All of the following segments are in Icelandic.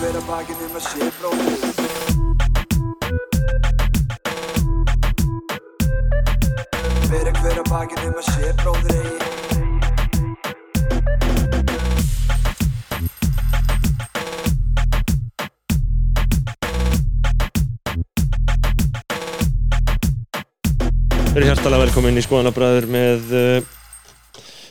hver að bakinn um að sé bróðir Fyrir hver að bakinn um að sé bróðir eigi. Við erum hjartalega velkomin í skoðanabræður með uh,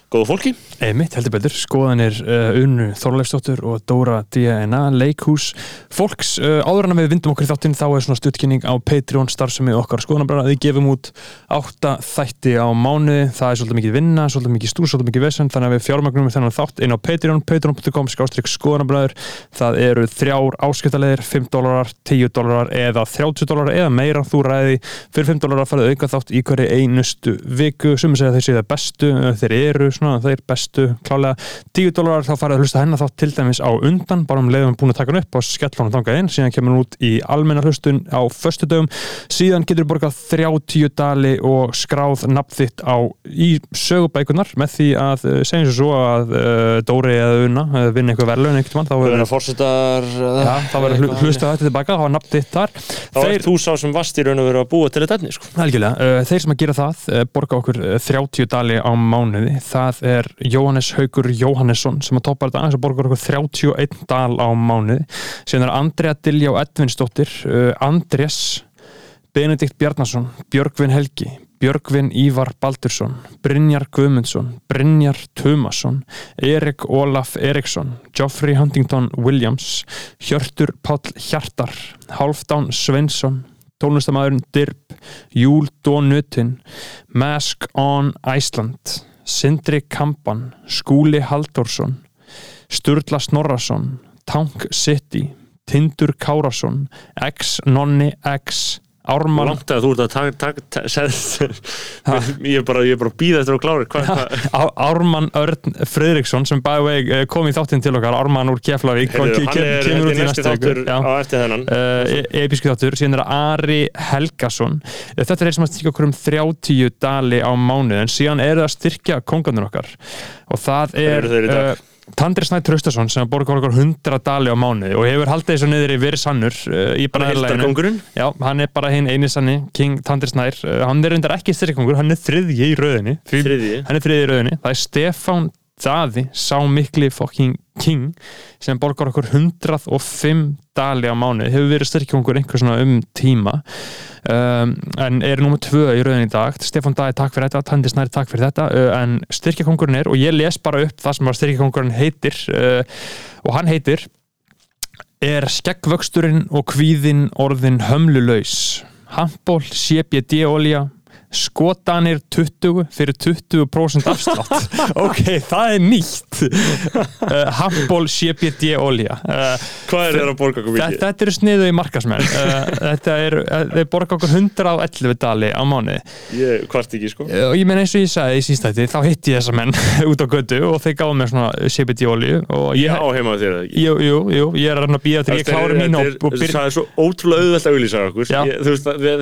góðu fólki Einmitt, heldur betur, skoðanir uh, Unnu Þorleifsdóttur og Dóra DNA leikhús fólks. Uh, áður en við vindum okkur í þáttinn þá er svona stuttkynning á Patreon starfsemi okkar skoðanabræða, við gefum út átta þætti á mánuði, það er svolítið mikið vinna, svolítið mikið stúr, svolítið mikið vesen þannig að við fjármagnum þennan þátt inn á Patreon patreon.com skástrík skoðanabræður. Það eru þrjár áskiptalegir 5 dólarar, 10 dólarar eða 30 dólarar eða meira. Þú ræði fyrir 5 dólarar farið auka þátt í hverju einustu viku, sem bestu klálega 10 dólarar þá farið að hlusta hennar þátt til dæmis á undan, bara um leiðum búin að taka hann upp og skella hann þangað inn, síðan kemur hann út í almenna hlustun á föstudögum. Síðan getur þú borgað 30 dali og skráð nafn þitt á í sögubækunar með því að eh, segjum svo að uh, Dóri eða Una uh, vinna eitthvað verðlaun einhvern mann, þá verður erum fórsetar Já, þá verður hlu- hlustað þetta tilbaka, þá er nafn þitt þar. Þá er þú sá sem vast í raun og veru að búa til þetta sko. Uh, þeir sem að gera það borga okkur uh, 30 dali á mánuði. Það er Jóhannes Haugur Jóhannesson sem að toppa þetta aðeins að borga okkur 31 dal á mánuði. Síðan er Andrea Diljá Edvinsdóttir uh, Andrés Benedikt Bjarnason, Björgvin Helgi Björgvin Ívar Baldursson Brynjar Guðmundsson, Brynjar Tumasson, Erik Ólaf Eriksson, Geoffrey Huntington Williams, Hjörtur Páll Hjartar, Hálfdán Sveinsson tónlistamæðurinn Dirb, Júl Dónutin, Mask on Iceland, Sindri Kampan, Skúli Halldórsson, Sturla Snorrason, Tank City, Tindur Kárasson, X Nonni X, Ármann Langt að þú ert að taka segð, ég er bara, er bara býða eftir að klára Hva, hva? Ármann Örn Friðriksson sem way eh, kom í þáttinn til okkar Ármann úr Keflavík Heyrðu, og Hann er ég í viku. þáttur á eftir þennan uh, episku þáttur, síðan er Ari Helgason Uh, þetta er þeir sem að styrkja okkur um 30 dali á mánuð en síðan eru það að styrkja kongarnir okkar og það er eru þeir í dag? Tandri Snæ Traustason sem borgar okkur 100 dali á mánuði og hefur haldið þessu niður í verið sannur uh, í Hann bræðarlaginu. hildarkongurinn Já, hann er bara hinn eini sanni King Tandri Snær, uh, hann er reyndar ekki styrkkongur, hann er þriðji í rauðinni Þriðji? Hann er þriðji í rauðinni, það er Stefán Daði, sá mikli fucking king sem borgar okkur 105 dali á mánu, hefur verið styrkjongur einhver svona um tíma. Um, en er nummer tvö í rauðinni í dag. Stefán Daði takk fyrir þetta, Tandi Snæri takk fyrir þetta. Uh, en styrkjongurinn er, og ég les bara upp það sem að styrkjongurinn heitir uh, og hann heitir er skeggvöxturinn og kvíðin orðin hömlulaus. Handból, CBD-olja skotanir 20 fyrir 20% afslátt. Ok, það er nýtt. Uh, handból, CBD-olja uh, Hvað er þér að borga okkur þetta, mikið? þetta eru sniðu í markasmenn uh, þetta er, uh, þeir borga okkur 111 dali á mánuði. Ég kvart ekki sko. Og ég menn eins og ég sagði í sístætti þá hitti ég þessa menn út á götu og þeir gáðu mér svona CBD-olju og Ég á heima þér ekki? Jú, jú, jú, ég er að býja til ég Þetta klári mín og, þetta byrja Það er svo ótrúlega auðvelt að auðlýsa okkur.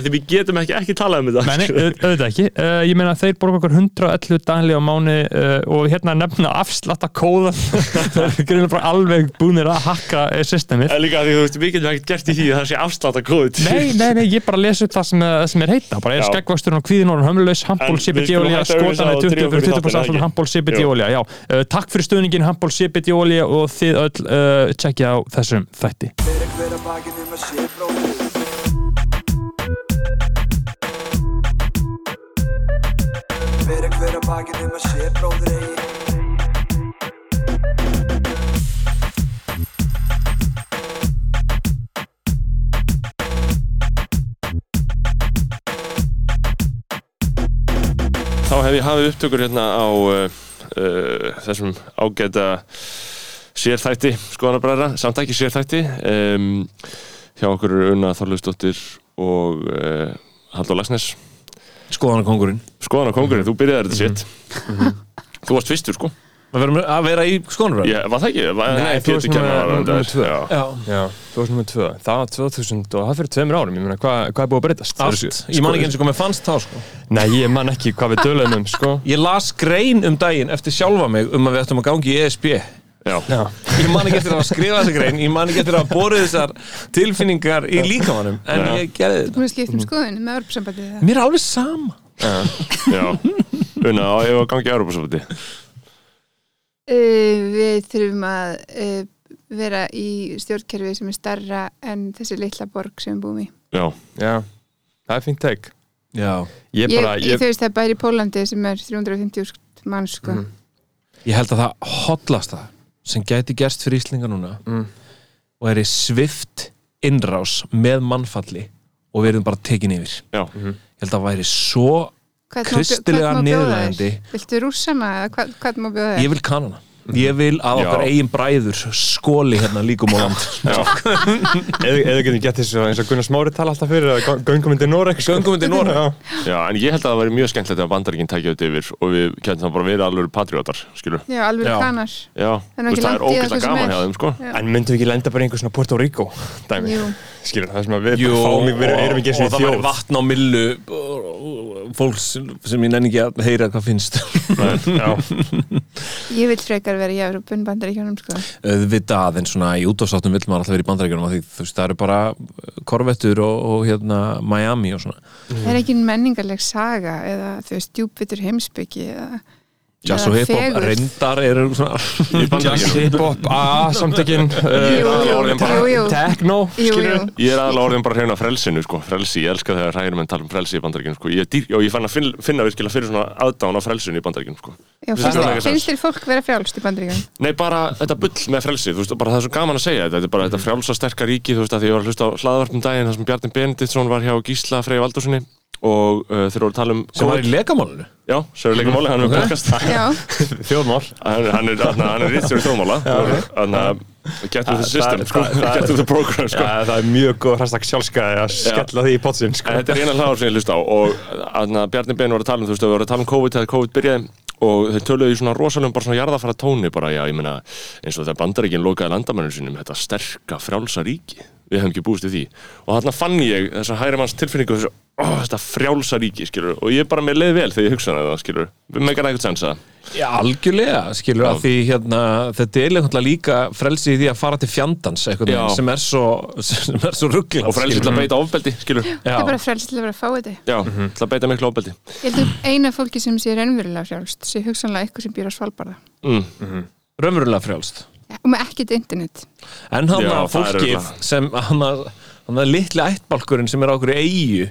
Við getum ekki, ekki talað um þetta Auðvitað ekki. Uh, ég meina þeir borga okkur 111 dagli á mánu uh, og hérna nefna afslatta kóðan alveg búinir að hakka uh, systemið. En líka því þú veist, við getum ekkert gert í því að það sé afslátt að kóðið Nei, nei, nei, ég bara lesa upp það sem, sem er heita bara er Já. skeggvasturinn og kvíðin orðin hömlulegs handból að auglýsa skotan er og 20 drífa okkur fyrir í 20% þáttinn, afslátt ekki? handból CBD-olja, já. Uh, takk fyrir stuðningin handból CBD-olja og þið öll uh, tjekkja á þessum þætti. Bakinn um að sé bróðir eigi. Þá hef ég hafið upptökur hérna á uh, uh, þessum ágæta sérþætti skoðanabræðra, samt ekki sérþætti um, hjá okkur Unna Þorleifsdóttir og uh, Haldur Lagsnes Skoðanakongurinn Skoðanakongurinn, þú byrjaði þetta sitt Þú varst fyrstur sko Að vera, að vera í skoðanabræð Ég, Var það ekki? Var, Nei, þú varst þetta. tvö. Já. Já, Já, þú varst nummið tvö. Það var 2000 og það fyrir tveimur árum, ég meina, hvað, hvað er búið að breytast? allt Ég man ekki eins og mér fannst þá sko Nei, ég man ekki hvað við döluðum um, sko. Ég las grein um daginn eftir sjálfa mig um að við ættum að gangi í ESB Já, Já, Ég man ekki eftir að skrifa þessa grein Ég man ekki eftir að borið þessar tilfinningar í líkamannum En Já. ég gerði þetta. Búin að skipta um skoðun með örpsambandið Mér er alveg sama. Já. Una, á ég var gangið Európa-sambandi Uh, við þurfum að uh, vera í stjórnkerfi sem er starra en þessi litla borg sem við búum í. Já, já, það er fínt teik Já. Ég bara, ég, ég, þú veist það er bæri í Pólandi sem er 350 mann sko. Mhm. Ég held að það hotlasta sem gæti gerst fyrir Íslinga núna Mm. og er í svift innrás með mannfalli og við erum bara tekin yfir. Já, Ég held að það væri svo kristilega niðurlægandi Viltu rússana eða hvað, hvað má bjóða þér? Ég vil kanana Ég vil að okkar eigin bræður skóli hérna líkum á land eða eða getum gett þessu eins og Gunnar Smári tala alltaf fyrir að göngum undir Noreg sko. Göngum undir Noreg. Já. já, en ég held að það væri mjög skemmtilegt að bandaríkinn tækja þetta yfir og við getum það bara verið alveg patriótar, skilur Já, alveg. Já, Það er er sem gaman hjá þeim, sko. En myndum við ekki lenda bara í einhver svona Puerto Rico dæmi, Jú. skilur það sem að við fáum við erum ekki eins og og það væri þjóð vatn á millu fólks sem ég nenni ekki að heyra hvað finnst Já, Ég vil frekar vera í Európa en bandaríkjónum sko. auðvitað en svona í útváfsáttum vill maður alltaf vera í bandarækjunum því þú veist það eru bara korvettur og, og hérna Miami og svona Það er ekki menningarleg saga eða þú veist djúpvitur heimsbyggi eða jazz og hip-hop reyndar Í jazz, hip-hop, Jú, skilur jú. Ég er aðalega orðin bara hreina frelsinu, sko, frelsi, ég elska þegar hræðir menn tala um frelsi í bandaríkjunum, sko, ég, er dýr, og ég fann að finna, finna virkilega fyrir svona aðdán á frelsinu í bandaríkjunum, sko. Já, Finnst þér fólk vera frjálst í bandaríkjónum? Nei, bara þetta bull með frelsi, þú veist, bara það er svo gaman að segja þetta, þetta er bara þetta frjálsa sterka ríki, þú veist, að ég var að hlusta á hlaðvarpum daginn, þar sem Bjarni Benediktsson var hjá Gísla Freyja Valdurssoni og uh, þeir voru að tala um sem var í legamálinu Já, svo er leikum máli, hann er um podcast Þjóðmál. Hann, hann er, er rítstjóri þjóðmála. Hann er get with the system, sko, get with the program, sko. Já, það er mjög góð hræstak sjálfskaði að skella því í potsin sko. Þetta er eina hlaðar sem ég hlusta á og að Bjarni Ben var að tala um, þú veist, þau voru að tala um COVID þegar COVID byrjaði og þau töluðu í svona rosalegum bara svona jarðafara tóni bara, já, ég meina eins og þegar bandaríkinn lokaði landamennum sinum þetta sterka frjálsa ríki. Við hefum ekki búist við því. Og þarna fann ég þessa hægri manns tilfinningu þessu, ó, þetta frjálsa ríki, skilur og ég bara með leið vel þegar ég hugsaði það, skilur við meikar eitthvað sensa Já, algjörlega, skilur Já. að því hérna, þetta er náttúrulega líka frelsi í því að fara til fjandans eitthvað Já. sem er svo, sem er svo ruggla og frelsi til að beita ofbeldi, skilur já, það er bara frjálst til að vera að fá þetta. Til að beita miklu ofbeldi. Ég held að eina fólki sem sé raunverulega frjálst sé hugsanlega eitthvað sem býr á Svalbarða. Mm. Raunverulega frjálst. Og með ekkert internet. En hann Já, að það er fólkið sem hann að, litli ættbálkurinn sem er á okkur eigu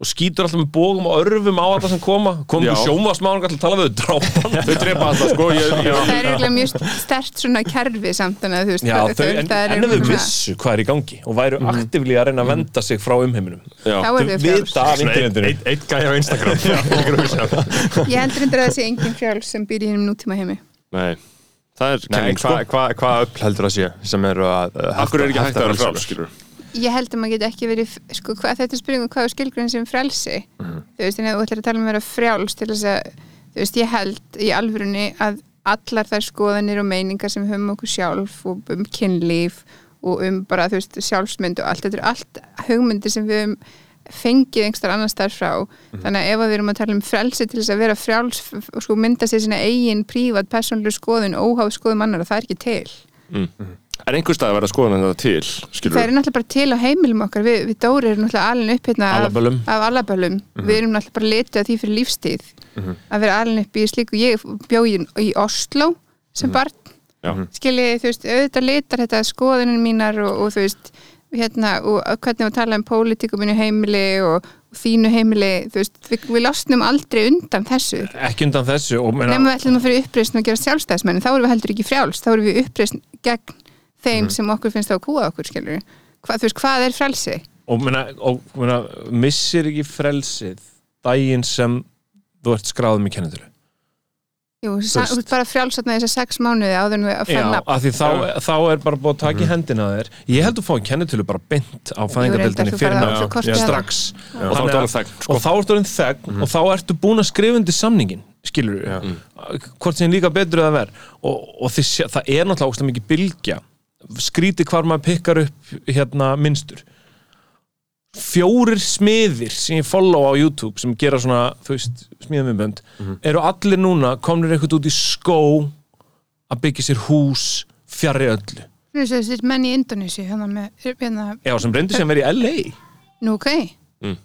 og skýtur alltaf með bógum og örfum á þetta sem koma. Kom Já. til sjónvarsmáðan að tala við þau drápan þau drepa alltaf, sko ég, ég, það er eiginlega mjög stert svona kerfi samt þannig að þú veist Já, þau, það- en, er en ef þau vissu hvað er í gangi og væru mm aktífli að reyna að venda sig frá umheiminum já. þá er þau þau vita af internetinu. Einn ein gæði á Instagram. Ég heldur endur að það sé engin frjáls sem býr í hennum nútíma heimi. Nei, það er kenning, sko. hvað hva, hva öll heldur að sé sem eru að Akkur ekki hægt að vera frelsa? Ég held að maður get ekki verið sko, hvað, þetta er spurningum hvað er skilgrunn sem frelsi. Þú veist, en ef þú ætlar að tala um að vera frjáls til þess að, þú veist, ég held í alvörunni að allar þær skoðanir og meiningar sem höfum um okkur sjálf og um kynlíf og um bara, þú veist, sjálfsmynd og allt, þetta eru allt hugmyndir sem við höfum fengið einhver annar starf frá. Þannig að ef að við erum að tala um frelsi til þess að vera frjáls og sko mynda sér sína eigin prívat, persónlu skoðun, óháð skoðum annar það er ekki til Er einhver stað að vera að skoða þetta til, skilur Það er náttúrulega bara til á heimilum okkar. Við, við Dóri erum náttúrulega alin upp hérna af, Alaböllum. af alaböllum við erum náttúrulega bara litið að því fyrir lífstíð. Að vera alin upp í slíku. Ég bjó í, í Oslo sem barn. Já. skilji, þú veist, auðvitað litar þetta skoðunum mínar og, og þú veist hérna, og hvernig við tala um pólitíkum mínu heimili og, og þínu heimili þú veist, við, við losnum aldrei undan þessu. Ekki undan þessu og meina, Nefnum við ætlum að fyrir uppreisn og gera sjálfstæðismenn þá erum við heldur ekki frjáls, þá erum við uppreisn gegn þeim sem okkur finnst það að kúa okkur skilur Hva, þú veist, hvað er frelsi? og, meina, og meina, missir ekki frelsið daginn sem þú ert skráðum í kennitölu? Jú, þú ert bara frjálsatna þessar sex mánuði áður en við að Já, því þá, þá er bara búið að taka í hendina á þér. Ég held að fá kennitölu bara beint á þú fyrir ferð á nátt svo kortið hana. strax. Og er að- það þegn, sko. og þá ertu orðin þegn og þá ertu búin að skrifa undir samningin skilur við, hvort sem líka betur eða verð og, og þið, það er náttúrulega óslega mikið bylgja skríti hvar maður pikkar upp hérna minnstur fjórir smiðir sem ég follow á YouTube sem gera svona, þú veist, smiðumibönd eru allir núna komnir eitthvað út í skó að byggja sér hús fjarrri öllu. Nú, þessi þessi menn í Indonési hérna með, hérna, Já, sem reyndi sem verið í LA nú ok. Mm.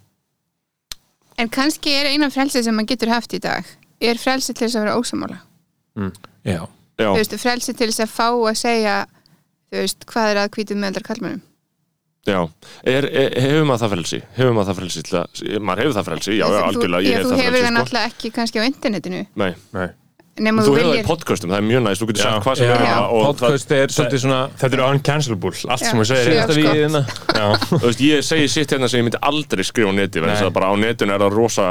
en kannski er eina frelsi sem maður getur haft í dag er frelsi til þess að vera ósamála Já, Já, þú veist, frelsi til þess að fá að segja þú veist, hvað er að hvítum meðaldar kallmennum já er, er, Hefur maður það frelsi? Hefur maður það frelsi til að Maður hefur það frelsi, já, já, algjörlega þú, Ég hef þú það hefur frelsi, það sko náttúrulega ekki kannski á internetinu Nei, Nei. Nema þú hefur það í podcastum, það er mjög næst Þú getur sagt hvað sem er það, podcast er svolítið svona Þetta er uncancelable, allt Já. sem Já, síðasta sko. við hérna. Þú veist, ég segi sitt hérna sem ég myndi aldrei skrifa á neti vegna þess Nei. að bara á netinu er það rosa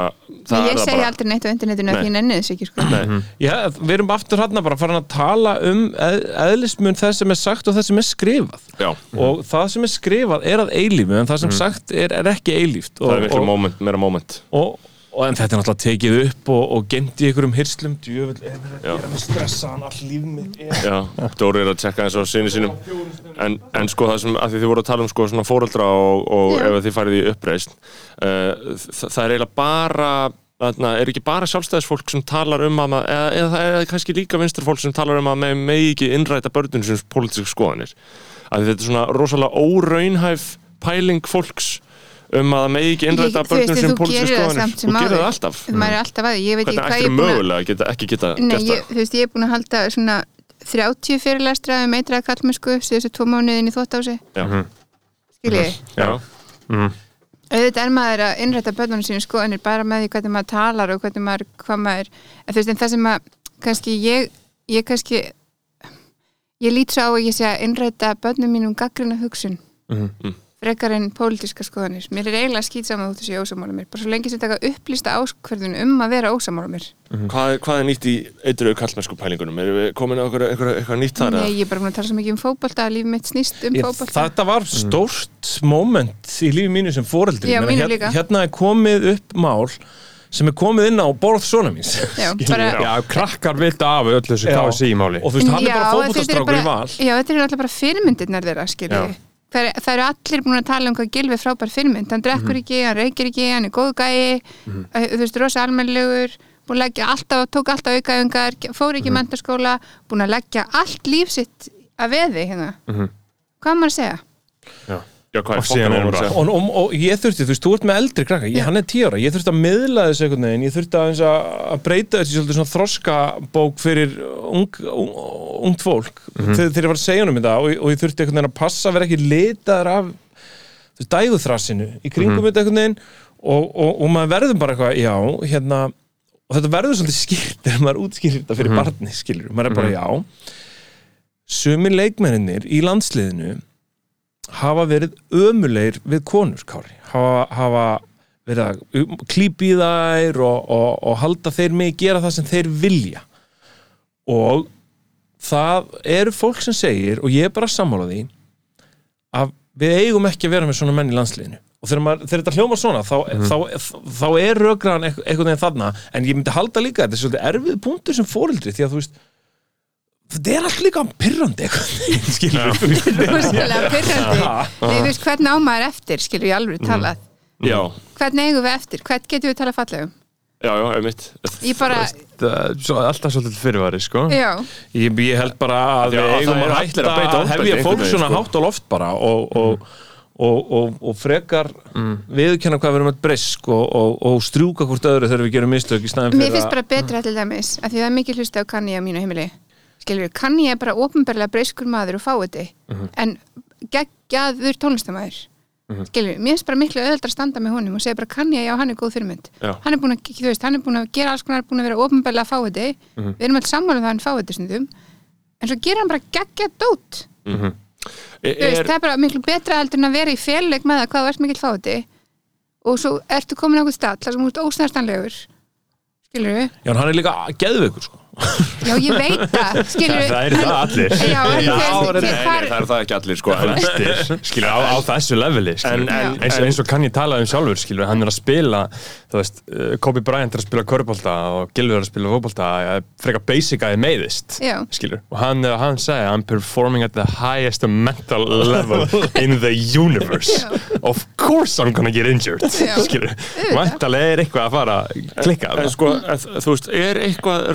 það ég það segi bara aldrei neitt á internetinu að því ég nenni þess ekki sko. Nei, Já, við erum aftur hann bara farin að tala um eð- eðlismun þess sem er sagt og þess sem er skrifað. Já, og það sem er skrifað er að eilífu en það sem sagt er, er ekki eilíft. Og, það er miklu moment, meira moment. og, og en þetta er náttúrulega tekið upp og, og gemt í einhverjum hirslum djöfull, er er að stressa hann all líf mitt er. Já, Dóri er að tjekka eins og sinni sínum en, en sko það sem, að því þið voru að tala um sko svona fóreldra og, og Já. ef þið farið í uppreist uh, það, það er eiginlega bara þarna, er ekki bara sjálfstæðisfólk sem talar um að maður, eða, eða það er kannski líka vinsturfólk sem talar um að með megi ekki innræta börnun sem pólitísk skoðanir að þetta er svona rosalega óraunhæf pæling fólks um að það megi ekki innræta en sem þú pólitísk gerir það skoðanir. þú gerir það alltaf. Maður er alltaf að því, ég veit ekki hvernig hvað ættir ég er búin að mögulega að geta, ekki geta Nei, gert ég, þú veist, ég er búin að halda svona 30 fyrirlestra um eitraða kallmennsku síðustu tvo mánuðin í þvóttási það Já, skiljið, já, auðvitað er maður að innrætta börnunum sínu skoðanir bara með því hvernig maður talar og hvernig maður, hvað maður en þú veist, en það sem að kannski ég, ég kannski ég lít svo á að ég sé að innrætta börnum mínum gaggrina hugsun. Mhm. Frekar en pólitíska skoðanir. Mér er eiginlega skýt saman þú sé ósamála mér. Bara svo lengi sem taka upplýsta áskverðun um að vera ósamála mér. Hvað, er- hvað er nýtt í eitruðu kallmennsku pælingunum? Erum við komin á eitthvað, eitthvað, eitthvað nýtt þar? eða? Nei, ég er bara búin að tala svo mikið um fótbolta að líf mitt snýst um Ég, fótbolta. þetta var stórt moment í lífi mínu sem foreldri. Já, mínu hér- líka. hérna er komið upp mál sem er komið inn á borð svona míns. Já, bara- Já, krakkar vita af öllu þessu Já. KSI-máli og þú veist, hann er bara Já, fótboltastrákur bara- í val. Já, þetta eru alltaf bara fyrirmyndirnar þeirra, skilji Það, það eru allir búin að tala um hvað Gilvi frábær fyrirmynd hann drekkur Mhm. ekki, hann reykir ekki, hann er góð gæi eh, þú veist, rosa almennlegur búin að leggja alltaf, tók alltaf aukaðungar fór ekki í mentaskóla búin að leggja allt líf sitt að veði hérna. Mhm. hvað er maður að segja? Já, hvað er fokkan erum að bara- segja? og, og, og ég þurfti, þú veist, þú ert með eldri krakka ég, Já. hann er tíu ára, ég þurfti að miðla þessu einhvern veginn, ég þurfti að, að, að breyta þessu svolítið svona þroskabók fyrir ung, ung, ungt fólk. Þegar, þegar ég var að segja um þetta og, og ég þurfti einhvern veginn að passa að vera ekki litaður af þú veist, dæguþrassinu í kringum þetta einhvern veginn. Og, og, og maður verður bara eitthvað, já, hérna og þetta verður svolítið skýrt þegar maður útskýrir þetta fyrir barni, skilur, maður er bara, já sumir leikmenninir í landsliðinu hafa verið ömulegir við konur, Kári. Hafa, hafa verið að klípa í þær og, og, og halda þeir mig gera það sem þeir vilja. Og það eru fólk sem segir og ég er bara að sammála því að við eigum ekki að vera með svona menn í landsliðinu. Og þegar, maður, þegar þetta hljómar svona þá, þá, þá er rökraðan eitthvað veginn þarna. En ég myndi halda líka að þetta er svolítið erfið punktur sem fóreldri því að þú veist þetta er allt líka pyrrandi skilur Nei, þú? Veist, hvern á maður eftir, skilur ég alveg talað? Já, hvern eigum við eftir, hvern getum við talað fallegum? Já, já, einmitt. Ég bara, er svo- alltaf svolítið fyrirvari, sko. Já. Ég, ég held bara að Já, við eigum eru að allir að að hefja fólk svona sko. hátt á loft bara og, og, og, og, og frekar viðurkenna hvað við erum að brisk og, og, og strjúka hvort öðru þegar við gerum mistök í Mér fyrir finnst bara betra til dæmis að því það er mikið hlusti á kanni á mínu heimili skilur kanni er bara ofinberlega breyskur maður og fáiði en geggjaður tónlistamæður skilur við, mér finnst bara miklu öðvöldar að standa með honum og segja bara kanni já, hann er góð fyrirmynd. Hann er búin að, þú veist, hann er búin að gera alls konar búin að vera ofinberlega fáiði við erum alls sammála um það hann fáiði stundum. En svo gera hann bara geggjað dót. Er, Þú veist, er, það er bara miklu betra heldur en að vera í félag með það hvað þú ert mikill fáti og svo ertu komin á einhvern stað þar sem þú ert ósnarstanlegur skilur við? Já, hann er líka geðveikur sko. Já, ég veit það, skilur? Það eru það allir Já, já, það er það ekki allir sko skilur, á, á þessu leveli. En- en- eins, eins og kann ég tala um sjálfur skilur, hann er að spila veist, uh, Kobe Bryant er að spila körbólta og Gilvi er að spila fótbolta frekar basic að ég meiðist Já. skilur, og hann, uh, hann segi I'm performing at the highest mental level in the universe of course I'm gonna get injured Já. skilur, vantarlega er eitthvað að fara að klikka En sko, en, þú veist, er eitthvað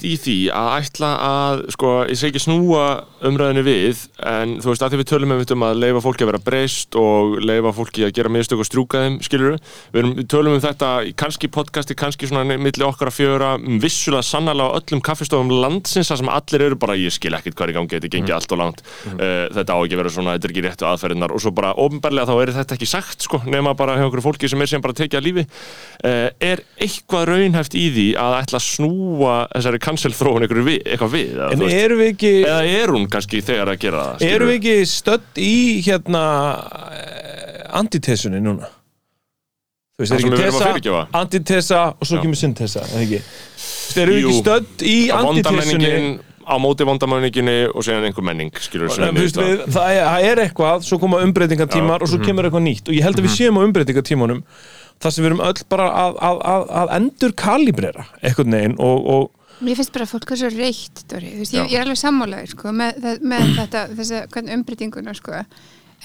raunhæft í því að ætla að, sko, ég segi ekki snúa umræðinu við, en þú veist, að því við tölum um, um að leifa fólki að vera breyst og leifa fólki að gera mistök og strjúka þeim, skilur við, við tölum um þetta kannski podcasti, kannski svona milli okkar að fjöra, vissulega sannarlega á öllum kaffistofum landsins, þar sem allir eru bara, ég skil ekkert hvað er í gangi, þetta gengi allt og langt, uh, þetta á ekki að vera svona, þetta er ekki réttu aðferðinar og svo bara, ofnbærlega þá er þetta ekki sagt, sko, nema bara hjá okkur fólki sem er sem bara að tekja lífi, uh, er eitthvað raunhæft í því að ætla að snúa þessari cancel þróun eitthvað við, eða, En erum við ekki eða er hún kannski þegar að gera það Erum við ekki stödd í hérna eh, antitesunni núna? Þú veist, Það er sem ekki tesa, antitesa og svo kemur syntesa, eða ekki? Erum við ekki stödd í antitesunni? á móti vondamenninginni og síðan einhver menning skilur veist, við, það, er, það er eitthvað, svo koma umbreytingatímar og svo kemur eitthvað nýtt. Og ég held að við séum á umbreytingatímanum þar sem við erum öll bara að, að, að, að endur kalibrera eitthvað neginn og, og Mér finnst bara að fólk er svo reitt, Dóri. Þú veist, ég, ég er alveg sammálaður, sko, með, það- með þetta, þessa, hvernig umbreytinguna, sko.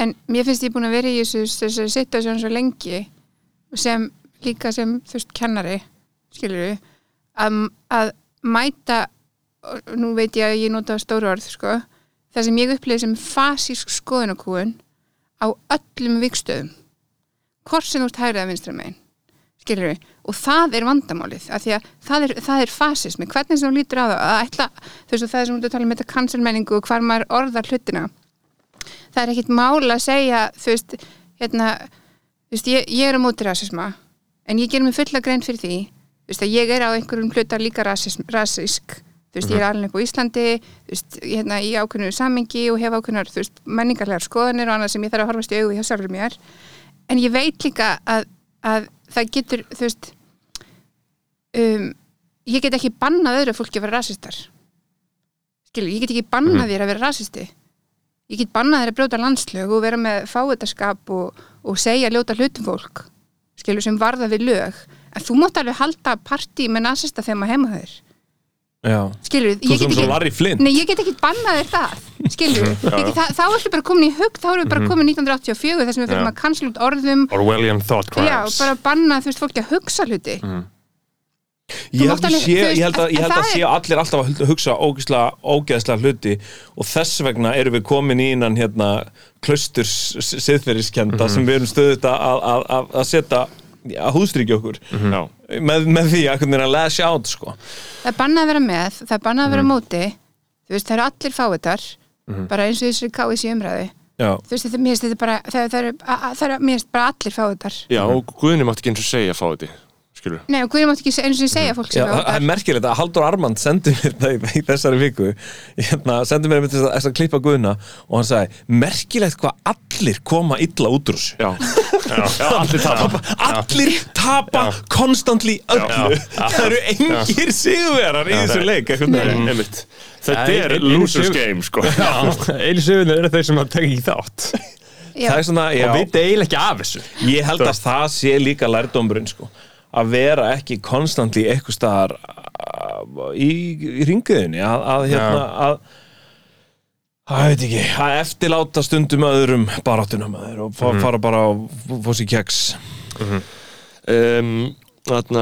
En mér finnst ég búin að vera í þessu, þessu situasjón svo lengi sem líka sem, þú veist, kennari, skilur við, að, að mæta, nú veit ég að ég nota stóru orð, sko, það sem ég upplýði sem fasísk skoðunarkúun á öllum vikstöðum. Hvort sem þú ert hægrið að vinstra megin skilur við, og það er vandamálið af því að það er, það er fasismi. Hvernig sem þú lítur á það, að ætla þú veist og það er sem þú tala um þetta kanselmenningu og hvar maður orðar hlutina. Það er ekkit mál að segja þú veist, hérna þú veist, ég, ég er á móti rasisma en ég ger mig fulla grein fyrir því þú veist, að ég er á einhverjum hlutar líka rasism, rasísk þú veist, ég er alveg upp á Íslandi þú veist, hérna, í ákveðnu samingi og hef ákveðnar, þú veist, menningarlegar skoðanir og annað sem ég þarf að horfast í augu hjá sjálfur mér. En ég veit líka að, að það getur, þú veist um, ég get ekki bannað öðru fólki að vera rasistar. Skilur, ég get ekki bannað þér að vera rasisti. Ég get bannað þér að brjóta landslög og vera með fáetaskap og, og segja ljóta hlutum fólk skilur sem varða við lög. En þú mátt alveg halda partí með nasista þegar maður heima þér skilur, þú ég sem get svo ekki Larry Flint. Nei, ég get ekki bannað þér það, skilur við þá, ertu bara komin í hug, þá erum við bara komin 1984 þar sem við fyrir Já. að cancel út orðum. Orwellian thought Já, crimes. bara banna, þú veist, fólki að hugsa hluti. Ég mátt held, alveg- sé, þú veist, ég held að, ég held að er- séu allir alltaf að hugsa ógeðslega, hluti og þess vegna erum við komin í innan hérna klausturs siðferðiskenda sem við erum stöðut að, að, að, að setja að húðstrykja okkur. Já, með, með því að hvernig að lash out sko. Það er bannað að vera með, það er bannað að vera á móti. Þú veist, það eru allir fáiðar bara eins og þessu káis í umræðu. Já, þú veist, þetta, mér finnst þetta bara það, það eru, a- a- það eru, mér bara allir fáiðar já og Guðni mátti ekki eins og segja fá þetta skilur Nei, og Guðjum átti ekki eins og segja fólk Já það er merkilegt að Haldur Armand sendi mér það í, í þessari viku. Hérna, sendi mér þess að, þess að klippa Guðna og hann sagði, merkilegt hvað allir koma illa út úr þessu. Já, já, allir tapa. Allir tapa konstantly öllu. Það eru engir sigurverar í þessu leik. Þetta er losers game sko. Einu söguna eru þeir sem að tekja í þátt. Já, það er svona, já, og við eiginlega ekki af þessu. Ég held að það sé líka lærdómurinn sko að vera ekki konstantly eitthvað staðar uh, í, í ringiðinni að, að hérna að að veit ekki, að eftirláta stundum öðrum baráttunum að þeir og fa fara bara að fá sér keks um, Þarna,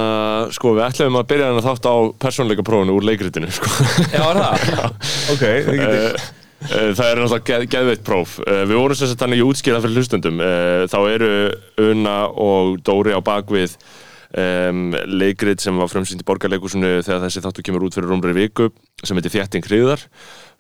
sko, við ætlum að byrja þarna þátt á persónleika prófunu úr leikritinu sko. Já, er það? ok, við getum Eh, eh, Það er náttúrulega geð, geðveitt próf. Eh, Við vorum sem sagt þannig í útskýrað fyrir hlustundum Eh, Þá eru Una og Dóri á bakvið um, leikrit sem var frumsýnt í borgarleikusinu þegar þessi þáttu kemur út fyrir rúmri viku sem heitir Þjætting hriðar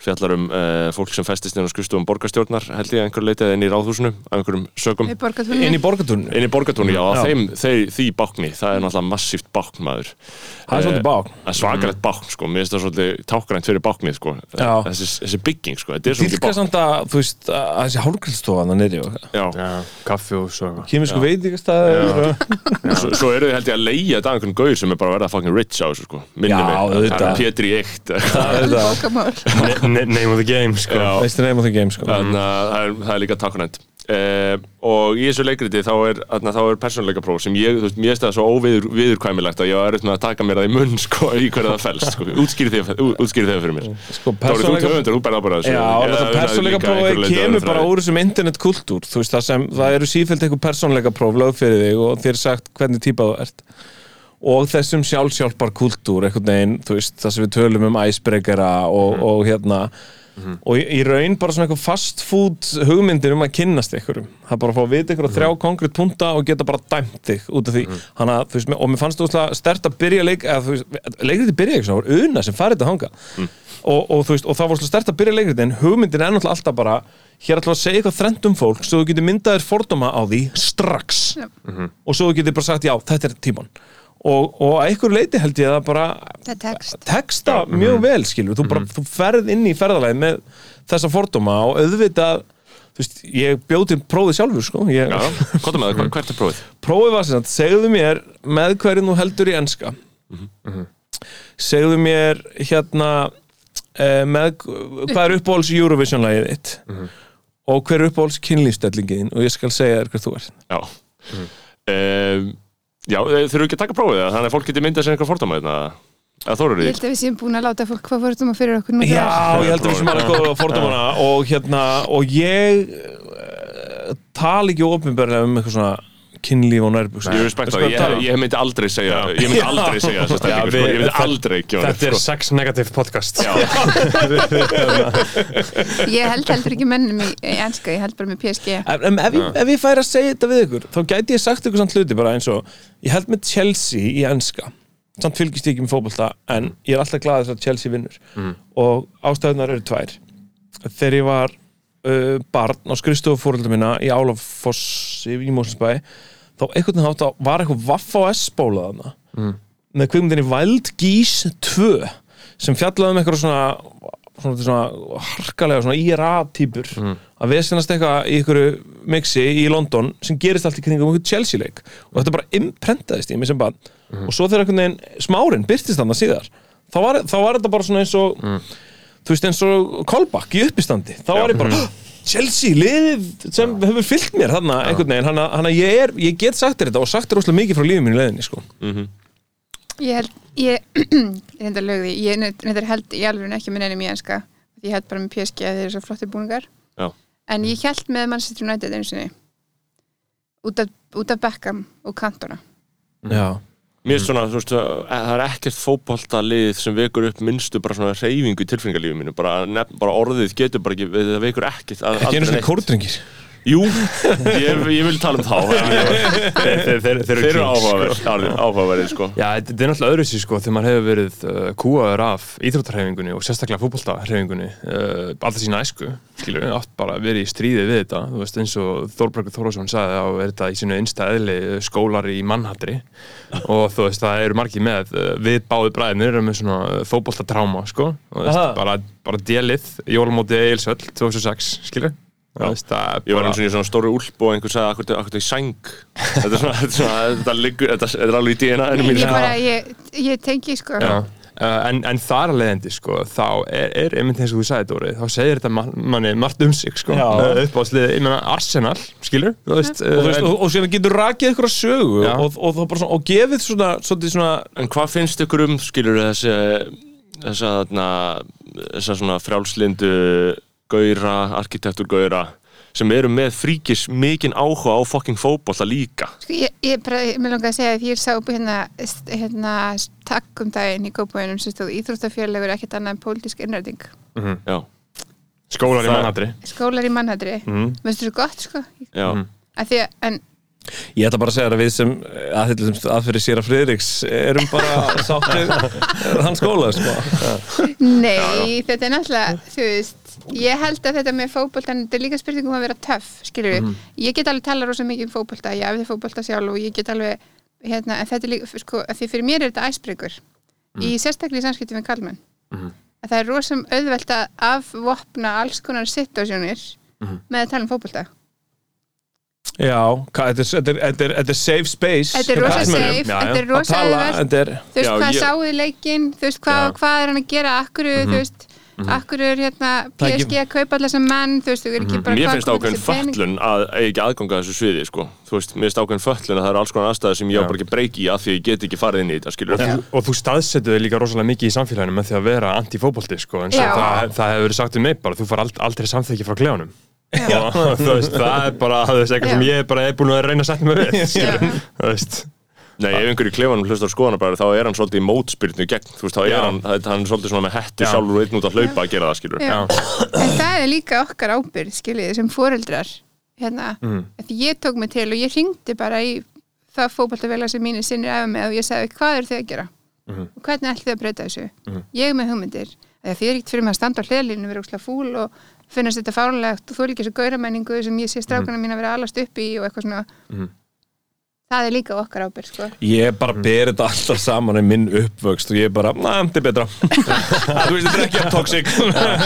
fjallar um uh, fólk sem festist inn á skrifstofum borgarstjórnar held ég að einhver leitið inn í ráðhúsinu af einhverjum sögum inn í borgatúrnu inn í borgartúni, já, Já. Þeim, þeir, því bákni, það er náttúrulega massíft báknmaður Það er svolítið bák. Það er svakalegt bákn, sko, mér finnst það svolítið tákgrænt fyrir báknið, sko. Þessi, þessi bygging, sko, þetta er svolítið bákn. samt að, þú veist, að þessi hálfgrillstofa þannig nýri og Já, Já, kaffi og svo kemur sko veitingastæður svo, svo bara sko Name of the game sko. Já, Veistu nefn á því game sko? Þannig að það er, það er líka tákgrænt Uh, og í þessu leikriti þá er, þarna, þá er persónleika próf sem ég, þú veist, mér finnst það svo óviður viðurkvæmilegt að ég var erut með að taka mér það í munn sko, í hverju það fælst, sko, útskýri þegar útskýri þegar fyrir mér. Sko, þá er þú höfundur, þú bæði ábæða þessu. Já, þetta persónleika einhverju prófi leyti kemur bara úr þessum internetkultúr þú veist það sem, það eru sífælt einhver persónleika próf lög fyrir þig og þér er sagt hvernig típa þú ert og þessum sjálfsjálfbar kultúr einhvern veginn, þú veist, það sem við tölum um icebreakera og, Mhm. og hérna. Og í, raun bara svona eitthvað fast food hugmyndir um að kynnast einhverjum. Það er bara að fá að vita ykkur á þrjá konkrétt punta og geta bara dæmt þig út af því. Hana, þú veist, og mér fannst þú veist stert að byrja leik eða þú veist, leikriti byrja svona, það var una sem farið þetta hanga og, og þú veist, og það var stert að byrja leikriti en hugmyndin er náttúrulega alltaf bara hér ætla að segja eitthvað þrennt um fólk svo þú getur myndaðir fordóma á því strax. Já. og svo þú getur bara sagt já, þetta er tíman og, og að einhverju leiti held ég að bara það er text texta mjög vel skilur þú, bara, þú ferð inn í ferðalagi með þessa fordóma og auðvitað þú veist, ég bjóð til prófið sjálfur sko. ég, Já, hvað með það, hvert er prófið? prófið var sem sagt, segðu mér með hverju þú heldur í enska. Segðu mér hérna eh, með hvað er uppáhalds Eurovision lagið þitt og hver er uppáhalds kynlýfstellingin og ég skal segja þér hver þú er Já. Um, Já, þurfum ekki að taka prófið það þannig að fólk getur myndað sér einhver fordóma hérna. Að þóru Ég held að við séum búin að láta fólk hvað fórtum að fyrir okkur nú Já, ég heldur við sem er að skoða fordómana og hérna, og ég uh, tala ekki ofinberlega um eitthvað svona kynlíf og nærbúks Ég respekt það, ég, ég myndi aldrei segja ég myndi aldrei segja þessa Já, stellingu sko. ég myndi aldrei gefa Þetta er sko. sex negative podcast. Ég held heldur ekki mennum í, enska, ég held bara með PSG Ef, ef, ef, ég- ef ég færi að segja þetta við ykkur þá gæti ég sagt ykkur samt hluti bara eins og ég held með Chelsea í enska. Samt fylgist ég ekki með fótbolta en ég er alltaf glaðið að Chelsea vinnur. Og ástæðunar eru tvær. Þegar ég var uh, barn á skrifstofufóröldu minna í Álafossi í Mósinsbæ þá einhvern veginn hátt að var eitthvað Vaff á S-bóla þarna. Með kvikmyndinni Wild Geese 2 sem fjallaði um eitthvað svona svona, svona harkalega svona IRA-týpur að vesenast eitthvað í einhverju mixi í London sem gerist allt í kringum einhvern Chelsea-leik og þetta bara imprentaðist í mig sem bann og svo þegar einhvern veginn smárin byrtist þannig síðar þá var, þá var þetta bara svona eins og þú veist eins og Kolbakk í uppistandi. Þá var ég bara Chelsea, liðið sem hefur fyllt mér þarna einhvern veginn, hann að- hann að ég, er, ég get sagt þér þetta og sagt þér óslega mikið frá lífið mínu leiðinni sko. Ég held, ég, ég reyndar lögði, ég reyndar held í alveg ekki með neinum í enska Ég held bara með PSG að þeir eru svo flottir búningar. Já. En ég held með Manchester United einu sinni út af, út af Beckham og Cantona. Já Mér finnst svona, þú veist, að það er ekkert fótboltalið sem vekur upp minnstu bara svona reyfingu í tilfinningarlífinu mínu, bara, nefn, bara orðið getur bara ekki, það vekur ekkert ekki einu svona kórdringir Jú, ég, ég vil tala um þá. Þeir, þeir, þeir, þeir eru áhugaverð áhugaverðir, sko. Já, þetta er náttúrulega öðru sér sko þegar maður hefur verið uh, kúaður af íþróttarhefingunni og sérstaklega fótboltahefingunni uh, alltaf sína æsku, skilur við, oft bara verið í stríði við þetta, þú veist eins og Þórbergur Þórásson sagði að er þetta í sínu einsta eðli uh, skólar í mannhattri og þú veist það eru margir með uh, við báði bræðinir með svona uh, fótboltatráma sko, og þú veist, bara, bara délið, jólmóti Eilsöll 2006, skilur veist, er Ég var eins og í svona stóru úlp og einhver sagði akkur þetta í sæng Þetta er svona, þetta er, svona, þetta liggur, þetta er alveg í DNA-inu mínu Ég bara, ég, ég tengi sko Já. Uh, en, en þar að leiðandi sko, þá er, er einmitt eins og þú sagði Dóri þá segir þetta man, manni margt um sig sko, Já. uh, uppáðslið, ég meina Arsenal skilur, þú veist, og, þú veist, en, og, og síðan getur rakið ykkur að sögu Já. og, og, og, svona, og gefið svona, svona, svona En hvað finnst ykkur um, skilur þessi þessa, þarna, þessa svona frjálslindu gauðra, arkitektur gauðra sem eru með fríkis mikinn áhuga á fucking fótbolta líka. Sko, ég, ég bara, ég með langaði að segja að því ég sá hérna, hérna takk um daginn í góðbúinum sem stóð Íþróttafélagur er ekkert annað en pólitísk innræting. Já, skólar í skólar í mannhættri mm. mér finnst þetta svo gott sko? Já, að því að, en Ég ætla bara að segja að við sem aðfyrir sér að Friðriks erum bara sáttið hann skóla sko. nei, þetta er náttúrulega þú veist, ég held að þetta með fótbolta þetta er líka spurningum að vera töff skilur við, ég get alveg tala rosa mikið um fótbolta ég æfði fótbolta sjálf og ég get alveg hérna, en þetta er líka, sko, því fyrir mér er þetta æsbregur, í sérstaklega í samskiptum við kalmenn, að það er rosam auðvelt að afvopna alls konar situasjónir með að tala um fótbolta. Já, hvað, þetta, er, safe space Þetta er rosa safe, þetta er rosa auðvelt. þú veist hvað sáuði leikinn þú veist hvað, er hann að gera akkur þú veist akkur er hérna Það er ekki- PSG að kaupa allar sem menn? Þú veist, þú er ekki bara Mér finnst ákveðin föllun að ekki aðganga þessu sviði sko. Þú veist, mér finnst ákveðin föllun að það eru alls konar aðstæði sem ég á bara ekki breyki í að því ég get ekki farið inn í þetta skilur Þú- og þú staðsetur þig líka rosalega mikið í samfélaginu með því að vera anti-fótbolti sko, Já. það, það hefur verið sagt um mig bara, þú far ald aldrei samþykki frá klefanum. Og þú veist, það er bara þú veist, eitthvað sem ég bara er búin að reyna að setja mig við skilur, þú veist Nei, ef einhver í klefanum hlustar skoðanabræður þá er hann svolítið í mótspyrnu gegn, þú veist, þá er hann, hann er svolítið svona með hettu Já. sjálfur og einn út að hlaupa að gera það, skilur. Já. en það er líka okkar ábyrð skiljið sem foreldrar hérna, Mm. því ég tók mig til og ég ringdi bara í það fótboltafélag sem mínir sinnir efa með og ég sagði hvað eru þið að gera Mhm. og hvernig ætlið þið að breyta þessu ég er með hugmyndir, þegar þið er ekkert fyrir mig að standa á hliðlínu, vera úkslega fúl og finnast þetta fárlegt og þú er líka þessu gauramenningu sem ég sé strákana mín að vera alast upp í og eitthvað svona Mhm. Það er líka okkar ábyrð sko. Ég bara ber þetta alltaf saman í minn uppvöxt og ég bara, na, þetta er betra. Þú veist, þetta er ekki að toxic.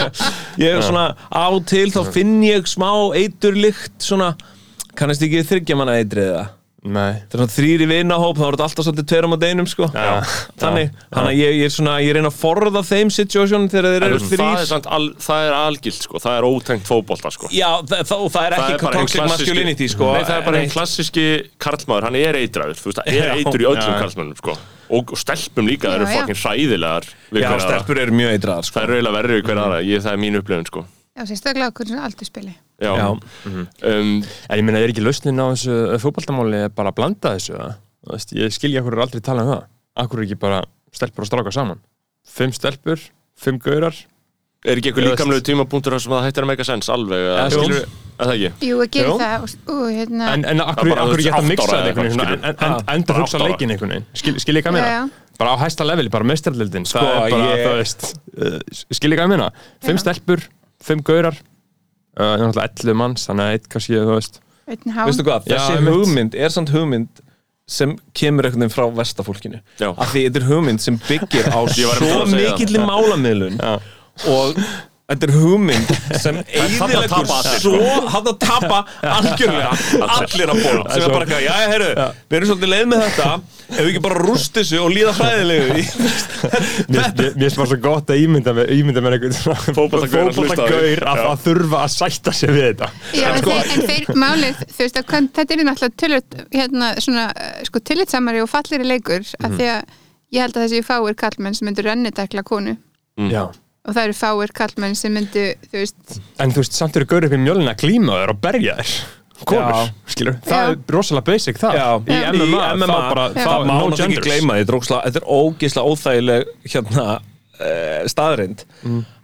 Ég er svona, á til þá finn ég smá eiturlykt svona, kannast ekki þryggja manna eitrið er þrýri vinahóp, þá er þetta alltaf svolítið tverum á deinum, sko. Já. Þannig, hann að ég, ég er svona, ég reyna að forða þeim situation þegar þeir eru veist, það er þrýr samt, al, það er algilt, sko, það er ótengt fótbolta, sko. Já, það, það, það er ekki toxic masculinity, sko. Nei, það er bara einn klassíski karlmaður, hann er eitraður, þú veist, það er eitur í öllum Já. karlmönnum, sko. Og, og stelpum líka, það eru fokkin hræðilegar við Já, aðra. stelpur eru mjög eitraðar, sko. Það er eiginlega verri við hver aðra, ég, það er mín upplifun, sko. já, Já. Já. Um, en ég meina, er ekki lausnin á þessu fótboltamáli bara að blanda þessu veist, ég skilja okkur aldrei tala um það. Akkur er ekki bara stelpur og strákar saman? Fimm stelpur, fimm gaurar. Er ekki eitthvað líkamlegu tímapunktur þar sem það hættir að make a sense alveg, eða? Skilur að það ekki? Jú, að gera það og, og hérna En, en akkur, er ekki hægt að ára þetta einhvern veginn? en, en, skilur. endur Bara hugsa leikin einhvern veginn. Skil, skil ég hvað Já, meina? Bara á hæsta leveli, bara mestrarlildin Sko, það er bara, ég- þú veist. Uh, skil ég hvað meina? Fimm stelpur, fimm gaurar uh, náttúrulega 11 manns, þannig að eitt kannski, þú veist Veistu hvað, Já, þessi einmitt. hugmynd er samt hugmynd sem kemur einhvern veginn frá vestafólkinu Já. af því þetta er hugmynd sem byggir á svo að segja það. mikilli málamiðlun Já. og þetta er hugmynd sem eiðilegur sko. svo hann að tapa algjörlega allir. að bóla sem er bara eitthvað, já, heyrðu, við erum svolítið leið með þetta. Ef við ekki bara rúst þessu og líða hræðilegu Mér finnst bara svo gott að ímynda með, ímynda með einhvern svona Fótboltagaur að að það þurfa að sætta sig við þetta. Já, en, sko- en þeir málið, þú veist, að þetta er náttúrulega hérna, svona, eh, sko, tillitsamari og falleri leikur, af því að ég held að þessi fáir kallmenn sem myndu rennitekla konu Já. Og það eru fáir kallmenn sem myndu, þú veist, En þú veist, samt eru gaur upp í mjölina að klíma þér og berja þér konur, skilur, það Já. er rosalega basic það. Já, í. MMA, í MMA þá bara, þá það má no náttúrulega ekki gleyma því, dróksla, þetta er ógeðslega óþægileg hérna uh, staðrind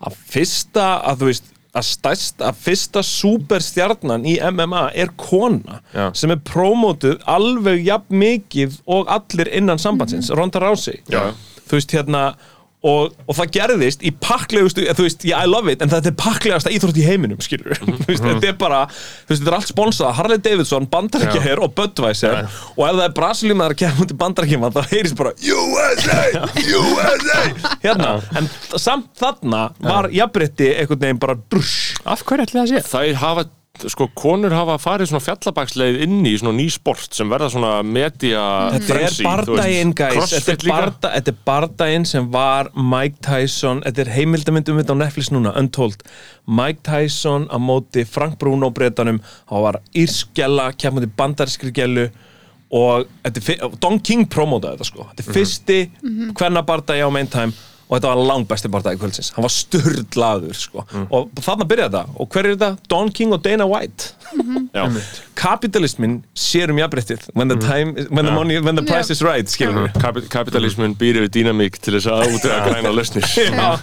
að fyrsta að þú veist að stærst, að fyrsta superstjarnan í MMA er kona Já. sem er prómótuð alveg jafn mikið og allir innan sambandsins, Ronda Rousey. Já. þú veist hérna og, og það gerðist í pakklegustu þú veist, yeah, I love it, en þetta er pakklegasta íþrótt í heiminum, skilur þú veist, þetta er bara, þú veist, þetta er allt sponsað Harley Davidson, Bandarækjaher og Budweiser. Og ef það er Brasiljum að kemur til Bandarækjum þá heyrist bara USA, USA hérna, en samt þarna var jafnrétti einhvern veginn bara brush Af hverju ætli það sé? Það hafa, sko, konur hafa farið svona fjallabaksleið inn í svona ný sport sem verða svona media Þetta frenzy, er bardaginn, guys. Þetta er, líka. barda, þetta er bardaginn sem var Mike Tyson. Þetta er heimildamind um þetta á Netflix núna, Untold. Mike Tyson á móti Frank Bruno breytanum hann var írskjalla, kemur til bandarískri gælu og er, Don King promótaði þetta sko. Þetta er fyrsti mm hvenna bardagi á main time og þetta var langt besti bardagi kvöldsins. Hann var sturdlaður sko. Og þarna byrjaði þetta. Og hver er þetta? Don King og Dana White. Já. Kapitalismin sér um jafnréttið. When the time, when the money, when the price is right skilur við Kapi- Kapitalismin býr yfir dýnamík til þess að útræða græna lausnir.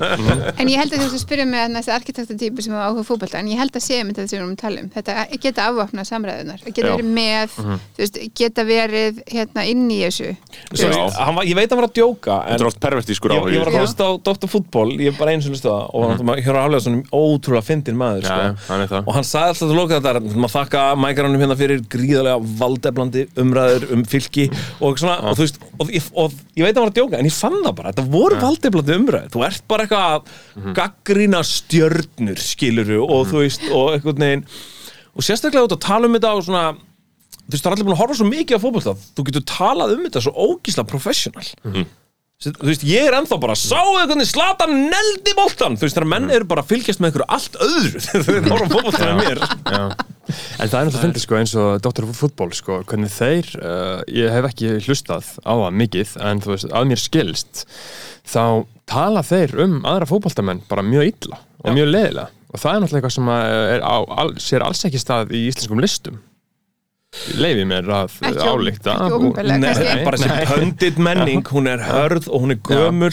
En ég held að þú að spyrja mig að þessi arkitektatýpu sem var áhuga fótbolta, en ég held að sé mynd þetta sem við erum að tala um, þetta geta afvapnað samræðunar, geta verið með veist, geta verið hérna inn í þessu. Hann var, ég veit að hann var að djóka en ég, ég var að hlusta á Dr. Fútból ég er bara einu sem hlusta og hér á aflega svona ótrúlega fyndin maður sko. hann og hann sagði alltaf að loka þetta maður þakka mækaranum hérna fyrir gríðarlega valdeflandi umræður um fylki og svona, og þú veist og, ég- og ég veit að hann var að djóka, en ég fann það bara þetta voru valdeflandi umræður, þú ert bara eitthvað að Mhm. gaggrýna stjörnur skiluru og þú veist og eitthvað neginn og sérstaklega út að tala um þetta á svona þú veist, það er allir búin að horfa svo mikið á fótbolta þú getur talað um þetta svo ógísla professional þú veist, ég er ennþá bara sáu þau hvernig Slatan neldi boltan þú veist, þegar menn eru bara að fylgjast með einhverju allt öðru þegar þau eru að fótbolta með mér. Já. En það er náttúrulega fyndið sko eins og Dr. Fútból sko, hvernig þeir, uh, ég hef ekki hlustað á það mikið, en þú veist, að mér skilst, þá tala þeir um aðra fótboltamenn bara mjög illa og mjög leðilega og það er náttúrulega eitthvað sem að er á, al, sér alls ekki stað í íslenskum listum leiði mér að Ekki álíkta bara þessi pöndit menning hún er hörð og hún er gömul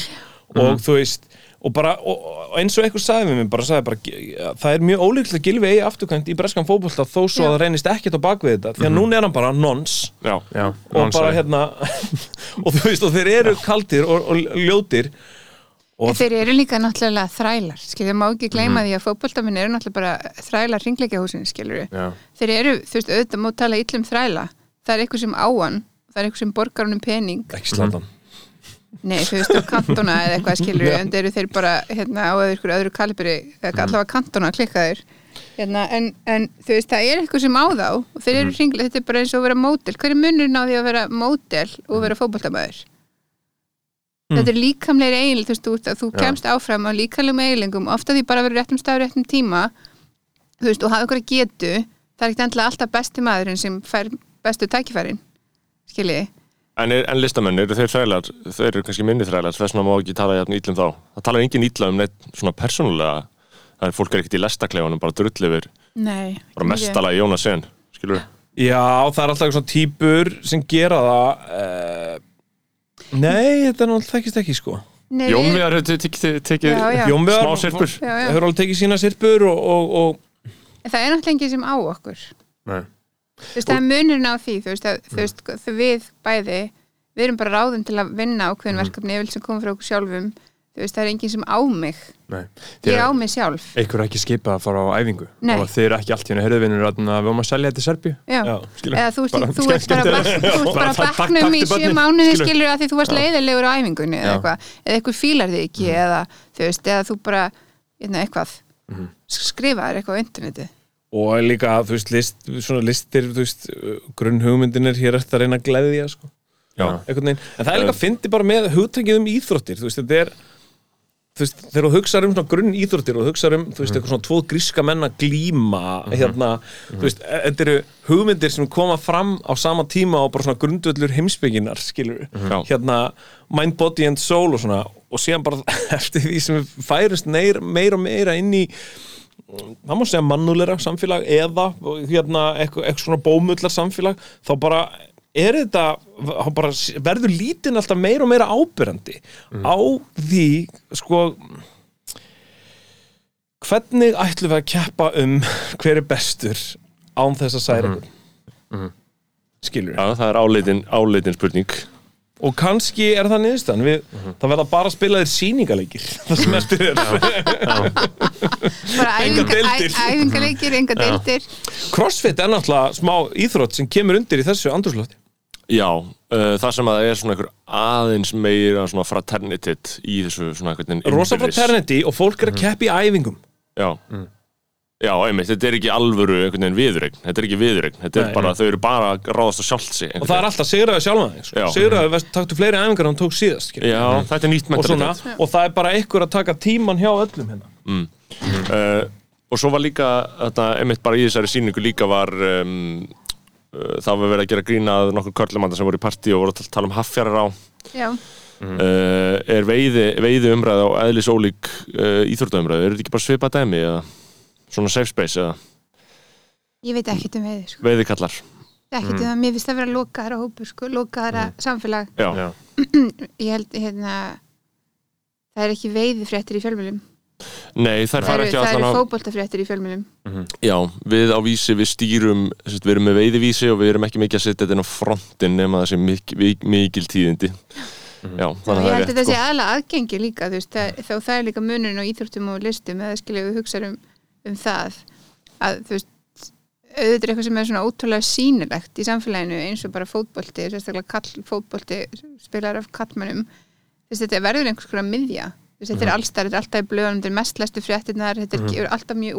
og þú veist og bara, og, og eins og eitthvað sagði við mig bara sagði bara, það er mjög ólíklegt að gilfi eigi afturkvæmt í breskan fótbolta þó svo Já. að það reynist ekkert á bakvið þetta því að núna er hann bara nons Já, Já, og bara hérna og þú veist og þeir eru kaldir og, og ljótir En þeir eru líka náttúrulega þrælar skilur, má ekki gleyma því að fótboltamenn eru náttúrulega bara þrælar ringleikjahúsin skilur Já. þeir eru, þú veist, auðvitað má tala illum þræla það er eitthvað sem á hann það er eitthvað sem borgar honum pening. Ekki slatan nei, þú veist, á kantona eða eitthvað skilur en þeir eru þeir bara hérna, á eitthvað öðru kalibri, eða allavega kantona klikkaður hérna, en, en þú veist, það er eitthvað sem á þá og þeir eru ringlega, þetta er bara eins og að vera mótel fótboltamæður þetta er líkamlegri eiginlega, þú veist, þú, ert- þú kemst áfram á líkamlegum eiginlegum, ofta því bara að vera réttum staður réttum tíma þú veist, og hafa ykkur að getu það er ekkert endilega alltaf besti maðurinn sem fær bestu tækifærin skiljiði En, er, en listamenn, eru þeir þrælar, þeir eru kannski minni þrælar, þess vegna má ekki tala jafn ítlum þá. Það talar engin ítla um neitt svona persónulega, það er fólk er ekkert í lestakleifunum, bara drull yfir, Nei, bara mestala í Jónas Sen, skilur við? Já, það er alltaf eitthvað svona típur sem gera það uh, Nei, þetta er náttúrulega þekkist ekki sko. Nei, Jón við- Viðar hefur tekið smá sirpur. Hefur alveg tekið sína sirpur og, og, og En það er náttúrulega enginn sem á okkur. Nei. þú veist, það er munurinn á því þú veist, að, þú veist, þau við bæði við erum bara ráðum til að vinna ákveðin verkefni yfir sem komum frá okkur sjálfum þú veist, það er enginn sem á mig. Nei. ég á mig sjálf. Einhver er ekki skipað að fara á æfingu? Nei. og þeir eru ekki allt í henni heyrðuvinnur að við höfum að selja þetta í Serbíu. Já. Já, skilur. eða þú, Bara bara, þú ert bara, skemmtilegt. bak, þú ert bara Bara á takk- bekknum í sjö mánuði skilur. að því þú varst leiðilegur á æfingunni eða eitthvað, eða eitthvað fílar þig ekki eða þú veist, eða þú bara hérna, eitthvað, skrifaðir eitthvað á interneti. Og líka, þú veist, list, svona listir þú veist, grunn hugmyndin er hér eftir að reyna að gleðja sko. En það er líka að fyndi bara með hugtækið um íþróttir, þú veist, þetta er þú veist, þegar þú hugsaður um svona grunn íþróttir og hugsaður um, þú veist, eitthvað svona tvo gríska menn að glíma, hérna þú veist, e- þetta eru hugmyndir sem koma fram á sama tíma og bara svona grundvöllur heimsbygginar, skilur Já. hérna, mind, body and soul og svona, og síðan bara eftir því sem við færust meira, og meira inn í það má segja mannúleira samfélag eða hérna, eitthvað, eitthvað svona bómullar samfélag þá bara er þetta bara verður lítin alltaf meira og meira ábyrrandi á því sko hvernig ætlum við að keppa um hver er bestur án þess að særa ykkur skilur Já, það er áleitin, áleitin spurning. og kannski er það niðurstaðan. Við, það verða bara að spila þér sýningaleikir. Það sem eftir er. Bara Engar æfinga, deildir. æ, æfingaleikir, enga deildir. Crossfit er náttúrulega smá íþrótt sem kemur undir í þessu andrúslofti Já, uh, það sem að það er svona einhver aðeins meira svona fraternitet í þessu svona einhvern veginn rosa innbyrðis. fraternity og fólk er að keppa í æfingum. Já, já, einmitt, þetta er ekki alvöru einhvern veginn viðregn, þetta er ekki viðregn þetta er Nei, bara, þau eru bara að ráðast á sjálft sig og það er alltaf þig sko. Já. sigraði, veist, taktu fleiri æfingar en hún tók síðast skilur. Já, þetta er nýtt og, svona, mentalitet og það er bara einhver að taka tíman hjá öllum hérna. Uh, Og svo var líka, þetta, einmitt bara í þessari sýningu líka var um, uh, það var verið að gera grína að nokkur körlumanda sem voru í partí og voru að tala um haffjarar á. Já, uh, er veiði, veiði umræða og eðlis ólík uh, íþróttaumræða, er þetta ekki bara svipað dæmi eða svona safe space eða? Ég veit ekkert um veiði sko. veiðikallar. Ekkert um það, mér finnst það vera lokaðara hópur sko, lokaðara samfélag. Já, Já. ég held, hérna það er ekki veiðifréttir í fjölmjölum nei þær það fara ekki það allan eru á fótboltafréttir í fjölmjölum Já, við á vísi, við stýrum sérst, við erum með veiðivísi og við erum ekki mikið að setja þetta inn á frontin nema það sé mik mik mikil tíðindi. Já, og þannig að ég það held er að þetta rétt sé sko. aðla aðgengi líka þú veist, það, þá það er líka munurinn á íþróttum og listum eða skilja við hugsa um, um það að þú veist auðvitað er eitthvað sem er svona ótrúlega sýnilegt í samfélaginu eins og bara fótbolti sérstaklega þú þetta einhvers konar miðja þú veist, þetta er þetta er alltaf í blöðunum þetta er mestlestu fréttinnar, þetta er mm alltaf mjög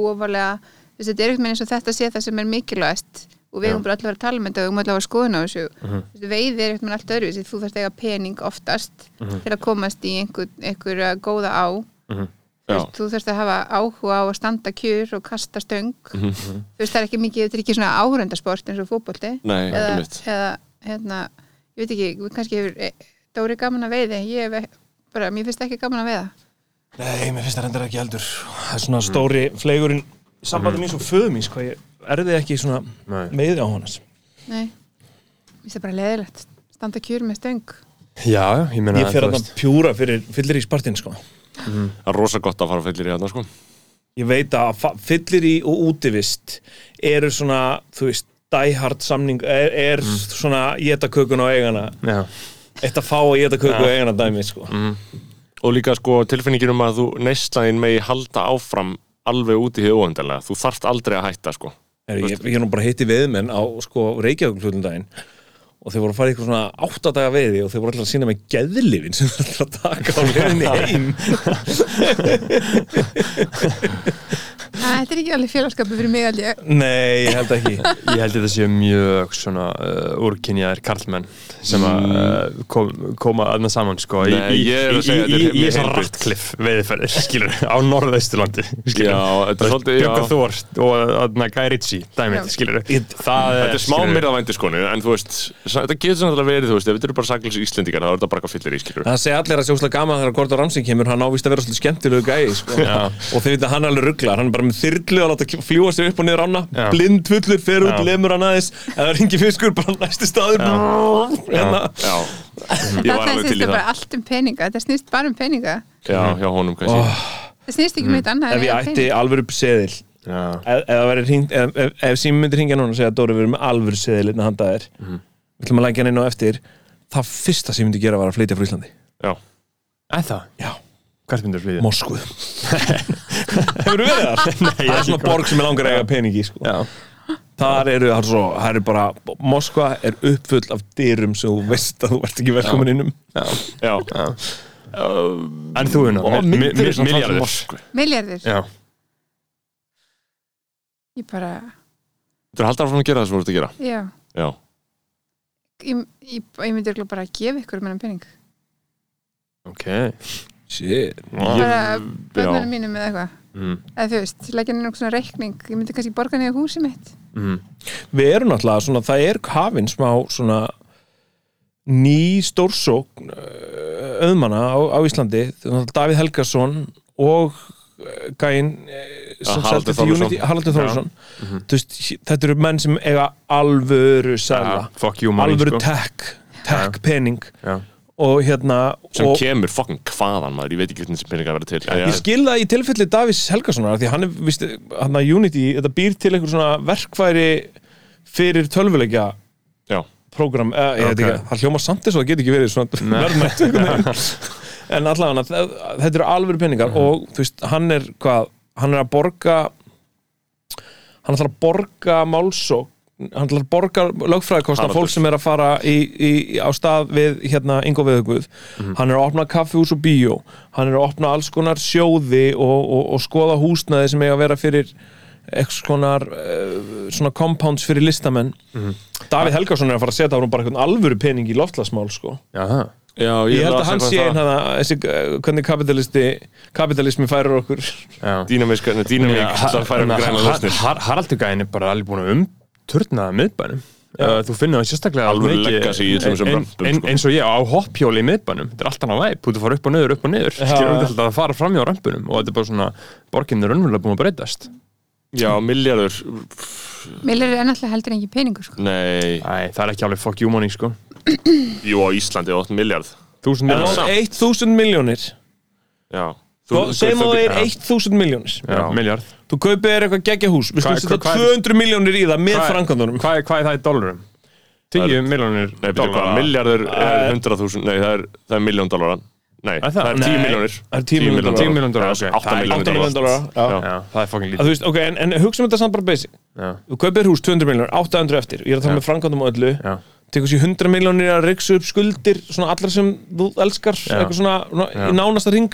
þú veist, þetta er eitthvað eins og þetta sé það sem er mikilvægast. Og við erum bara allir að vera að tala með þetta og við erum allir að skoðun á þessu. Mhm. Þú veist, veiði er eitthvað allt öðruvísi þú þarft að eiga pening oftast Mhm. til að komast í einhver, einhver góða á. Þú Já. veist, þú þarft að hafa áhuga á að standa kjur og kasta stöng. Mhm. þú veist það er ekki mikið, þetta er ekki svona áhörundasport eins og fótbolti. Nei, eða, eða hérna, ég veit ekki, kannski hefur eh, Dóri gaman að veiði ég hef bara, mér finnst ekki gaman að veiða. Nei, mér finnst það reyndar ekki heldur. Það er svona stóri fleigurinn í sambandi mín svo föðumís hvað ég erði ekki svona Nei. veiði á honans nei, mér finnst það bara leðilegt standa kjur með stöng. Já, já, ég meina Ég fer að veist, pjúra fyrir fyllir í spartin sko Það er rosa gott að fara fyllir í hérna sko. Ég veit að fyllir í og útivist eru svona, þú veist diehard samning, er, er svona geta kökun á eigana. Já, eitt að fá að geta kökun á eigana dæmi sko. Og líka sko tilfinningin um að þú neistlaðin megi halda áfram alveg út í því óhendalega Þú þarft aldrei að hætta sko. Er, ég, ég er nú bara hitti veðmenn á sko, Reykjavík hlutundaginn og þeir voru að fara í eitthvað svona áttadaga veiði og þeir voru alltaf að sína með geðlifin sem þeir alltaf að taka á leiðinni heim þetta er ekki alveg félagskapu fyrir mig alveg Nei, ég held ekki. Ég held þetta séu mjög svona uh, úrkynjaðir karlmenn sem að uh, kom, koma aðna saman sko í, Nei, í, ég er að segja, í, þetta er í, mjög þessar heilbrigt. rattkliff veiðferðir, skilur, á norðausturlandi skilur, Já, þetta er svolítið, já. Björg Þór og aðna Guy Ritchie dæmið, skilur það Þetta er smá skilurðu, myrðavændi skonu En þú veist, þetta getur svona verið Þú veist, ef þetta eru bara saklus íslendingar þá er þetta bara eitthvað fyllir í skilur Það segja allir að sjóslega gaman þegar Gordon Ramsay kemur hann ávist að vera er alveg er bara með þyrlu að láta fljúa sér upp og niður ána. Já. blind fullur, fer út, lemur hann aðeins. Eða ringi fiskur, bara næsti staður. Hérna. Alveg snýst það. bara það allt um peninga. Þetta snýst bara um peninga. Já, hjá honum kannski. Það snýst ekki um eitt annað ef en ég um ætti pening. alvöru seðil. Ef, ef, það ef, ef, ef sími myndir hringja núna og segja að Dóri verður með alvöru seðil innan handa þér. Mhm. við ætlum að lækja hann inn á eftir. Það fyrsta sem ég myndi gera var að flytja frá Íslandi. Já, er það? Já. Hvert myndir flytja? Moskvu. Hefur verið þar? það er svona borg sem er langar að eiga peningi sko. Já, þar eru, það er svo, það eru bara Moskva er uppfull af dyrum sem þú veist að þú ert ekki velkomin innum já. Já. En þú, Una, Og mi- mi- myndir mi- milljarður Moskvu. Milljarðir, Já, ég bara Þú er haldar áfram að gera það sem þú ert að gera? Já, Já, ég, ég, ég myndi bara að gefa ykkur með pening. Ok Shit bara já. bönnarinn mínum eða eitthvað mm. eða þú veist, leggja inn einhvern svona reikning ég myndi kannski borga niður húsið mitt Mm. Við erum náttúrulega svona, það er hafinn smá svona ný stórsókn uh, auðmanna á, á Íslandi Davíð Helgason og uh, gæinn uh, sem Ja, Haraldur seldi til Þórðarson. Unity, Haraldur. Þórsson Þú veist, þetta eru menn sem eiga alvöru sæla, Ja, alvöru sko. tech tech pening Já. Og hérna sem og, kemur fucking hvaðan maður, ég veit ekki hvernig sem peningar verður til. Ég skil það í tilfelli Davís Helgasonar því hann er, víst, hann að Unity þetta býr til einhver svona verkfæri fyrir tölvuleikja Já. prógram, eh, ég veit Ok. ekki það hljóma samt þess að það get ekki verið svona verðmætt en allavega þetta eru alvöru peningar og þú veist, hann er hvað, hann er að borga hann ætlar að borga málsók hann ætlar að borga lögfræðikosta Haraldur. fólk sem er að fara í, í, á stað við hérna Ingo Veðuguð hann er að opna kaffihús og bíó hann er að opna alls konar sjóði og, og, og skoða húsnaði sem eiga að vera fyrir eitthvað konar uh, svona compounds fyrir listamenn Davíð Helgason er að fara að setja á hún bara einhvern alvöru pening í loftlasmál sko Já, það. Já, ég held las að hann eitthvað sé um einn það. hana, þessi, uh, hvernig kapitalisti kapitalismi færir okkur Já. Dýnamísk, dýnamík Haraldur gæðin er bara alveg búin að umturna miðbænum. Uh, þú finnur það sérstaklega mikið- legacy ein- römpum, ein- sko. eins og ég á hoppjóli í miðbænum þetta er allt annað væp, þú fara upp og niður, upp og niður. Skilur við alltaf að fara fram hjá römpunum og þetta er bara svona, borginn er raunverulega búin að breytast. Já, milljarður. Milljarðir er náttúrulega heldur engin peningur sko. Nei, Æ, það er ekki alveg fuck you money sko. Jú á Íslandi 8 miljard þúsund en á samt. 1000 miljónir Já. Að það er Já. 1000 miljónir já, miljard þú kaupir þér eitthvað geggja hús við setja hvað- 200 miljónir í það með framkvæmdunum. hvað, er- hvað er það í dólarum? 10 miljónir hvað, milljarður er 100.000 Nei, það er, það er miljón dólarar Nei, það? það er 10 Nei, miljónir það er 10 milljónir 10 miljónir dólar, ok. 8 Það er miljónir 8 miljónir dólar dólar já. já, það er fucking lítið. en, en hugsa um þetta samt bara basic. Já, þú kaupir hús 200 miljónir, 800 eftir. Ég er að tala með framkvæmdum og öllu. Já, tekur sér 100 miljónir að riksa upp skuldir svona allar sem þú elskar eitthvað svona, svona í nánasta ring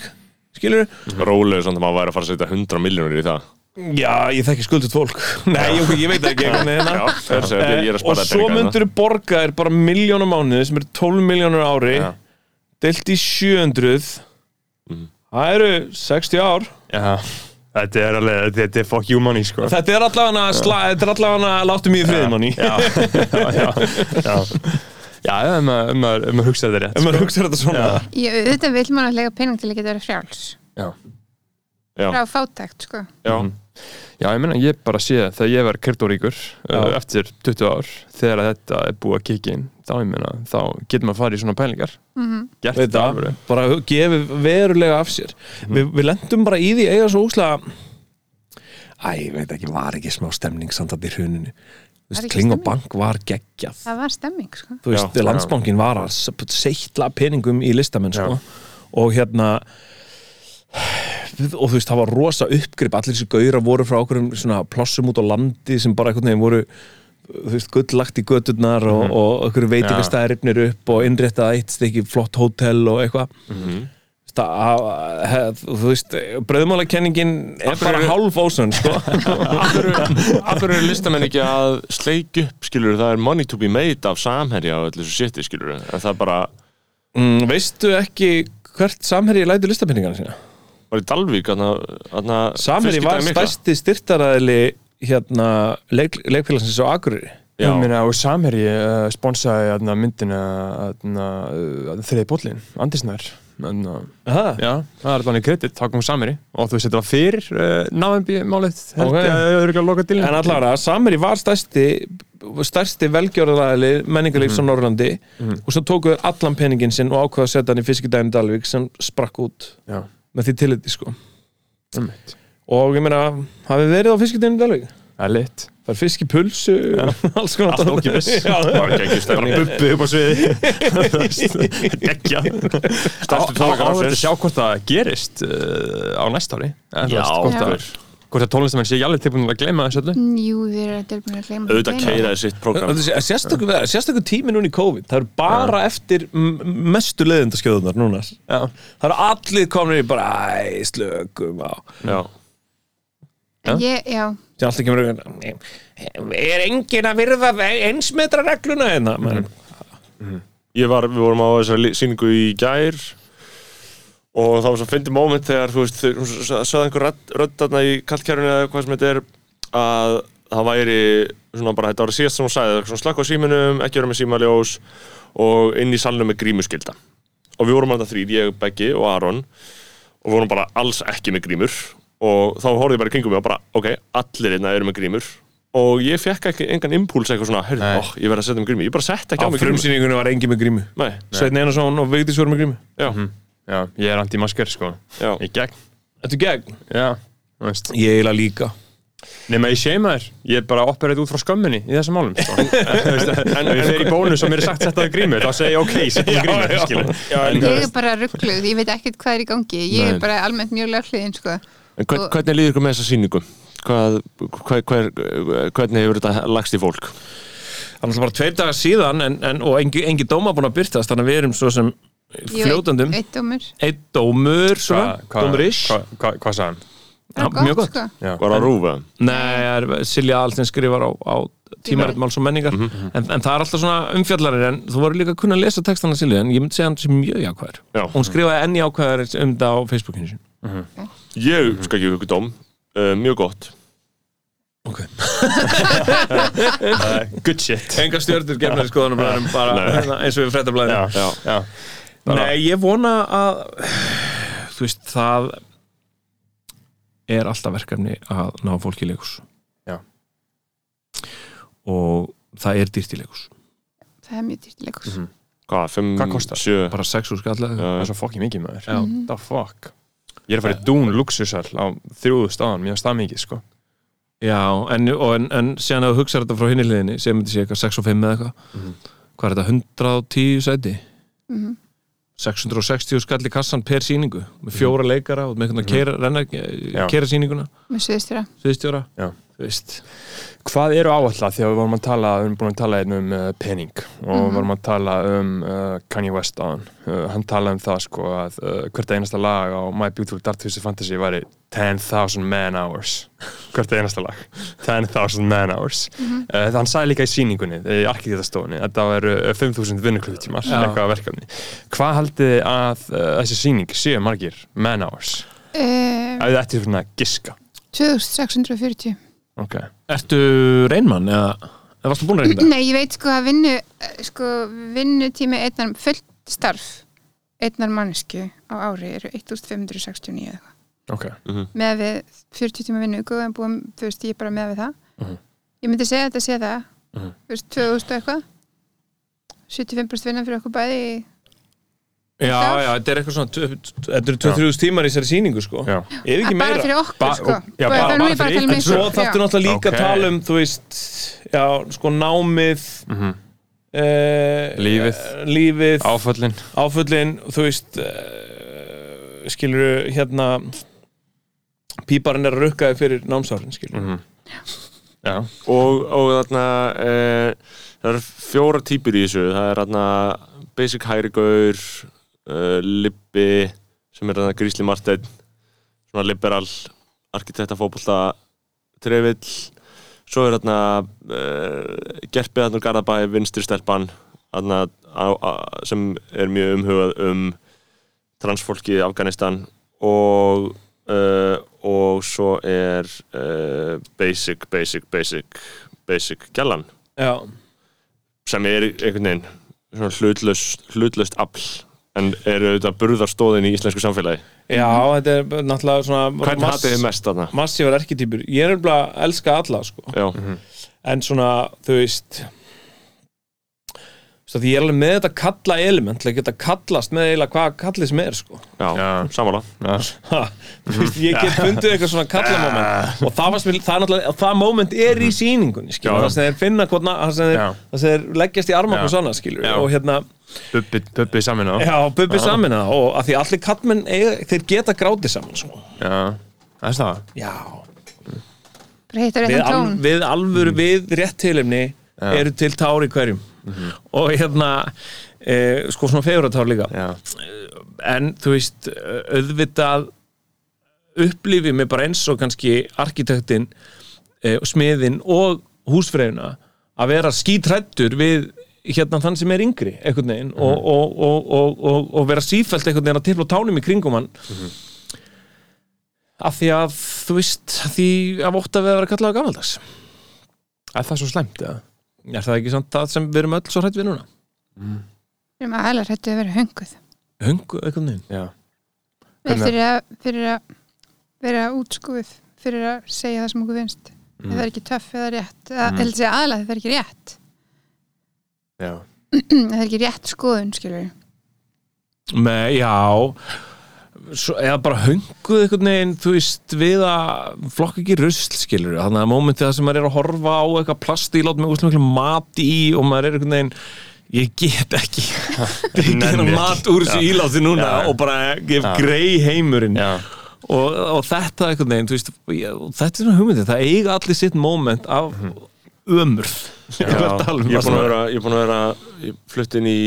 skilur Rólega samt að maður væri að fara að setja 100 miljónir í það Já, ég þekki skuldut fólk. Nei, ég, ég veit ekki einhvern veginn Já, það er að segja, ég er að Eh, Og svo myndur borga er bara miljónum mánuði sem eru 12 miljónur ári Já. deilt í 700 Mhm. Það eru 60 ár. Já, þetta er alveg, þetta er fuck you money sko. Þetta er allavega sla, Þetta er allavega láttu mig í friði manni Já, já, já Já, já ef maður, ef maður hugsa þetta rétt Ef maður hugsa þetta svona. Ég, auðvitað vil maður að lega pening til að geta verið frjáls. Já, Já. frá fátækt sko. Já, já ég meina ég bara sé þegar ég var kryptoríkur Já. uh, eftir 20 ár þegar þetta er búið að kikki inn þá ég meina, þá getur maður að fara í svona pælingar. Gert Veit þetta það, alveg bara gefi verulega af sér. Vi, Við lendum bara í því eiga svo úslega Æ, ég veit ekki, var ekki smá stemning samt að í hruninu? Þú Var geggjað. Það var stemming sko. Þú veist, Já, landsbankin var að s- seytla peningum í listamenn sko. og hérna og þú veist, það var rosa uppgrip. Allir þessi gauðra voru frá okkur svona plossum út á landi sem bara einhvern veginn voru þú veist, gullagt í göturnar og, og okkur veitingastæðir ripnir upp og innréttað eitt stykki flott hótel og eitthvað. Það, hef, þú veist, bröðmálakenningin er bara hálf ósönn sko. af hverju eru listamenn ekki að sleik upp, skilur það er money to be made af samherja og allir þessu shiti, skilur það er bara, mm, veistu ekki hvert samherji lætur listapenningana sína? Var í Dalvík Samherji var stærsti styrtaræðili hérna leik, leikfélagsins á Akureyri. Já, Ég meina, og Samherji uh, sponsaði aðna, myndina aðna, uh, þriði bóllin, Andisnær. Já, það er alveg kredit, þá kom Samherji. Og þú veist, þetta var fyrir uh, náðanbí málið, held Ok. ég að það eru ekki að loka til En allavega, Samherji var stærsti stærsti velgjörðaræðili menningarlífs á Norrlandi og svo tóku þeir allan peningin sinn og ákvaða að setja hann í fiskidæmi Dalvík sem sprakk út. Já, með því tilliti sko. Ummitt og ég meina, hafið verið á fiskidæmi Dalvík? Það er lit. Það er fiskipulsu Allt stefning Bubbi upp á sviði. Gekkja Stærstu tónleikar sjá hvort það gerist uh, á næsta ári. Já, veist, hvort, Já. að, hvort að tónlistamenn sé ekki alveg tilbúin að gleyma þessu öllu? Jú, þeir eru tilbúin að gleyma auðvitað keiraði sitt program sérstöku tími núna í COVID Það eru bara eftir mestu leðindaskjöðunar núna. Já, Það eru allir komin í bara Æ, slökum á. Já, En ég, já, sem alltaf kemur auðvitað er engin að virða einsmetra regluna hérna? Mm. ég var, við vorum á þessari síningu í gær og það var svo fyndið moment þegar þú veist, þau sögðu einhver röddarna í kallkjærunni eða hvað sem þetta er að það væri svona bara, þetta var síðast sem hún sagði, svona slakka á síminum, ekki vera með símaljós og inn í salnum með grímuskylda. Og við vorum alltaf þrýr, ég, Beggi og Aron og vorum bara alls ekki með grímur. Og þá horfði ég bara kringum mig og bara, ok, allir einna eru með grímur. Og ég fekk ekki engan impúls eitthvað svona, Nei. ó, ég verð að setja mig grímu. Ég bara sett ekki á á mig grímu. frumsýningunni var engin með grímu. Nei, Sveitn Einarsson og Vigdís voru með grímu já, já, ég er anti-masker sko já Í gegn Þetta er gegn Já, þú veist Ég eiginlega líka Nefn að ég seima þér, ég er bara operað út frá skömminni í þessum málum sko. En ef ég fer í bónus og mér er sagt þetta grímu þá segi ég ok, setja það grímu skilur. ég er bara ruggluð Ég veit ekkert hvað er í gangi Ég Nei. er bara almennt mjög lögluðin sko. En hvern, Og- hvernig líður ykkur með þessa sýningu? Hvað, hver, hver, hvernig hefur þetta lagst í fólk? Það er alltaf bara tveir dagar síðan en, en, og engi, engi dóma búin að byrtast þannig að við erum svo sem fljótandum Eitt dómur. Eitt dómur svona, dómurish. Hvað hva, hva sagði hann? Það mjög gott sko. Var það rúfa? Nei, það er Silja Altin skrifar á, á tímarit máls og menningar. En, en það er alltaf svona umfjallarir en þú voru líka að kunna lesa textana Silja en ég myndi segja hann sem mjög jákvæður. Já. hún skrifaði enn jákvæður um þetta á Facebookinu sin Ég skal ekki ykkur dóm. Uh, Mjög gott. Good shit. Enga stjörnur gefnaði skoðanum bara hérna, eins og við Já, Nei, ég vona að þú veist, það er alltaf verkefni að ná fólki í leikus Já. og það er dýrt í leikus Það er mjög dýrt leikus Hvað, 5, Hvað kostar? 7 bara 6 úr skallega það er svo fucking mikið maður. Já. The fuck. Ég er að fara í dún luxusal á þrjúðu staðan, finnst það mikið sko. Já, en, og, en, en síðan að þú hugsa þetta frá hinni liðinni sem myndi sé eitthvað 6 og 5 eða eitthvað. Hvað er þetta, 110 sæti? Mhm. 660 skall í kassan per síningu með fjóra leikara og með einhvern veginn að keira, renna, Já. keira síninguna Með sviðstjóra, Já. Þú veist Hvað eru áallega þegar við vorum að tala, við erum búin að tala hérna um uh, pening og við vorum að tala um uh, Kanye West á hann. Uh, hann talaði um það sko að uh, hvert einasta lag á My Beautiful Dark Twisted Fantasy væri 10,000 man hours. Hvert einasta lag. 10,000 man hours. Mhm. uh, það hann sagði líka í síningunni, í arkitektastofunni, að það veru 5.000 vinnukluttímar, Já. eitthvað verkefni. Hvað haldið þið að uh, þessi síning séu margir man hours? uh, Að þið ætti svona að giska. 2640 Ok. Ertu reynmann eða, eða varstu búin að reynda? Nei, ég veit sko að vinnu sko, vinnutími einnar fullt starf einnar mannesku á ári eru 1569 eða eitthvað Ok. með við 40 tíma vinnu en búum, þú veist, ég er bara með við það Mhm. ég myndi segja að þetta sé það Mhm. þú veist, 2000 og eitthvað 75% vinna fyrir okkur bæði í- Já, já, þetta er eitthvað svona Þetta eru 2-3 tímar í þessari sýningu sko Já. Ef ekki bara meira fyrir okkur Ba- sko já, bara- það er nú bara ég bara að fyrir tala um En mig svo sko, þarftu já. náttúrulega líka Ok. að tala um, þú veist, já, sko námið, Mm uh, Lífið. lífið Áföllin. áföllin, þú veist, uh, skilur hérna, píparinn er að rukka þig fyrir námsárin, skilur. Mhm. Já. og, og þarna e, það eru fjóra típur í þessu það er þarna basic hærigaur e, Libbi sem er þarna Grísli Marteinn svona liberal arkitekta fótbolta trefill. Svo er þarna e, gerpið þarna Garðabæ vinstri stelpan þarna sem er mjög umhugað um transfólki í Afganistan. Og uh, og svo er uh, basic, basic, basic basic gælan Já, sem er einhvern veginn hlutlaust afl en eru auðvitað burðarstóðin í íslensku samfélagi já, þetta er náttúrulega svona Hvern hatið þið mest þarna? massívar erketýpur. Ég er nefnilega að elska alla, sko. Já, En svona, þú veist, svo því ég er alveg með þetta kalla element, til að geta kallast með eiginlega hvað kallið sem er, sko. já, Já. samála Já. Ha, þú veist, ég get fundið eitthvað svona kalla moment og það, varst, mér- það er það moment er í sýningunni skilur, Já. það sem þeir finna hvort það sem þeir, leggjast í arma Já. og svona skilur og hérna, Bubbi, bubbi saman á. já, bubbi saman það og að því allir kallmenn, eiga, þeir geta grátið saman sko. Já. Það er það. já, við, réttan al, tón við alvöru við rétt Já. eru til tár í hverjum. Og hérna e, sko svona fegurartár líka. Já. en þú veist auðvitað upplifið mig bara eins og kannski arkitektin e, smiðin og húsfreyjuna að vera skítrættur við hérna þann sem er yngri einhvern veginn og, og, og, og, og, og vera sífælt einhvern veginn að tifla á tánum í kringum hann. Af því að þú veist því að ótt að við að vera kallaða gamaldags. Er það svo slæmt, eða? Er það ekki samt það sem við erum öll svo hrætt við núna við erum aðalega hrættu að vera hönguð höngu einhvern veginn Já. Við Hvernig- fyrir að, fyrir að vera útskúið fyrir að segja það sem okkur finnst mm. það er ekki töff eða rétt eða Mm. mm. segja aðalega það er ekki rétt Já. það er ekki rétt skoðun skilur með, já eða bara hönguð einhvern veginn þú veist við að flokka ekki rusl skilur þannig að mómentið það sem maður er að horfa á eitthvað plastíl át með úrslega miklu mat í og maður er einhvern veginn ég get ekki ekki Nenni. ekki. mat úr þessu ílátti núna Já. og bara gef grei heimurinn. Og, og þetta einhvern veginn veist, þetta er svona hugmyndið, það eiga allir sitt moment af ömurð. Ég er að tala um Ég er það búin að vera, ég er búin að vera ég flutti inn í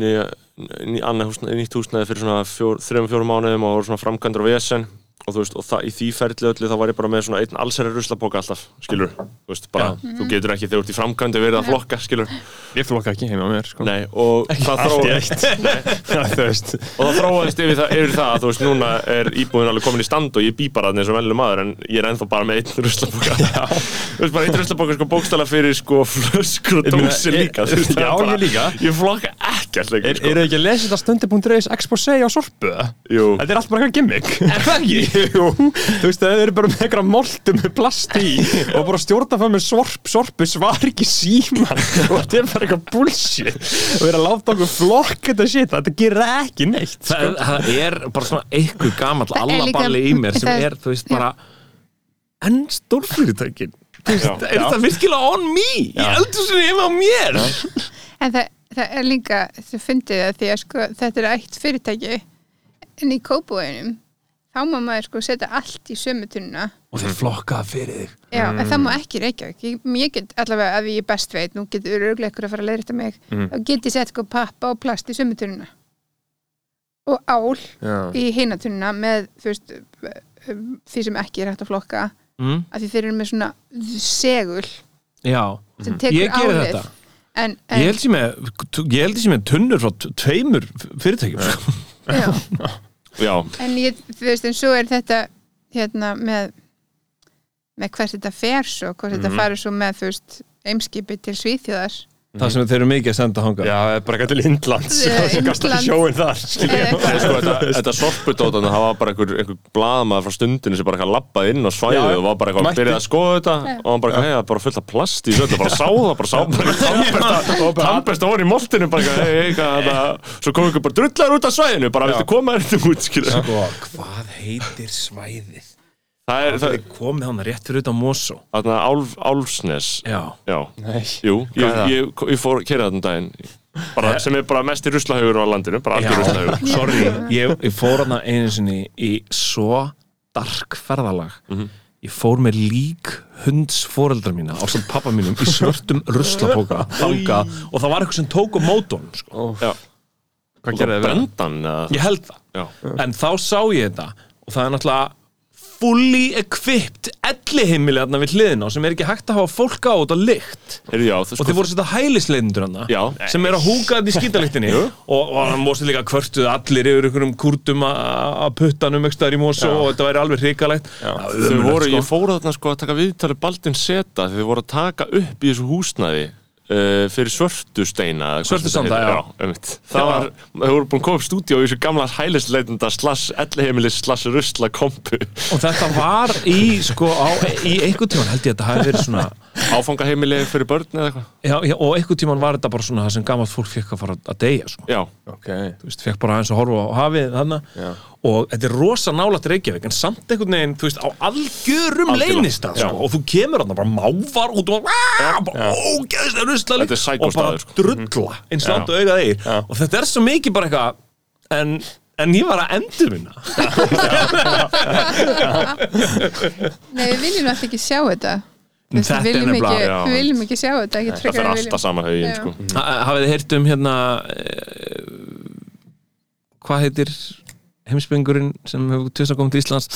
nýja, nýtt húsnæði fyrir svona fjór, þrejum fjórum mánuðum og voru svona framkvæmdur á VSN og þú veist, og það, í því ferli öllu þá var ég bara með svona einn allsherri ruslapoka alltaf, skilur þú veist, bara, þú getur ekki þegar þú ert í framkvæmdu verið að flokka, skilur, Ég flokka ekki heima á mér, sko. nei, og það Allt í þróaðist eitt. þú veist. og það þróaðist yfir það, yfir það að þú veist, núna er íbúðin alveg komin í stand og ég bý bara þarna eins og vellu maður en ég er ennþá bara með einn ruslapoka þú veist, bara einn ruslapoka sko bókstala fyrir sko flöskur og meina, dósir ég- líka þú veist, það er Já, bara- ég líka. ég flokka ekkert lengur, Er, sko. eru ekki að lesa þetta stundi.reis expose á sorpu? Jú. Þetta er allt bara eitthvað gimmick. Er það ekki? Jú, þú veist, það eru bara með eitthvað moltu með plast í og bara stjórna það með sorp, sorpu svar ekki síman og þetta er bara eitthvað bullshit. Og við erum að láta okkur flokka þetta shit, þetta gerir ekki neitt sko. það, það er bara svona eitthvað líka- allaballi í mér sem það- er, þú veist, bara enn stórfyrirtækin. Er það virkilega on me? Í eldhúsinu heima á mér. En það, það er líka þú fyndið það því að sko, þetta er eitt fyrirtæki en í kópúinum þá má maður sko setja allt í sömu tunna og þeir flokka það fyrir þig. Já, en það má ekki Reykjavík. Ég, ég get allavega, ef ég best veit nú getur öruglega ykkur að fara að leiðrita mig þá get ég sett sko pappa og plast í sömutununa og ál Já. í heinatununa með þú veist því sem ekki er hægt að flokka. Mm. af því þeir eru með svona segul Já, sem tekur ég gerir álið. þetta. En, en, Ég held sem með, ég held sem með tunnur frá tveimur fyrirtækjum sko. já, Já, en ég, þú veist, en svo er þetta hérna með með hvert þetta fer svo hvort þetta farið svo með, þú veist eimskipi til Svíþjóðar Það sem þeir eru mikið að senda hanga Já, það er bara eitthvað til Indlands Það sjóin þar Nei, sko, þetta, sorpudótan það var bara einhver, einhver blaðamaður frá stundinu sem bara lappaði inn á svæðið Já, og var bara eitthvað mætti. byrjað að skoða þetta og hann bara hei, það er bara fullt af plast í þessu bara sá það, bara sá bara tannbesta tannbesta ofan í moltinu svo kom ykkur bara drullar út af svæðinu bara viltu koma þetta út, Sko, hvað heitir svæðið? Það er, það Það er komið hann rétt fyrir utan Mosó. Þarna Álf, Álfsnes. Já, já, Nei. jú, ég, það? ég, ég fór kerið þarna um daginn. Bara, sem er bara mest í ruslahaugur á landinu bara algjör ruslahaugur. Sorry ég, ég fór hann einu sinni í svo dark ferðalag. Ég fór með lík hunds foreldra mína á samt pappa mínum í svörtum ruslapóka þangað. Og það var eitthvað sem tók á mótun sko. já, Hvað gerði við? brendan eða- Ég held það. Já, En þá sá ég þetta og það er náttúrulega fully equipped elliheimili þarna við hliðina sem er ekki hægt að hafa fólk á á lykt. Heyrðu, já, þú og þið voru að setja hælisleitindur Já. sem er að húka þetta í skítalyktinni og, og hann mósti líka kvörtuð allir yfir einhverjum kúrtum að puttanum ekki staðar í mósu og þetta væri alveg hrikalegt. Þau voru, ég fór þarna sko að taka viðtalið Baldin Seta því þau voru að taka upp í þessu húsnæði uh, fyrir svörtu steina eða hvað Svörtu sem þetta sanda, heitir. já. einmitt. það var, þau voru búin að koma upp stúdíó í þessu gamla hælisleitenda slass ellihemilis slass rusla kompu og þetta var í sko á, í einhvern tíman held ég að þetta hafi verið svona áfangaheimili fyrir börn eða eitthvað já, já, og einhvern tíman var þetta bara svona það sem gammalt fólk fekk að fara að deyja sko. já, Ok þú veist, fekk bara aðeins að horfa á hafið þannig Já. Og þetta er rosa nálægt Reykjavík en samt einhvern veginn, þú veist, á algjörum leynistað, Já. sko, og þú kemur þarna bara mávar út og bara rusla Þetta er og bara sko. drulla eins langt og augað eigir og þetta er svo mikið bara eitthvað en, en ég var að endur minna Nei, við viljum alltaf ekki sjá þetta. Við viljum ekki, við viljum ekki sjá þetta ekki það við alltaf sama haugin Já. sko. hafið þið heyrt um hérna eh, hvað heitir heimspengurinn sem hefur að koma til Íslands.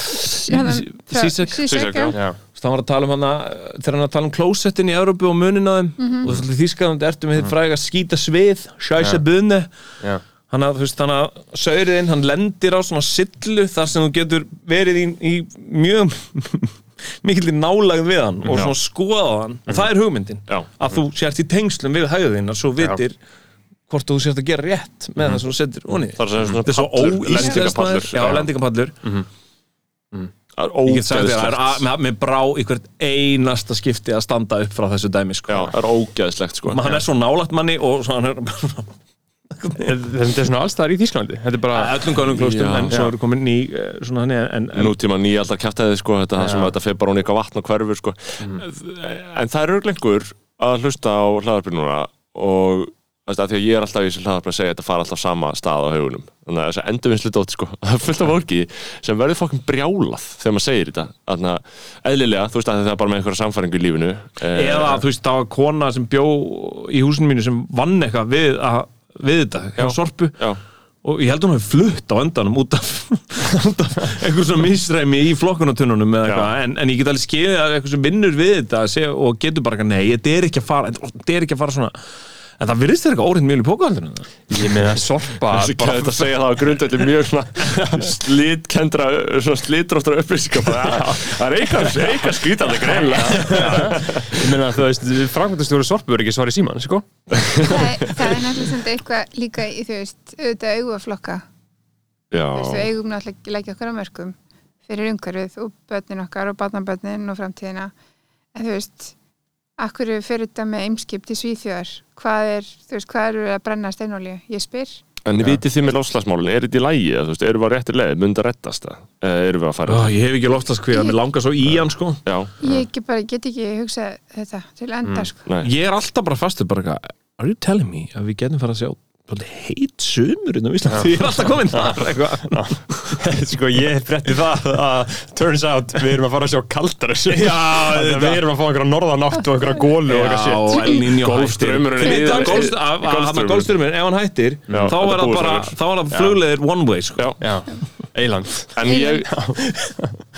Sisek já. Já. Það var að tala um hana, þegar hann var að tala um klósettin í Európu og munin á þeim. Mhm. og það er þýskaðandi ertu með þitt fræga skýta svið bunne Já. Hann að, þú veist, hann að sauriðinn, hann lendir á svona sillu þar sem þú getur verið í, í mjög mikill nálag við hann og Já. svona skoða hann. Og það er hugmyndin Já. að þú sért í tengslum við hægðina svo vitir hvort þú sért að gera rétt með það sem þú setur onni það er svona þetta er svo pallur, já, lendingapallur. Það er ég get sagt þér að það er- mér- brá í hvert einasta skipti að standa upp frá þessu dæmi sko. já, það er ógeðslegt sko. hann er svo nálægt manni og svo hann er Þetta er svona allstaðar í Þýskalandi. Þetta er bara öllum góðum klóstum en svo eru komin ný eh, svona hann en, en nútíma nýja alltaf kjátaði sko, þetta sem þetta fer bara hún eitthvað vatn og hverfur sko. en það er örglengur að hlusta á hlaðarpið núna og veist, að því að ég er alltaf í þessu hlaðarpið að segja að þetta fara alltaf sama stað á haugunum. Þannig að þessi endurvinnslu dótt sko, það er fullt af fólki sem verður fokkin brjálað þegar maður segir þetta. Þannig að eðlilega, þú veist að það er bara með einhverja samfæringu í lífinu eh, eða þú veist það var kona sem bjó í húsinu mínu sem vann eitthvað við, að, við þetta hjá Já. Sorpu. Já, og ég held hún hafi flutt á endanum út af, af einhver svona misræmi í flokkunartunnunum eða eitthvað. En, en ég get alveg skilið að eitthvað sem vinnur við þetta og getur bara nei, þetta er ekki að fara þetta er ekki að fara svona en það virðist þér eitthvað órind mjög í pókahaldinu Ég meina sorpa kæði þetta að segja það á grundvelli mjög svona slitkendra svona slitróttra upplýsingar. Bara, það er eitthvað, eitthvað skýtandi greinlega Ég meina þú veist Frankværtastjóri sorpu er ekki svar í síman sko. Það, er- það er náttúrulega samt eitthvað líka í þú veist, auðvitað augaflokka. Já, þú veist, við eigum náttúrulega að leggja okkar á mörgum fyrir umhverfið og börnin okkar og barnabörnin og framtíðina. En þú veist, akkur fyrir þetta með eimskip til Svíþjóðar? Hvað er, þú veist, hvað eru að brenna steinolíu? Ég spyr, En vitið þið með lofslagsmálun, er þetta í lægi? Þú veist, erum við á réttir leið, myndi að rettast það? Erum við að fara? Ó, ég hef ekki loftast hví að mér langar svo í hann sko. Já, ég ekki bara, get ekki hugsað þetta til enda, sko. Nei, ég er alltaf bara fastur bara eitthvað are you telling me að við getum fara að sjá heit sumurinn á Íslandi ég er alltaf komin þar eitthvað. sko ég frétti það að turns out við erum að fara að sjá þetta- við erum að fá einhverja norðanátt og einhverja gólu og eitthvað shit er. Golfstraumurinn, ef hann hættir þá er er það bara fyrir. þá er það flugleðir one way sko. Eiland En ég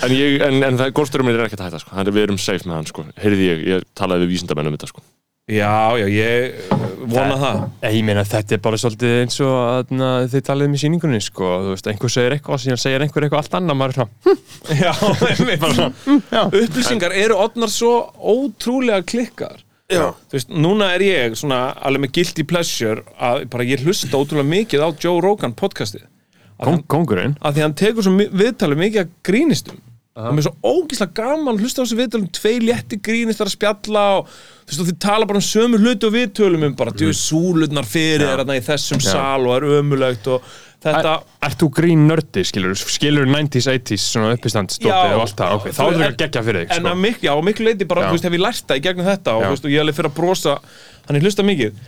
En, ég, en, en það golfströmmin er ekkert að hætta sko. Er- Við erum safe með hann sko. Heyrði ég, ég talaði við vísindamenn um þetta sko. Já, já, ég uh, vona það Nei, Ég meina þetta er bara svolítið eins og að na, þið talið um í síningunni sko, þú veist, einhver segir eitthvað og síðan segir einhver eitthvað allt annað, maður er svona já, einmitt. upplýsingar eru odnar svo ótrúlega klikkar. Já. þú veist, núna er ég svona alveg með guilty pleasure að bara ég hlusta ótrúlega mikið á Joe Rogan podcastið. Kongurinn að því hann tekur svo viðtalið mikið að grínistum og mér er svo ógíslega gaman að hlusta á þessu viðtalum tvei létti grínistar að spjalla og þú veist, og þið tala bara um sömu hluti og viðtölum um bara, djú, súlutnar fyrir er þarna í þessum sal og er ömulegt og þetta Ert þú grín nördi, skilur, skilur 90s, 80s, svona uppistand stópið og allt það, ok, þá er það en- að gegja fyrir þig, en sko. að mik, já, á miklu leiti bara, þú veist, hef ég lært það í gegnum þetta og, þú veist, og ég er alveg fyrir að brosa hann er hlusta mikið.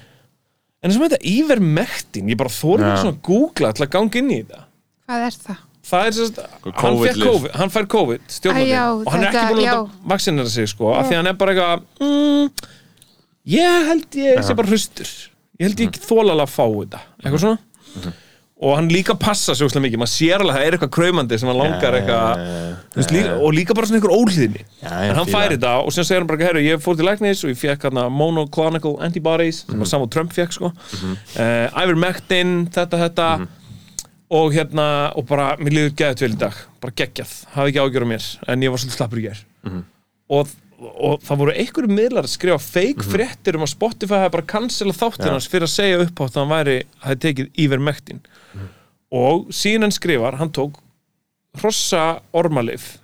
En og með þetta Ivermectin, ég bara þórum ekki svona að googla til að ganga inn í þetta. Hvað er það? Það er sérst, hann lyf. COVID hann fær COVID, já, og hann er ekki búin að vaksinera sig, sko, af því hann er bara eitthvað mm, ég held ég sé bara hlustur ég held ég ekki þólalega að fá þetta. Eitthvað svona. Og hann líka passa óslega mikið, maður sér alveg að það er eitthvað kraumandi sem hann langar eitthvað þú veist, líka, og líka bara svona einhver Já, en hann fíla. fær þetta og sem segir hann bara, herru, ég fór til læknis og ég fekk hérna monoclonical antibodies sem var saman Trump fekk, sko. Uh, Ivermectin, þetta, þetta og hérna, og bara mér liður geðið vel í dag, bara geggjað. Hafði ekki ágjör á mér, en ég var svolítið slappur í ger og, og það voru einhverju miðlar að skrifa fake fréttir um að Spotify hefði bara cancela þáttir hans fyrir að segja upp á að hann væri, hefði tekið Ivermectin. Og síðan skrifar, hann tók hrossa ormalif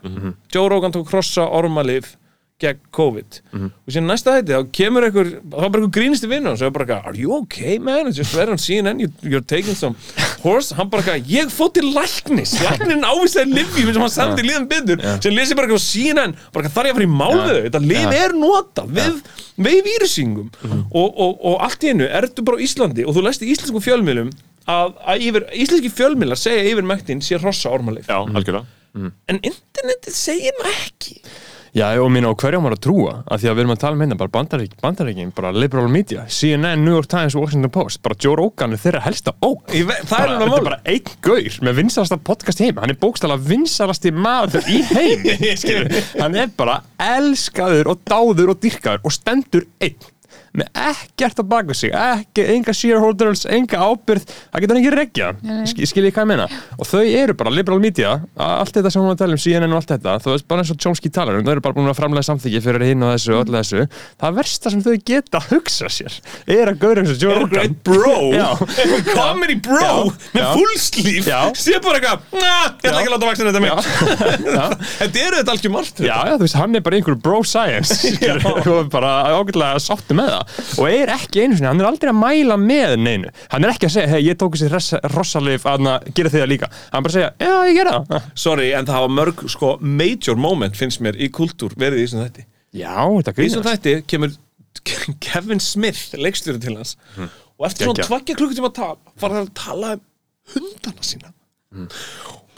Joe Rogan tók hrossa ormalif gegn COVID. Og síðan næsta þetta, þá kemur einhver þá er bara einhver grínisti vinnur og svo er bara eitthvað, are you okay man, it's just read on CNN you, you're taking some horse. Hann bara eitthvað, ég fótt til læknis. Læknin ávísaði livjum sem hann samti líðan betur sem lesi bara eitthvað CNN bara eitthvað, þarf ég að fara í málðu, þetta liv er notað við, við vírusingum og, og, og allt í einu, ertu bara á Íslandi og þú lest í íslenskum fjölmiðlum að, að yfir, íslenski fjölmiðlar segja yfir mektin sé hrossa ormalif Já, algjörlega. En internetið segir það ekki Já, og minna, og hverja á maður að trúa? Að því að við erum að tala um hérna bara bandarík, bandaríkin, bara liberal media CNN, New York Times, Washington Post bara Joe Rogan er þeirra helsta ve- það er bara, bara einn gaur með vinsalasta podcast heim hann er bókstala vinsalasti maður í heim hann er bara elskaður og dáður og dyrkaður og stendur einn með ekkert að baka sig ekki, enga shareholders, enga ábyrð það getur ekki regja Sk skil ég hvað ég meina? Og þau eru bara liberal media allt þetta sem hún var að tala um CNN og allt þetta þú veist bara eins og Chomsky talar um, þau eru bara búin að framlega samþykki fyrir hinn og þessu og öllu þessu. Það versta sem þau geta að hugsa sér er að gauður eins og Joe er Rogan bro? Comedy bro með Já. sé bara eitthvað, ég ætla ekki að láta vaksina þetta mig. Þetta eru þetta algjör margt hann er bara einhver bro science og bara ágætlega sáttu með það og er ekki einu sinni, hann er aldrei að mæla með neinu, hann er ekki að segja hei, ég tók þessi rossalif að gera þig það líka. Hann bara að segja, já, ég gera það. Sorry, en það hafa mörg sko major moment finnst mér í kultúr verið í þessum þætti. Já, þetta í þessum þætti kemur Kevin Smith, leikstjóri til hans og eftir svona tvaggja klukkutíma tal var hann að tala um hundana sína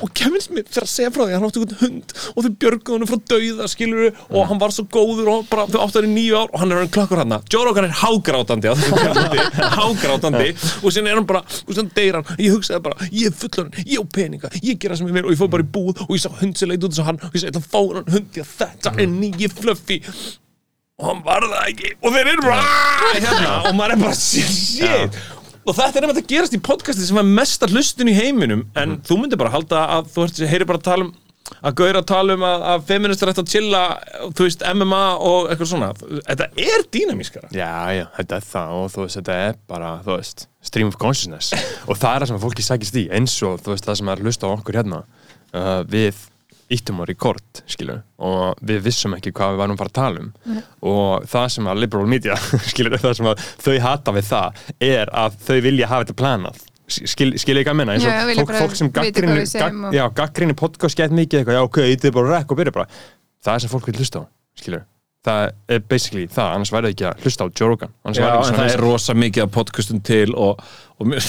og Kevin Smith fyrir að segja frá því hann átti einhvern hund og þau björguðu hann frá dauða skilur og hann var svo góður og bara þau áttu hann í nýju ár og hann er hann klakkur hann Joe Rogan er hágrátandi hágrátandi. Og síðan er hann bara og síðan deyr hann, ég hugsaði bara ég er fullur ég á peninga, ég gera sem ég vil og ég fór bara í búð og ég sá hund sem leit út og hann og ég sagði þetta fá hann hund því að þetta er nýji fluffi og hann var það ekki. Og þeir eru bara hérna, og maður er bara shit. Og þetta er einmitt að gerast í podcasti sem er mesta hlustun í heiminum en þú myndir bara halda að þú ert, heyri bara að tala um að gauðra að tala um að, að feministar ætti að chilla, þú veist, MMA og eitthvað svona, þetta er dýnamískara. Já, já, þetta er það og þú veist, þetta er bara, þú veist, stream of consciousness. Og það er það sem fólki sækist í eins og þú veist, það sem er að hlusta á okkur hérna uh, við íttum á rekord, skilur og við vissum ekki hvað við varum að fara að tala um. Og það sem að liberal media skilur, það sem að þau hata við það er að þau vilja hafa þetta planað. Skil, skil ég ekki að menna eins Já, og vilja fólk, fólk sem við segjum og- já, podcast gett mikið eitthvað, já ok, þetta er bara rekk og byrja bara. Það er sem fólk vil hlusta á, skilur það er basically það, annars væri það ekki að hlusta á Joe Rogan. Annars Já, væri en það er rosa mikið af podcastum til og, og mjög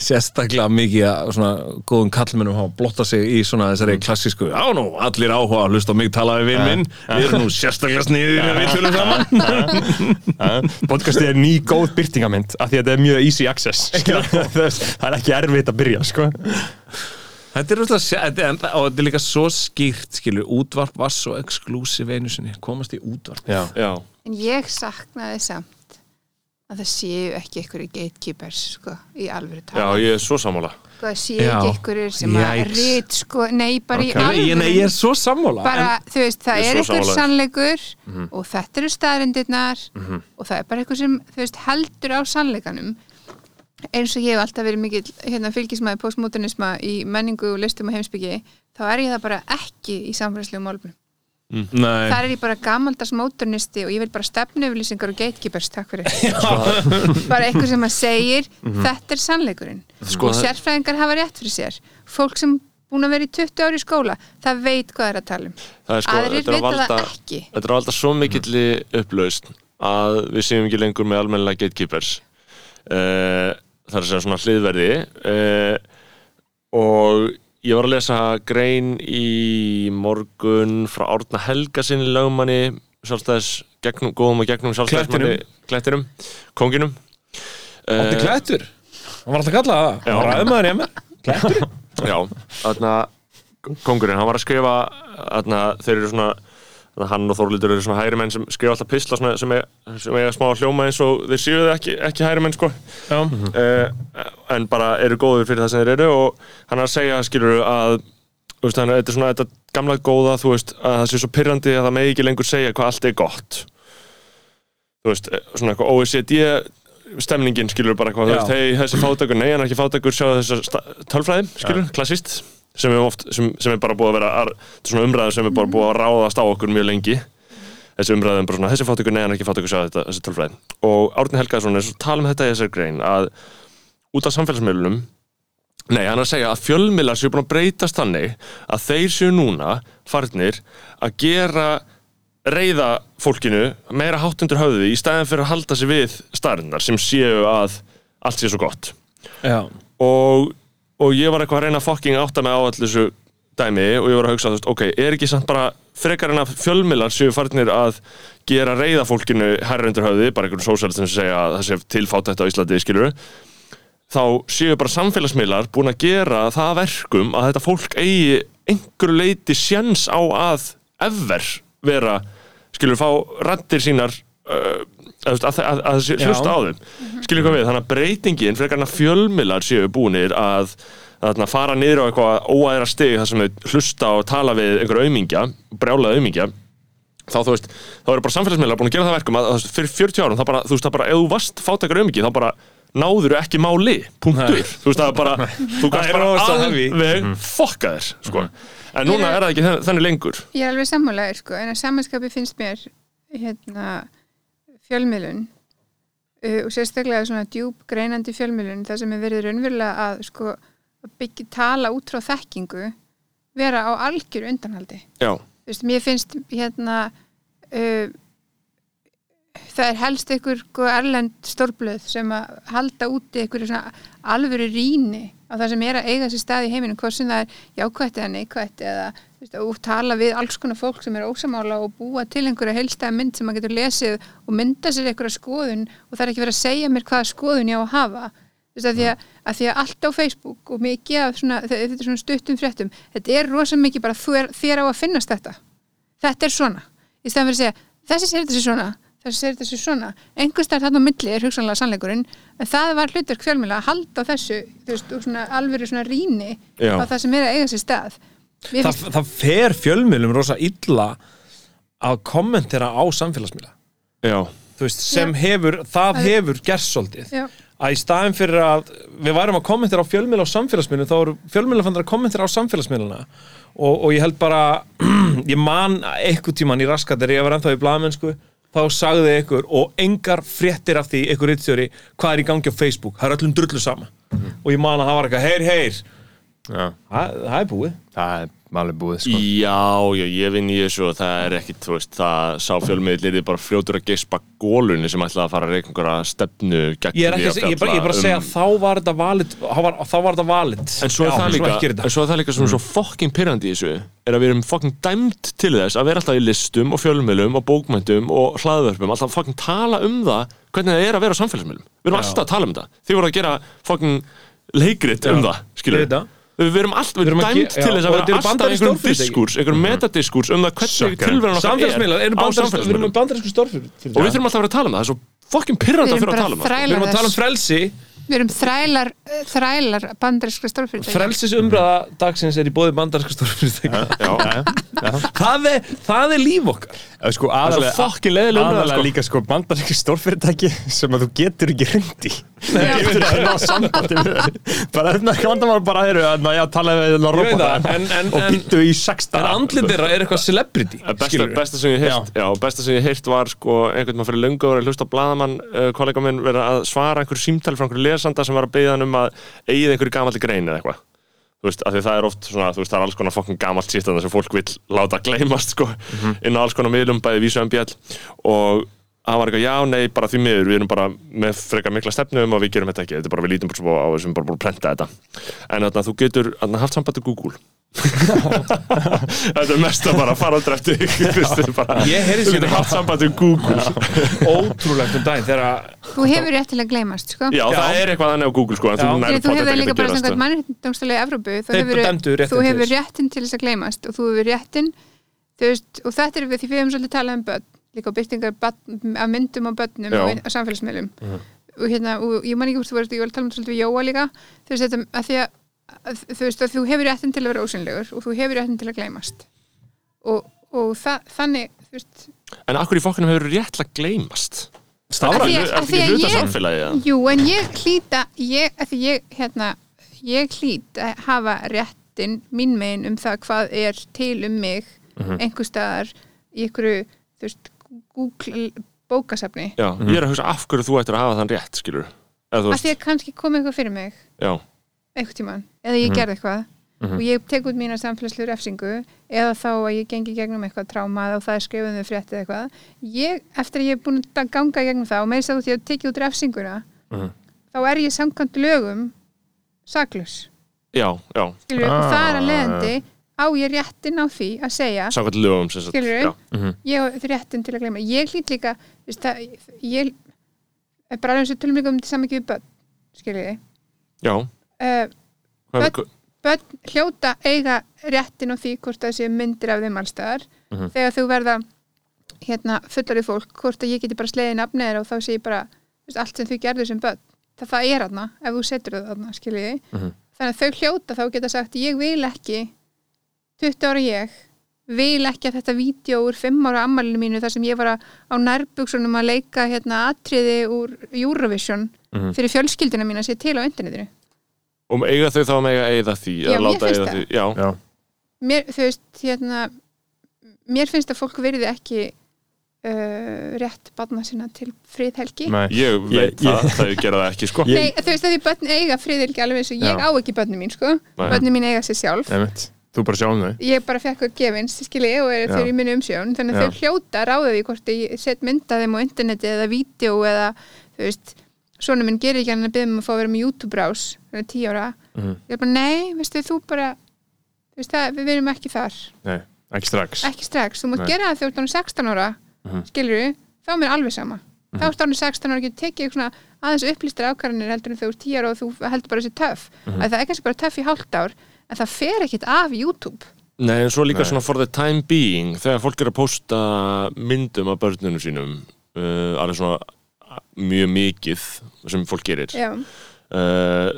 sérstaklega mikið að svona góðum kallmennum hafa blotta sig í svona þessari klassísku. Já nú, allir áhuga að hlusta á mig tala við minn. Við erum nú sérstaklega sniðir þegar við tölum saman. Podcastið er ný góð byrtingamynd af því að þetta er mjög easy access skilur. það er ekki erfitt að byrja sko. Þetta er er, og þetta er líka svo skýrt skilur, útvarp var svo exclusive einu sinni, komast í útvarp. Já, Já, En ég saknaði samt að það séu ekki einhverju gatekeepers sko, í alvöru já, tala ég er svo sammála sko, það séu Já. ekki einhverju sem að rít sko, nei bara Ok. í alvöru Ég, nei, ég er svo sammála bara, þú veist, það er er svo einhver sammála. sannleikur Mhm. og þetta eru staðrendirnar og það er bara eitthvað sem, veist, heldur á sannleikanum eins og ég hef alltaf verið mikil hérna, fylgismæði postmodernisma í menningu, listum og heimsbyggi þá er ég það bara ekki í samfélagslegum málum Nei, þar er ég bara gamaldags mótornisti og ég vil bara stefnuflýsingar og gatekeepers, takk fyrir. Bara eitthvað sem að segir þetta er sannleikurinn. Sko, og það- sérfræðingar hafa rétt fyrir sér. Fólk sem búin að vera í 20 ári í skóla það veit hvað er að tala um. Það er sko, aðrir er að það ekki. Þetta er valda svo mikill upplaust að við séum ekki lengur með almennilega gatekeepers. Uh, Það er svona hliðverði. Uh, og ég var að lesa grein í morgun frá Árna Helga sinni lögmanni sjálfstæðis gegnum, góðum og gegnum sjálfstæðismanni klættinum, konginum. Átti Eh, klættur Hann var alltaf kallað það, hann var ræðmaður hjá mér Já, þarna kongurinn, hann var að skrifa þarna, þeir eru svona hann og Þorlítur eru svona hægri menn sem skrifa alltaf svona, sem, er, sem er smá hljóma eins og þeir séu það ekki, ekki hægri menn sko. Já, uh, en bara eru góður fyrir það sem þeir eru og hann er að segja skilur að veist, hann, þetta er svona þetta gamla góða veist að það sé svo pyrrandi að það megi ekki lengur segja hvað allt er gott. Þú veist, eh, svona eitthvað OECD stemningin skilur bara eitthvað, þú Já. veist, hei þessi fátakur, nei hann er ekki fátakur, sjáðu þessa tölfræði skilur, klassist sem er, oft, sem, sem er bara búið að vera ar, þetta er svona umræðum sem er bara búið að ráðast á okkur mjög lengi. Þessi umræðum bara svona, þessi fátakur, nei hann ekki fátakur, sjáðu þetta, þessi tölfræði. Og Árni Helgason er svo tala um þetta í þessari grein að út af samfélagsmiðlunum Nei, hann er að segja að fjölmiðlar séu búin að breytast þannig að þeir séu núna farnir að gera reyða fólkinu meira hátt undir höfði í stæðan fyrir að halda sig við staðrinnar sem séu að allt sé svo gott. Já. Og, og ég var eitthvað að reyna að fucking átta mig á allir þessu dæmi og ég var að hugsa, veist, ok, er ekki samt bara frekar en að fjölmiðlar séu farnir að gera reyða fólkinu herra undir höfði, bara einhverjum sósælistum sem segja að það sé tilfátt þetta á Íslandi, skilur þá séu bara samfélagsmiðlar búin að gera það að verkum að þetta fólk eigi einhverju leiti sjens á að ever vera skilur fá rattir sínar uh, að, að, að, að sé- Já. hlusta á þeim. Skilur hvað við, þannig að breytingin frekar en að fjölmiðlar séu búinir að að fara niður á eitthvað óæðra stig þar sem þau hlusta og tala við einhverja aumingja, brjálaða aumingja þá þú veist, þá eru bara samfélagsmiðlar búin að gera það verkum að, að fyrir 40 árum, þá bara, þú veist, það bara ef þú varst fátakar aumingi, þá bara náður ekki máli, punktur, þú veist, það er bara þú kannst bara alveg fokka þér, sko. En núna er- er það ekki þenn- þannig lengur. Ég er alveg sammálaður sko, en að samanskapi finnst mér hérna, fjölmiðlun uh, og sérstaklega svona djúb greinandi fjölmiðlun það sem er verið raunverulega að sko, að byggja tala út frá þekkingu vera á algjör undanhaldi. Veist, mér finnst hérna uh, það er helst einhver sko, erlend stórblöð sem að halda úti einhverju svona alvöru rýni á það sem er að eiga sér stað í heiminum hvort sem það er jákvætt eða neikvætt eða og tala við alls konar fólk sem er ósamála og búa til einhverja heilstæða mynd sem maður getur lesið og mynda sér einhverja skoðun og það er ekki verið að segja mér hvaða skoðun ég á að hafa. Að því að, að því að allt á Facebook og mikið af svona, þetta er svona stuttum fréttum þetta er rosa mikið bara þér, á að finnast þetta. Þetta er svona. Í stæðan fyrir að segja, þessi segir þetta sér svona þessi segir þetta sér svona, staðar þarna á milli er hugsanlega sannleikurinn, en það var hlutverk fjölmjöla að halda þessu veist, svona alvöru svona rýni Já. á það sem er að eiga sér stað. Það, finnst, það fer fjölmiðlum rosa illa að kommentera á veist, sem Já. hefur, það Það- hefur gerst svolítið. Já, að í staðin fyrir að við værum að kommentera á fjölmiðla á samfélagsmiðlum þá eru fjölmiðla fannir að kommentera á samfélagsmiðluna og, og ég held bara ég man eitthvað tíman í raskatir ég var ennþá í blaðmennsku þá sagði ykkur og engar fréttir af því ykkur yttstjóri hvað er í gangi á Facebook. Það er öllum drullu sama. Og ég man að það var eitthvað heyr heyr. Já, það, það er búið. Það er Malibúið sko. Já, já, ég vinn í þessu og það er ekkit, þú veist, það sá fjölmiðlir bara fljótur að gespa gólunni sem ætlaði að fara að reyka einhverja stefnu gegn Ég er ekki að ég er bara, ég er bara að segja um- að þá var þetta valid þá var, þá var þetta valid. En svo er Já, það líka, en svo er það líka svona svo fucking pyrrandi í þessu er að við erum fucking dæmt til þess að vera alltaf í listum og fjölmiðlum og bókmæntum og hlaðvörpum, alltaf fucking tala um það hvernig það er að vera á samfélagsmiðlum. Við erum alltaf að tala um það, þið voru að gera fucking leikrit um það, skilur það. Við erum alltaf, við erum dæmt til þess að vera alltaf einhverjum diskurs, einhverjum metadiskurs um það hvernig tilverðan okkar er. Á bandarísku, við erum samfélagsmiðlum bandarísku stórfyrir og við þurfum alltaf að vera að tala um það, það er svo fucking pyrrandi Við að þurfa að tala um það. Við erum að tala um frelsi Við erum þrælar, þrælar bandarískra stórfyrirtæki Frelsis umræða dagsins er í bóði bandarísku stórfyrirtæki Já, það, er- það er líf okkar. Sko, er svo fucking leiðileg umræða, aðalega sko. líka sko bandaríski stórfyrirtæki sem að þú getur ekki hrundi þú getur ekki ná sambandi við þau. bara þetta er vandamál bara eru að já, talaði við Ég veit robota. það, en- en- og en- býttu í sexta En andlið þeirra er eitthvað celebrity besta, sem ég heirt já. besta sem ég heirt var sko einhvern maður fyrir löngu að að lesanda sem var að beða hann um að eigið einhverju gamalli grein eða eitthvað. Þú veist, af því það er oft svona, þú veist, það er alls konar fokkin gamalt sýttan sem fólk vill láta gleymast sko, inn á alls konar miðlum, bæði vísu MBL og hann var eitthvað, já, nei, bara því miður við erum bara með frekar mikla stefnum og við gerum þetta ekki, þetta er bara, við lítum bara svo á þessum bara búin að prenta þetta. En þarna, þú getur þarna, haft samband til Google. Þetta er mest að bara fara á drefti Ég síðan getur haft samband til Google. Ótrúlegt um daginn þegar Þú hefur rétt til að gleymast sko. já, það er eitthvað þannig á Google sko, en Já. þú þú hefur líka bara að gerast mannréttindómstölu í Evrópu þú hefur réttin til þess. að gleymast og þú hefur réttin og þetta er við því við hefum svolítið talað um börn líka byrtingar barn, af myndum á börnum og á samfélagsmiðlum. Og hérna, og ég man ekki hvort þú veist, ég var að tala um svolítið við Jóa líka þú veist, þetta, að því að, að þú veist, að þú hefur réttin til að vera ósynlegur og þú hefur réttin til að gleymast. Og, og það, þannig þú veist, en akkur í fokkunum hefur rétt til að gleymast? Af stafræn, því að- er af þetta ekki að hluta samfélagi eða? Jú, en ég hlýta ég, að því ég, hérna ég hlýt að hafa réttin mín megin um það hvað er til um mig Mhm. einhver staðar í einhverju, þú veist Google bókasafni. Já, ég er að hugsa af hverju þú ættir að hafa þann rétt skilur eða þú að veist, því að kannski kom eitthvað fyrir mig. Já, einhvern tímann, eða ég gerði eitthvað. Og ég tek út mína samfélagslegu refsingu eða þá að ég gengi gegnum eitthvað trámað og það er skrifuð við fréttið eitthvað. Ég, eftir að ég er búin að ganga gegnum það og með þess að þú ég tekið út refsinguna þá er ég samkvæmt lögum saklus já, já. Skilur, og það er að leiðandi á ég réttin á því að segja samkvæmt lögum sem sagt, Skilurðu? já. ég á réttin til að gleyma. Ég hlýt líka þú veist, það, ég er bara eins og tölum líka um þetta saman ekki við börn skiljiði já, uh, Börn- börn hljóta eiga réttin á því hvort það sé myndir af þeim allstaðar Mhm. þegar þú verða hérna fullarið fólk, hvort að ég geti bara sleiðið nafnið og þá sé ég bara þú veist, allt sem þau gerðu sem börn, það, það er aðna ef þú setur það aðna, skiljiði Mhm. þannig að þau hljóta þá geta sagt ég vil ekki 20 ára ég vil ekki að þetta vídeo úr 5 ára ammælinu mínu þar sem ég var að, á nærbuksunum að leika hérna atriði úr Eurovision Mhm. fyrir fjölskyldina mína sé til á internetinu og eiga þau þá að mega eigða því Já, eða mér láta finnst eiga það. því, já, Já. mér, veist, hérna mér finnst að fólk verði ekki uh, rétt barna sinna til friðhelgi Nei. ég veit Ég- það, ég- það gera það ekki sko Nei, þú veist að því börn eiga friðhelgi alveg eins og ég Já. á ekki börnin mín, sko Nei. börnin mín eiga sér sjálf Einmitt. Þú bara sjáum þau? Ég bara fekk að gefins, skilji, og er þau í minni umsjón. Þannig að þau hljóta ráða því hvort ég set mynda þeim á interneti eða vídeo eða, þú veist svona minn gerir ekki hann að byrja um að fá að vera með YouTube-brás þannig að tíu ára. Mhm. ég er bara, nei, veistu, þú bara þú veist það, við erum ekki þar. Nei, ekki strax. Ekki strax, þú Nei. gera það þegar þú ert orðin 16 ára Mhm. skilur þá er mér alveg sama. Þá ert orðin 16 ára getur tekið svona aðeins upplýstar ákvarðanir heldur en þegar þú ert 10 ára og þú heldur bara þessi töff að það kannski bara töff í hálft ár en það fer ekkit af YouTube. Nei, en svo líka Nei. svona for the time being þegar fólk er að posta myndum af börnunum sínum uh, alveg svona mjög mikið sem fólk gerir já, uh,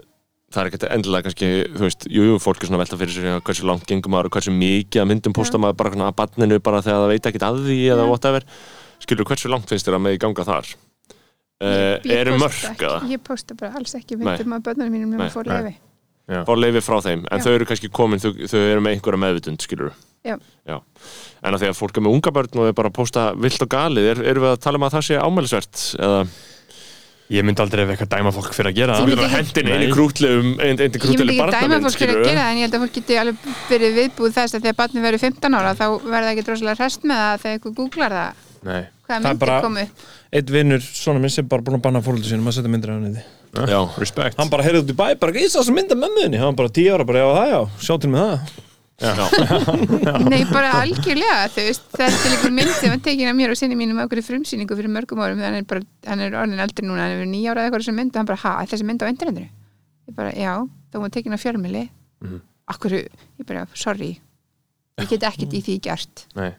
það er ekkert endilega kannski, þú veist, jú, jú, fólk er svona að velta fyrir sér já, hversu langt gengum maður og hversu mikið að myndum posta maður bara svona að barninu bara þegar það veit ekkert að því eða Já. whatever. Skilur hversu langt finnst þér að með í ganga þar? Uh, Ég- ég eru posta mörg ekki- eða? ég posta bara alls ekki myndum af börnunum mínum Nei, nema fór nei. lefi fá leifi frá þeim, en Já. þau eru kannski komin þau, þau eru með einhverja meðvitund, skilur Já. en að því að fólk er með unga börn og er bara að posta vilt og galið, er, erum við að tala um að það sé ámælisvert eða? Ég myndi aldrei ef eitthvað dæma fólk fyrir að gera Ég Þú það myndi ekki- hendin inn í Nei. krútlegum inn í ég myndi krútlegum ekki dæma fólk fyrir að skilur gera það en ég held að fólk geti alveg verið viðbúð þess að þegar barnið verið 15 ára þá verða ekki droslega hrest með það þegar eitthvað googlar það. Nei, hvaða Það er myndir bara- komu upp? Eitt vinnur, svona minn sem bara búin að banna fóröldu sínum að setja myndir af henni Já, respect. Hann bara heyrði út í bæ, bara ég sá sem mynda mömmuðinni Hann var bara 10 ára, bara já það já, sjá til með það. Nei, bara algjörlega, þú veist, þetta er líka mynd sem var tekin af mér og sinni mínum á okkur frumsýningu fyrir mörgum árum, þannig er bara, hann er orðin eldri núna, hann er verið nýja ára eða eitthvað sem mynd og hann bara, ha, er þessi mynd á internetinu? Ég bara, já, það var tekin af fjölmili Mhm. Akkur, ég bara, sorry ég get ekkert í því gert. Nei.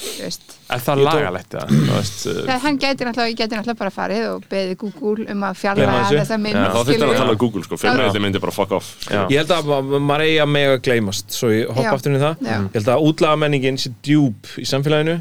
Þú veist Er það lagalegt eða? Þú veist, Það, hann gæti náttúrulega, ég gæti náttúrulega bara farið og beðið Google um að þessu. þessa mynd þá hann skilurðu. að tala um Google sko, fjölmiðli myndi bara fuck off Já. Ég held að ma- maður eigi að mega gleymast Svo ég hoppa aftur inn í það Já. Ég held að útlaga menningin sé djúb í samfélaginu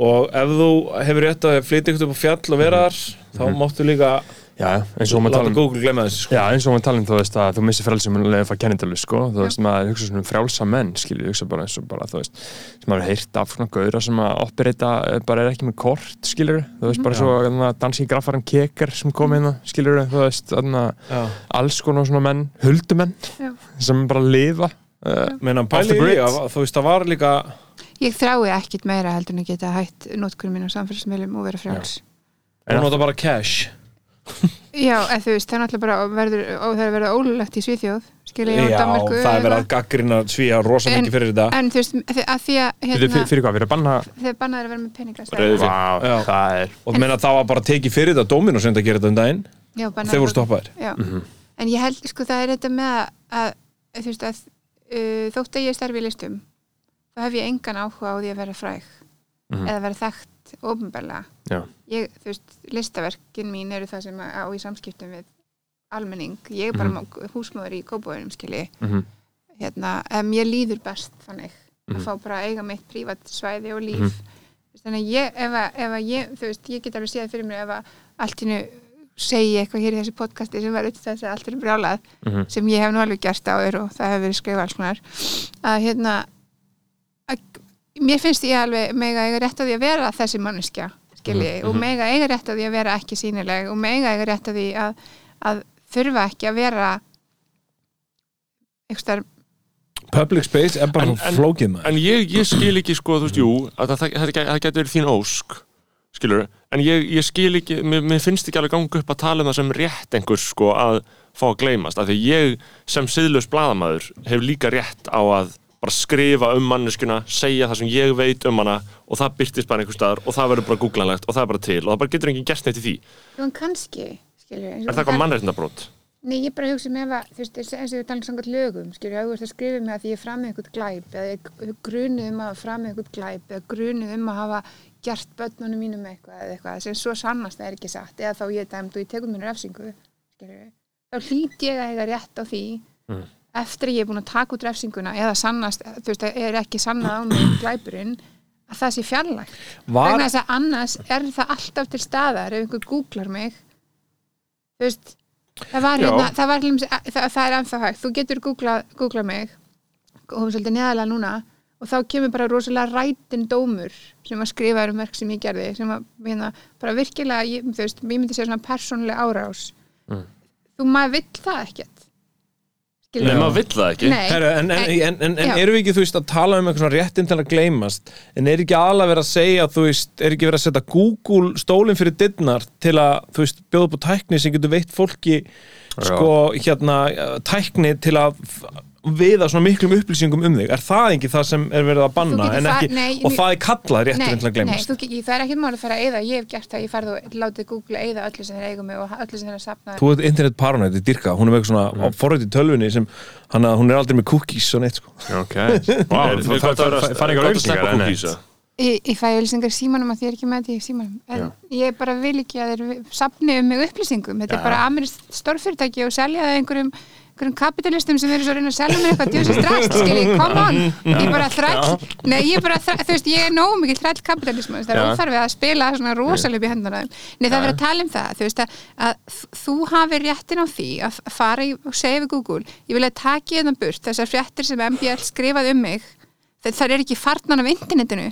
Og ef þú hefur rétt að flytja ykkur upp á fjall og vera þar Þá máttu líka já, eins og maður láta tala um Google gleyma þessu sko. Já, eins og maður tala um þú veist að þú missir frelsum um leið að fá kennindalu, sko, þú veist, maður hugsa svona um frjálsa menn, skilur, hugsa bara eins og bara, þú veist, sem maður heyrt af svona gauðra sem að operita eh, bara er ekki með kort, skilur, þú veist, bara svo þannig að danski graffaran keker sem kom hérna, skilur, þú veist, þannig að Já. alls konar svona menn, huldumenn Já. sem bara lifa uh, Meina, að þú veist, það var líka Ég þrái ekkit meira heldur en að geta hætt notkurum mín á samfélagsmiðlum og vera frjáls. Hún nota bara cash Já, eða þú veist, það er náttúrulega bara verður, og það er verið ólulegt í Svíþjóð skilja ég á Já, Danmarku það er verið að gaggrina svíja rosa En- mikið fyrir þetta En þú veist, að því að hérna, fyrir, fyrir hvað, fyrir að banna þeir bannaður að vera með peninga Reiði fyrir. Vá, Já. það er Og meina það var bara tekið fyrir þetta Dominos sem þetta gerir þetta um daginn Já, bannaður Þeir voru að- stoppaðir Já, en ég held, sko, það er þetta með að, að þú veist, að uh, þótt að ég starfi í listum þá hef ég engan áhuga á því að vera fræg Mhm. eða vera þekkt ofnbælega Já. ég, þú veist, listaverkin mín eru það sem á í samskiptum við almenning, ég er bara Mhm. mm. húsmóður í kópóðunum, skilji Mhm. hérna, að mér líður best þannig Mhm. að fá bara að eiga mitt prívat svæði og líf þannig að ég, ef að, ef að ég þú veist, ég get alveg séð fyrir mér ef að allt innu segi eitthvað hér í þessu podcasti sem verður þess að allt er brjálað Mhm. sem ég hef nú alveg gert áður og það hefur verið skrifað alls konar að hérna mér finnst ég alveg mega eiga rétt á því að vera þessi manneskja skilji, og mega eiga rétt á því að vera ekki sínileg og mega eiga rétt á því að, að þurfa ekki að vera eitthvað Public space er bara svo en- flókið maður. En ég, ég skil ekki sko, þú veist, jú að það, það, það, það getur verið þín ósk skilur, en ég, ég skil ekki mér, mér finnst ekki alveg ganga upp að tala um það sem rétt einhvers sko að fá að gleymast af því ég sem siðlaus blaðamaður hef líka rétt á að bara skrifa um manneskuna, segja það sem ég veit um hana og það byrtist bara einhver staðar og það verður bara googlanlegt og það er bara til og það bara getur enginn gert neitt í því Jú, en kannski, skilju. Er það eitthvað mannreitndabrót? Nei, ég bara hugsa með að, þú veist, eins og við talum samkvæmt lögum, skilju, að þú veist að skrifa mig að því ég framið eitthvað glæp eða ég grunuð um að framið eitthvað glæp eða grunuð um að hafa gert börnunum mínum eitthvað eða eitthvað sem svo sannast það er ekki satt eða þá ég er dæmd og ég tekur mér refsingu, skilju. Þá hlýt ég að eiga rétt á því eftir ég er búin að taka út refsinguna eða sannast, þú veist, er ekki sannað á mig glæpurinn að það sé fjarlægt. Var, vegna þess að annars er það alltaf til staðar ef einhver googlar mig. Þú veist það var hérna, það var hljóms, það, það er ennþá hægt, þú getur googlað, googlað mig og hún er svolítið neðalega núna og þá kemur bara rosalega rætin dómur sem að skrifa um verk sem ég gerði sem að, hérna, bara virkilega ég, þú veist, ég myndi segja svona persónuleg árás. Mm. þú maður vill það ekkert Nei, maður vill það ekki. Heru, en, en, En- en, erum við ekki, þú veist, að tala um eitthvað svona réttin til að gleymast? En er ekki aðalega verið að segja, þú veist, er ekki verið að setja Google stólinn fyrir dittnar til að, þú veist, bjóða upp á tækni sem getur veitt fólki, sko, hérna, tækni til að f- viða svona miklum upplýsingum um þig. Er það ekki það sem er verið að banna Þú ekki, nei, og mjög- það er kallað réttin til að nei, gleymast? þú, ekki- það er ekkert mál að fara að eyða ég hef gert það, ég farið og látið Google eyða öllu sem þeir eigum mig og öllu sem þeir að sapna Þú ert internet paranoid, þetta er dyrka, hún er með eitthvað svona mm. forrið í tölvunni sem, hann að hún er aldrei með cookies og neitt, sko. Ok, wow, að vera- fær ekki að auðlýsingar sleppa en cookies, neitt. eða? Ég, ég fæ auðlýsingar símanum að því ég er ekki með því í símanum en ég bara vil ekki að þeir sapni um mig upplýsingum, þetta er bara einhverjum, kapitalistum sem eru svo að reyna að selja mér eitthvað djósi strax, skilji, come on. Ég bara þræll, nei ég bara þræll þú veist, ég er nógu mikið þræll kapitalismu það er óþarfið að spila svona rosalega upp í hendana nei það er verið að tala um það, þú veist að, að þú hafi réttin á því að fara í, og segja við Google, ég vil að taki þetta burt, þessar fréttir sem MBL skrifaði um mig það, það er ekki farnan af internetinu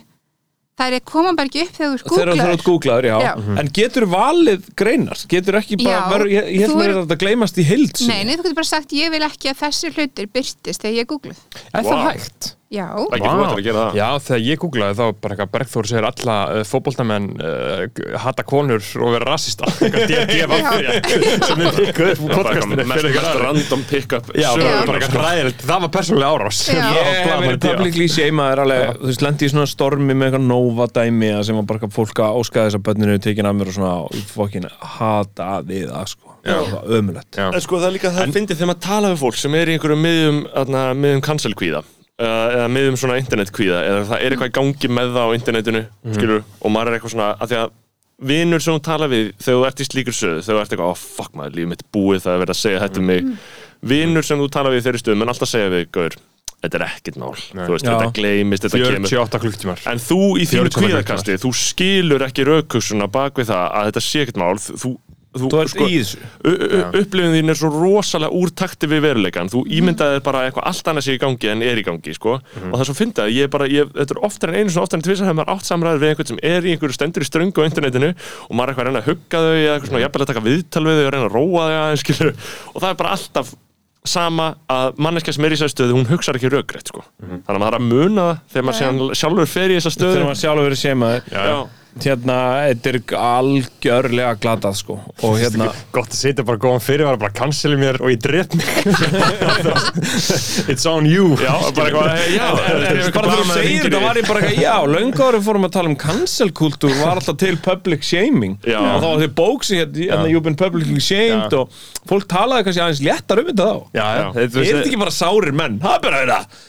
það er koma bara ekki upp þegar þú þegar þú googlaður, já. Já. en getur valið greinar getur ekki bara, Já, ver, ég, ég held mér er- að þetta gleymast í heild Nei, nei, þú getur bara sagt ég vil ekki að þessi hlutir byrtist þegar ég googluð Er það Vá. hægt? Já, að Já, þegar ég googlaði þá bara eitthvað Bergþór segir alla uh, fótboltamenn uh, hata konur og vera rassista eitthvað DGF sem þið pikkuð upp úr Það var bara podcastinu. eitthvað mest, random pick-up Það var persónulega árás. Ég verið publicly alveg, þú veist, lendi í svona stormi með eitthvað Nova dæmi að sem var bara eitthvað fólk að óskaði þess að bönninu tekin af mér og svona fokkin hata við það sko. En sko það er líka það fyndið þegar maður tala við fólk sem er í einhverjum miðjum, miðjum cancelkvíða eða, eða miðjum svona internetkvíða eða það er eitthvað í gangi með það á internetinu skilur, og maður er eitthvað svona að því að vinur sem þú tala við þegar þú ert í slíkur söðu þegar þú ert eitthvað, oh fuck maður, lífið mitt búið það er verið að segja þetta um mig. Vinur sem þú tala við þeirri stöðum en alltaf segja við, gaur, þetta er ekkert mál. Þú veist, þetta gleymist, þetta kemur. 48 klukktímar En þú í þínu 40 kvíðakasti, þú skilur ekki raukussuna bak við það að þetta sé ekkert mál. Þú, þú, Þú þessu. upplifin þín er svo rosalega úr takti við veruleikan þú ímyndaðir bara eitthvað allt annað sé í gangi en er í gangi sko. og það er svo fyndið að ég er bara ég, þetta er oftar en einu svona oftar en tvisar hefur maður átt samræður við einhvern sem er í einhverju stendur í ströngu á internetinu og maður er eitthvað að reyna að hugga þau eða eitthvað svona jafnvel að taka viðtal við þau og reyna að róa þau aðeins skilur og það er bara alltaf sama að manneska sem er í þessari stöðu hún hugsar ekki rökrétt sko. þannig að maður er að muna þegar maður sjálfur fer í þessa stöðu. þegar maður sjálfur verið shameaður Já. Hérna, þetta er algjörlega glatað sko. Og hérna Gott að sitja bara góðan fyrir bara canceli mér og ég dref mig. It's on you. Já, bara eitthvað, já, bara þegar þú segir þetta var ég bara eitthvað, já, löngu árum fórum að tala um cancel-kultúr var alltaf til public shaming. Já. og þá var því bóksi hérna, you've been publicly shamed. Já. og fólk talaði kannski aðeins léttar um þetta þá. Já, þú er þetta ekki bara sárir menn, það er bara þetta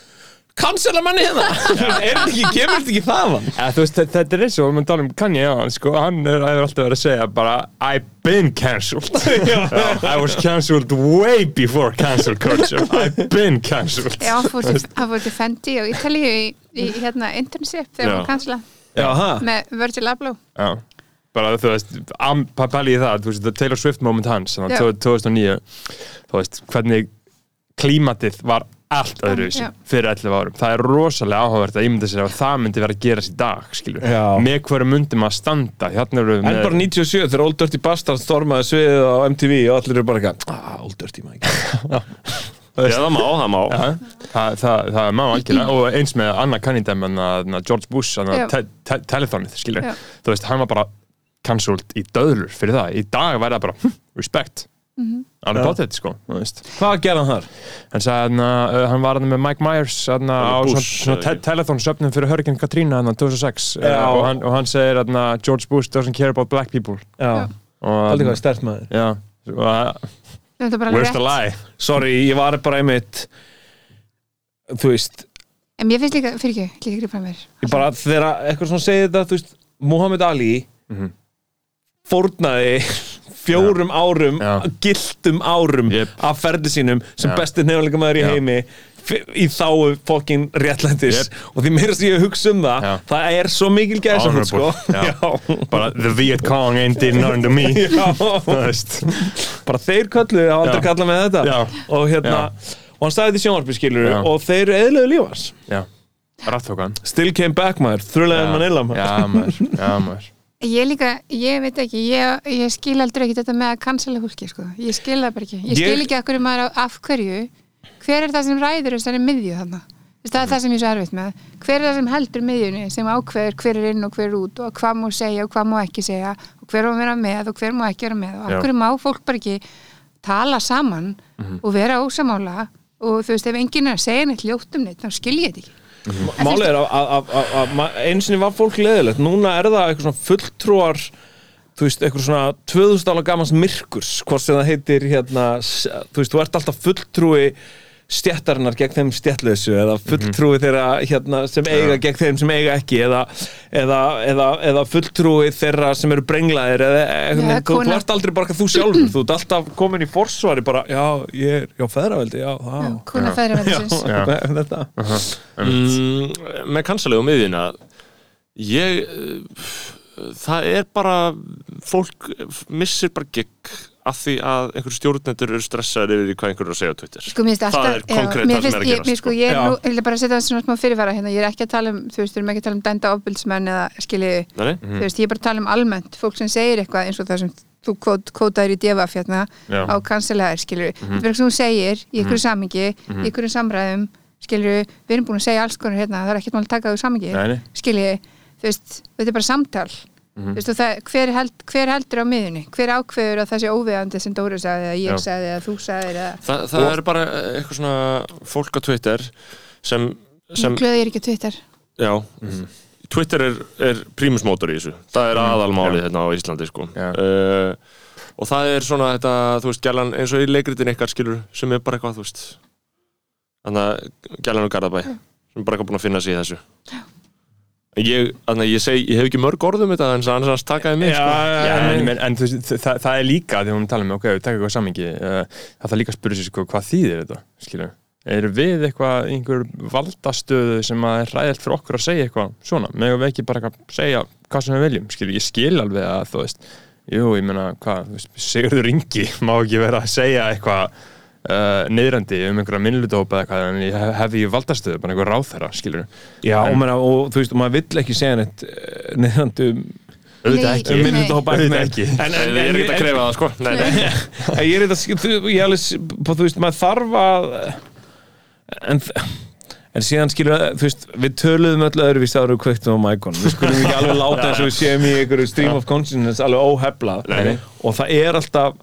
cancela manni hérna. Er þetta ekki, kemur þetta ekki þaðan? Ja, þú veist, þetta er eins og við tala um Kanye á hann, sko, hann er, hefur alltaf verið að segja bara I've been cancelled. I was cancelled way before cancel culture. I've been cancelled. Já, hann fór til, Fendi og Ítalíu í, í hérna internship þegar hann ha, með Virgil Abloh. Já, bara þú veist pæli í það, þú veist, Taylor Swift moment hans, þannig að 2009 þú veist, hvernig klímatið var allt öðruvísi Já. fyrir 11 árum, það er rosalega áhugavert að ímynda sér að það myndi vera að gerast í dag skilur, Já. með hverju myndi maður standa? Hérna en með bara 97 þegar Old Dirty Bastard stormaði sviðið á MTV og allir eru bara eitthvað ah, Old Dirty maður Já, það má, það má. Já, það, það, það má algjörlega. Og eins með Anna Cunningham en að George Bush, te te telethonið skilur, Já. þú veist, hann var bara cancelled í döðlur fyrir það. Í dag væri það bara, hm, respect Mhm. alveg Já. bóttið, sko, hvað gerði hann þar? hann sagði hann að hann var með Mike Myers hann á Bush, svona, svona te eða ekki? telethon söfnum fyrir Hurricane Katrina hann 2006 Já. uh, og, hann, og hann segir hann að George Bush doesn't care about black people já, og aldrei hvað stert maður já, Þetta alveg where's the lie sorry, ég var bara einmitt þú veist En mér finnst líka, fyrir ekki, líka grípa mér ég bara þegar eitthvað svona segir þetta Muhammad Ali Mhm. fórnaði fjórum árum Já. giltum árum Jep. af ferði sínum sem Já. besti nefnilega maður í Já. heimi í þáu fokkin réttlændis Jep. og því meira sem ég hugsa um það Já. það er svo mikil gæsa sko. Honorable. Já. bara the Viet Cong ain't did nothing to me Já. bara þeir kölluðu, hafa aldrei Já. kallað með þetta Já. og hérna og hann sagði þetta í sjónvarpi skilur Já. og þeir eðlöðu lífans já, still came back maður, þrjulega en Manila maður já, maður, já, maður Ég líka, ég veit ekki, ég, ég skil aldrei ekki þetta með að cancela fólki, sko. Ég skil það bara ekki. Ég skil ekki af hverju maður á- af hverju. Hver er það sem ræður þessari miðju þarna? Það er það sem ég er svo erfitt með. Hver er það sem heldur miðjunni sem ákveður hver er inn og hver er út og hvað má segja og hvað má ekki segja og hver má vera með og hver má ekki vera með og hverju má fólk bara ekki tala saman og vera ósamála og þú veist, ef enginn er að segja neitt ljótt um neitt, þá skil ég þetta ekki. Málið er að, að, að, að, að ma- einu sinni var fólk leðilegt núna er það eitthvað svona fulltrúar þú veist, eitthvað svona 2000 ála gamans myrkurs, hvort sem það heitir hérna, þú veist, þú ert alltaf fulltrúi stjættarinnar gegn þeim stjættlausu eða fulltrúi þeirra hérna, sem eiga gegn þeim sem eiga ekki eða, eða, eða, eða fulltrúi þeirra sem eru brenglaðir eða, eða, Já, þú, ert aldrei bara þú sjálfur þú ert alltaf komin í forsvari bara, já, ég er, já, feðraveldi, já, Já, Kuna. Já. þetta. Mm, með kansalegu miðjuna ég uh, það er bara fólk missir bara gig af því að einhverju stjórnendur eru stressaður yfir því hvað einhverju er að segja á Twitter. Sko, finnst Það alltaf, er konkrétt það sem er að ég, gerast, mér, sko, ég, er Já. nú, ég vil bara setja það svona smá fyrirvara hérna, ég er ekki að tala um, þú veist, við erum ekki að tala um dænda ofbildsmenn eða skiljiði, Nei, nei? þú veist, ég er bara að tala um almennt, fólk sem segir eitthvað eins og það sem þú kvót, kvótaðir í devaf hérna Já. á kanselaðir, skiljiði, mm -hmm. þetta er sem þú segir í ykkur samingi, í ykkur samræðum, skiljiði, við erum búin að segja alls konar hérna, það er ekkert mál að taka þau samingi, skiljiði, þú veist, þetta er bara samtal, veist, og það, hver, held, hver heldur á miðunni, hver ákveður að það sé óviðandi sem Dóri sagði, eða ég Já. sagði, eða þú sagði, eða Þa, það er bara eitthvað svona fólk á Twitter sem, sem glöði er ekki Twitter. Já, Twitter er, er prímusmótor í þessu. Það er aðalmálið já. hérna á Íslandi sko. Já. uh, og það er svona þetta, þú veist, gælan eins og í leikritin ykkar skilur, sem er bara eitthvað, þú veist þannig að gælan og Garðabæ sem er bara eitthvað búin að finna sig í þessu. En ég, þannig að ég segi, ég hef ekki mörg orð um þetta en annars annars takaði mig, sko. en, en, en þú veist, það, það er líka þegar hún tala um, ok, við taka eitthvað samingi uh, það þarf líka að spyrja sér, sko, hvað þýðir þetta skilju, eru við eitthvað einhver valdastöðu sem að er ræðilt fyrir okkur að segja eitthvað svona, megum við ekki bara eitthvað segja hvað sem við viljum, skilju, ég skil alveg að þú veist, jú, ég meina, hvað Sigurður Ingi má ekki vera að segja eitthvað uh, niðrandi um einhverja minnlutahópa eða eitthvað en ég hef, hef ég valdastöðu, bara einhver ráðherra, skilju Já, og, En- menna, og þú veist, og maður vill ekki segja neitt um, auðvitað Nei, ekki, um Nei. minnutahópa auðvitað ekki En, En ég er ekki að krefa það, sko Nei, nei. En ég er þetta, þú, ég alveg, þú veist, maður þarf að en, en síðan skilur, þú veist, við töluðum öll öðruvís ára og kveiktum á mækon við skulum ekki alveg láta eins og við séum í einhverju stream of consciousness alveg óheflað Nei, nei. og það er alltaf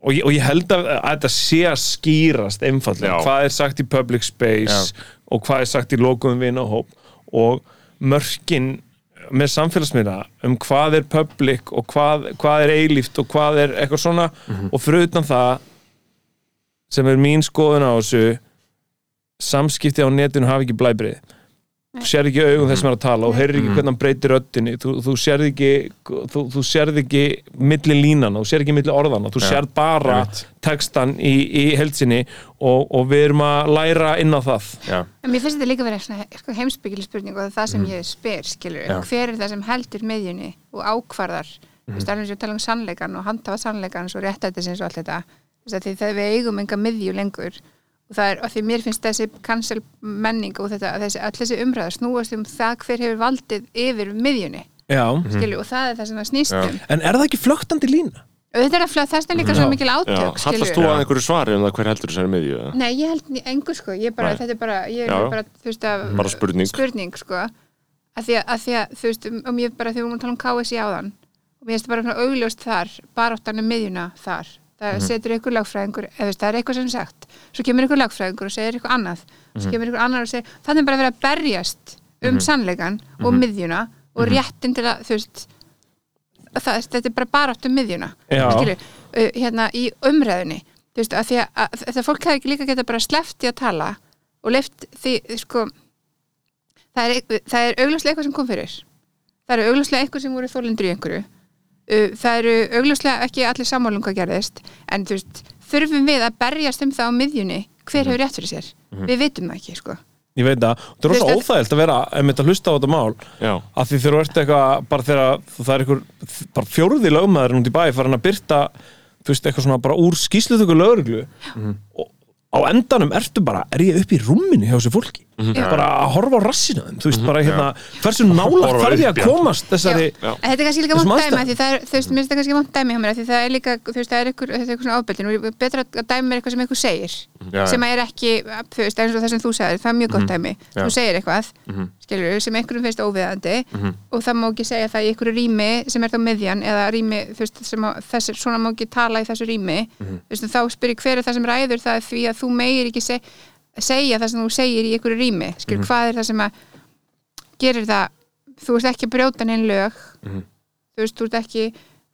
og ég, og ég held að, að þetta sé að skýrast einfallega, Já. hvað er sagt í public space og hvað er sagt í lokuðum vinahóp og mörkin með samfélagsmiðla um hvað er public og hvað, hvað er eilíft og hvað er eitthvað svona. Og fyrir utan það sem er mín skoðun á þessu samskipti á netinu hafa ekki blæbrið þú sérð ekki augum þess sem er að tala og heyrir ekki hvernig hann breytir röddinni. Þú, þú sérð ekki þú, þú sérð ekki milli línana, þú sérð ekki milli orðana þú sérð bara einmitt. textan í, í heldsinni og, og við erum að læra inn á það. Já, En mér finnst þetta líka vera svona sko, heimsbyggil spurning og það er það sem ég spyr, skilur hver er það sem heldur miðjunni og ákvarðar? Mm. þú veist, alveg sem við tala um sannleikan og handhafa sannleikan og réttættisins og allt þetta. Að því þegar við eigum enga miðju lengur og það er, og því mér finnst þessi cancel menning og þetta, þessi, all þessi umræða snúast um það hver hefur valdið yfir miðjunni, Já. skilur, og það er það sem það snýst Já. um en er það ekki flöktandi lína? þetta er að flöð, þess er líka svo mikil Já, átök, hallast þú að einhverju svari um það hver heldur þessari miðju eða? Nei, ég held ni- engu sko, ég bara, Nei. þetta er bara, ég er Já, bara, þú veist að Bara spurning. spurning sko, að því að, að, því að þú veist, um, um ég bara, þegar við vorum að tala um KSI áðan og mér finnst bara svona augljóst þar baráttan um miðjuna þar það Mhm. setur ykkur lagfræðingur, eða það er eitthvað sem er sagt svo kemur ykkur lagfræðingur og segir eitthvað annað Mhm. svo kemur ykkur annar og segir, þannig er bara verið að berjast um sannleikan og Mhm. miðjuna og réttin til að, þú veist það, þetta er bara barátt um miðjuna Já. skilur, uh, hérna í umræðunni þú veist, að því að, að þetta fólk hefði ekki líka geta bara sleppt í að tala og leift því, sko það er, það er augljóslega eitthvað sem kom fyrir það eru augljóslega eitthvað sem voru þólendur í einhverju það eru augljóslega ekki allir sammálum hvað gerðist en þú veist, þurfum við að berjast um það á miðjunni? Hver hefur rétt fyrir sér? Við vitum það ekki, sko. Ég veit það, er Þú rosa veist, óþægilt að vera að hlusta á þetta mál. Já, af því þú ert eitthvað bara þegar það er einhver bara fjórði lögmaður út í bæ farin að byrta þú veist eitthvað svona bara úr skýslutöku lögreglu. Og á endanum ertu bara, er ég upp í rúminu hjá þessu fólki bara að horfa á rassina þeim þú veist bara hérna, hversu nála þarf ég að komast þessari þetta er kannski líka vont dæmi því það er, þú veist, mér finnst þetta kannski vont dæmi hjá mér af því það er líka, þú veist, það er er ykkur svona ábyrgðin og betra að dæmi er eitthvað sem ykkur segir Já, sem er ekki, þú veist, eins og það sem þú sagðir það er mjög gott dæmi, Já. þú segir eitthvað skilur sem einhverjum finnst óviðandi og það má ekki segja það í ykkur rými sem er þá miðjan eða rými, þú veist, sem að, þessi, svona má ekki tala í þessu rými. Þú veist, þá spyrir hver er það sem ræður það því að þú meir ekki se, segja það sem þú segir í ykkur rými skilur, hvað er það sem að gerir það, þú veist ekki að brjóta neinn lög. Þú veist, þú veist ekki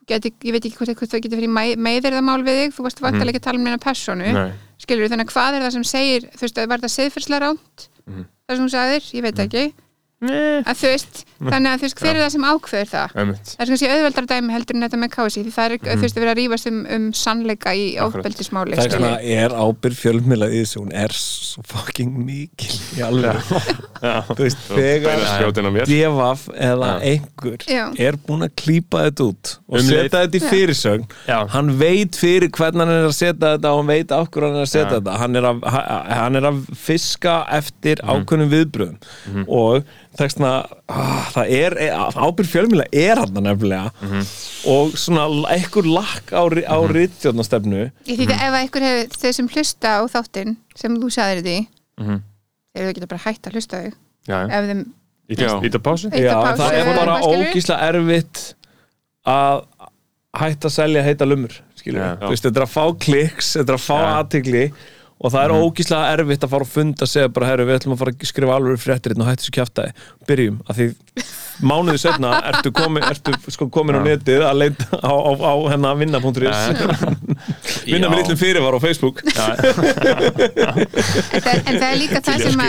geti, ég veit ekki hvort það getur fyrir meiðyrðamál við þig, þú veist vantilega ekki að tala um neina personu skilur þannig að hvað er það sem segir þú veist, var það siðferðslega ránt það sem þú sagðir, ég veit ekki að þú veist, þannig að þú veist, hver er það sem ákveður það? Einmitt. Það er kannski auðveldar dæmi heldur en þetta með kási því það er, þú veist, að vera að rífast um, um sannleika í Akkurat. ofbeldismáli það er, svona, er ábyrð fjölmjöla í þessu hún er svo fucking mikil í alveg þú veist, þegar devaf eða einhver Já. er búin að klípa þetta út og Um setja þetta í fyrirsögn. Já. hann veit fyrir hvernig hann er að setja þetta og hann veit hverju hann er að setja Já. þetta. Hann er, að, ha- hann er að fiska eftir ákveðnum viðbröðum og þessna ah, það er, ábyrð fjölmjöla er hann nefnilega. Og svona einhver lakk á, á ritstjórnastefnu Ég því að ef að einhver hefur þeir sem hlusta á þáttinn sem þú sagðir því Mhm. þeir eru geta bara hægt að hlusta þau ef þeim Já. Íta pásu? Eitt Já, að pásu, það er bara ógísla erfitt að hætta að selja heita lumur þetta er að fá kliks þetta er að fá Já. aðtigli og það er Mhm. ógíslega erfitt að fara að funda að segja bara, herru, við ætlum að fara að skrifa alveg fréttir hérna og hættu þessu kjaftaði, byrjum að því mánuði setna ertu komin, ertu sko komin á netið að leita á, á, á hennar vinna.is vinna með litlum fyrirvar á Facebook. En það, en það er líka það að sem.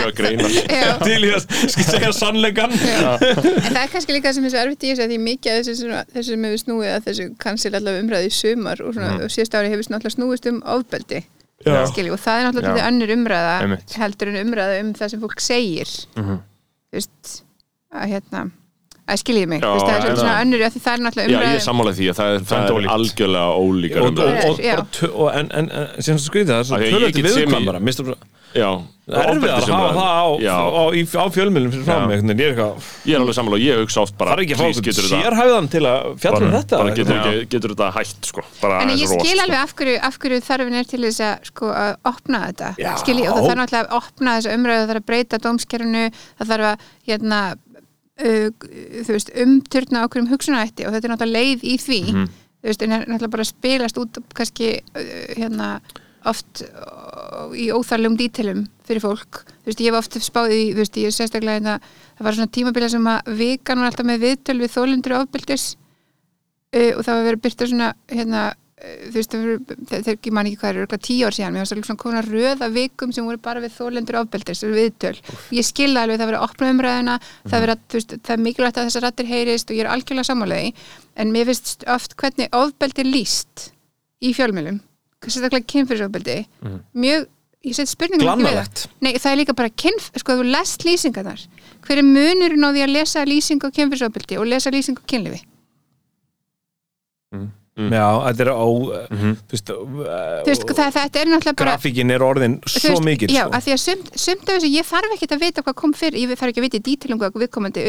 Já, til í að segja sannleikan en það er kannski líka það sem er svo erfitt í þessu að því mikið af þessu, sem hefur snúið að þessu kannski allavega umræði í sumar og, svona, og síðast ári hefur náttúrulega snúist um ofbeldi. Skilji, og það er náttúrulega Já. þetta önnur umræða Einmitt. heldur en umræða um það sem fólk segir Mhm. þú veist að hérna að skiljiði mig, Já, veist, það er já, svona já. önnur það er náttúrulega Já, umræða ég er sammála því að það er, það er ólíkt. algjörlega ólíkar og, og, og, Já. en, en, en sem þú skrítið það er Af svo því að ég tölvöldi viðkvæmara það Já, erfið að hafa það á, á, í, á fjölmjölum fyrir veginn. ég er eitthvað Ég er alveg sammála og ég hugsa oft bara Það er ekki sérhæfðan til að fjalla um Bara- þetta bara getur, ekki, getur þetta hætt sko. bara En ég og rost, skil sko. alveg af hverju, af hverju þarfin er til þess að, sko, að opna þetta Já. skil ég, og það þarf náttúrulega að opna þessa umræðu það þarf að breyta dómskerfinu það þarf að hérna, uh, veist, umturna okkur um hugsunætti og þetta er náttúrulega leið í því þú veist, en er náttúrulega bara að spilast út kannski uh, hérna oft uh, í óþarlegum dítilum fyrir fólk, þú veist, ég hef oft spáð í, þú veist, ég er sérstaklega hérna það var svona tímabila sem að vikan var alltaf með viðtöl við þólendur ofbildis uh, og það var verið byrta svona hérna, uh, þú veist, það var, þegar ég man ekki hvað er, eitthvað tíu ár síðan, mér var svona svona konar röða vikum sem voru bara við þólendur ofbeldis viðtöl, ég skilða alveg það verið að opna umræðuna, það verið að, þú veist, það er mikilvægt að þessar rættir heyrist og ég er algjörlega sammálaði, en mér finnst oft hvernig ofbeldi lýst í fjölmjölum, sérstaklega kynfyrirsofbeldi, mjög ég set spurningum ekki við Nei, það er líka bara kynf, sko, þú lest lýsingar þar hver er munurinn á því að lesa lýsing á kynfyrirsofbeldi og lesa lýsing á kynlifi Já, þetta er á Mhm. þú veist, veist, það, þetta er náttúrulega bara grafíkin er orðin svo veist, mikil já, sko. að því að sumt, sumt af þessu, ég þarf ekki að vita hvað kom fyrir, ég þarf ekki að vita í dítilum hvað viðkomandi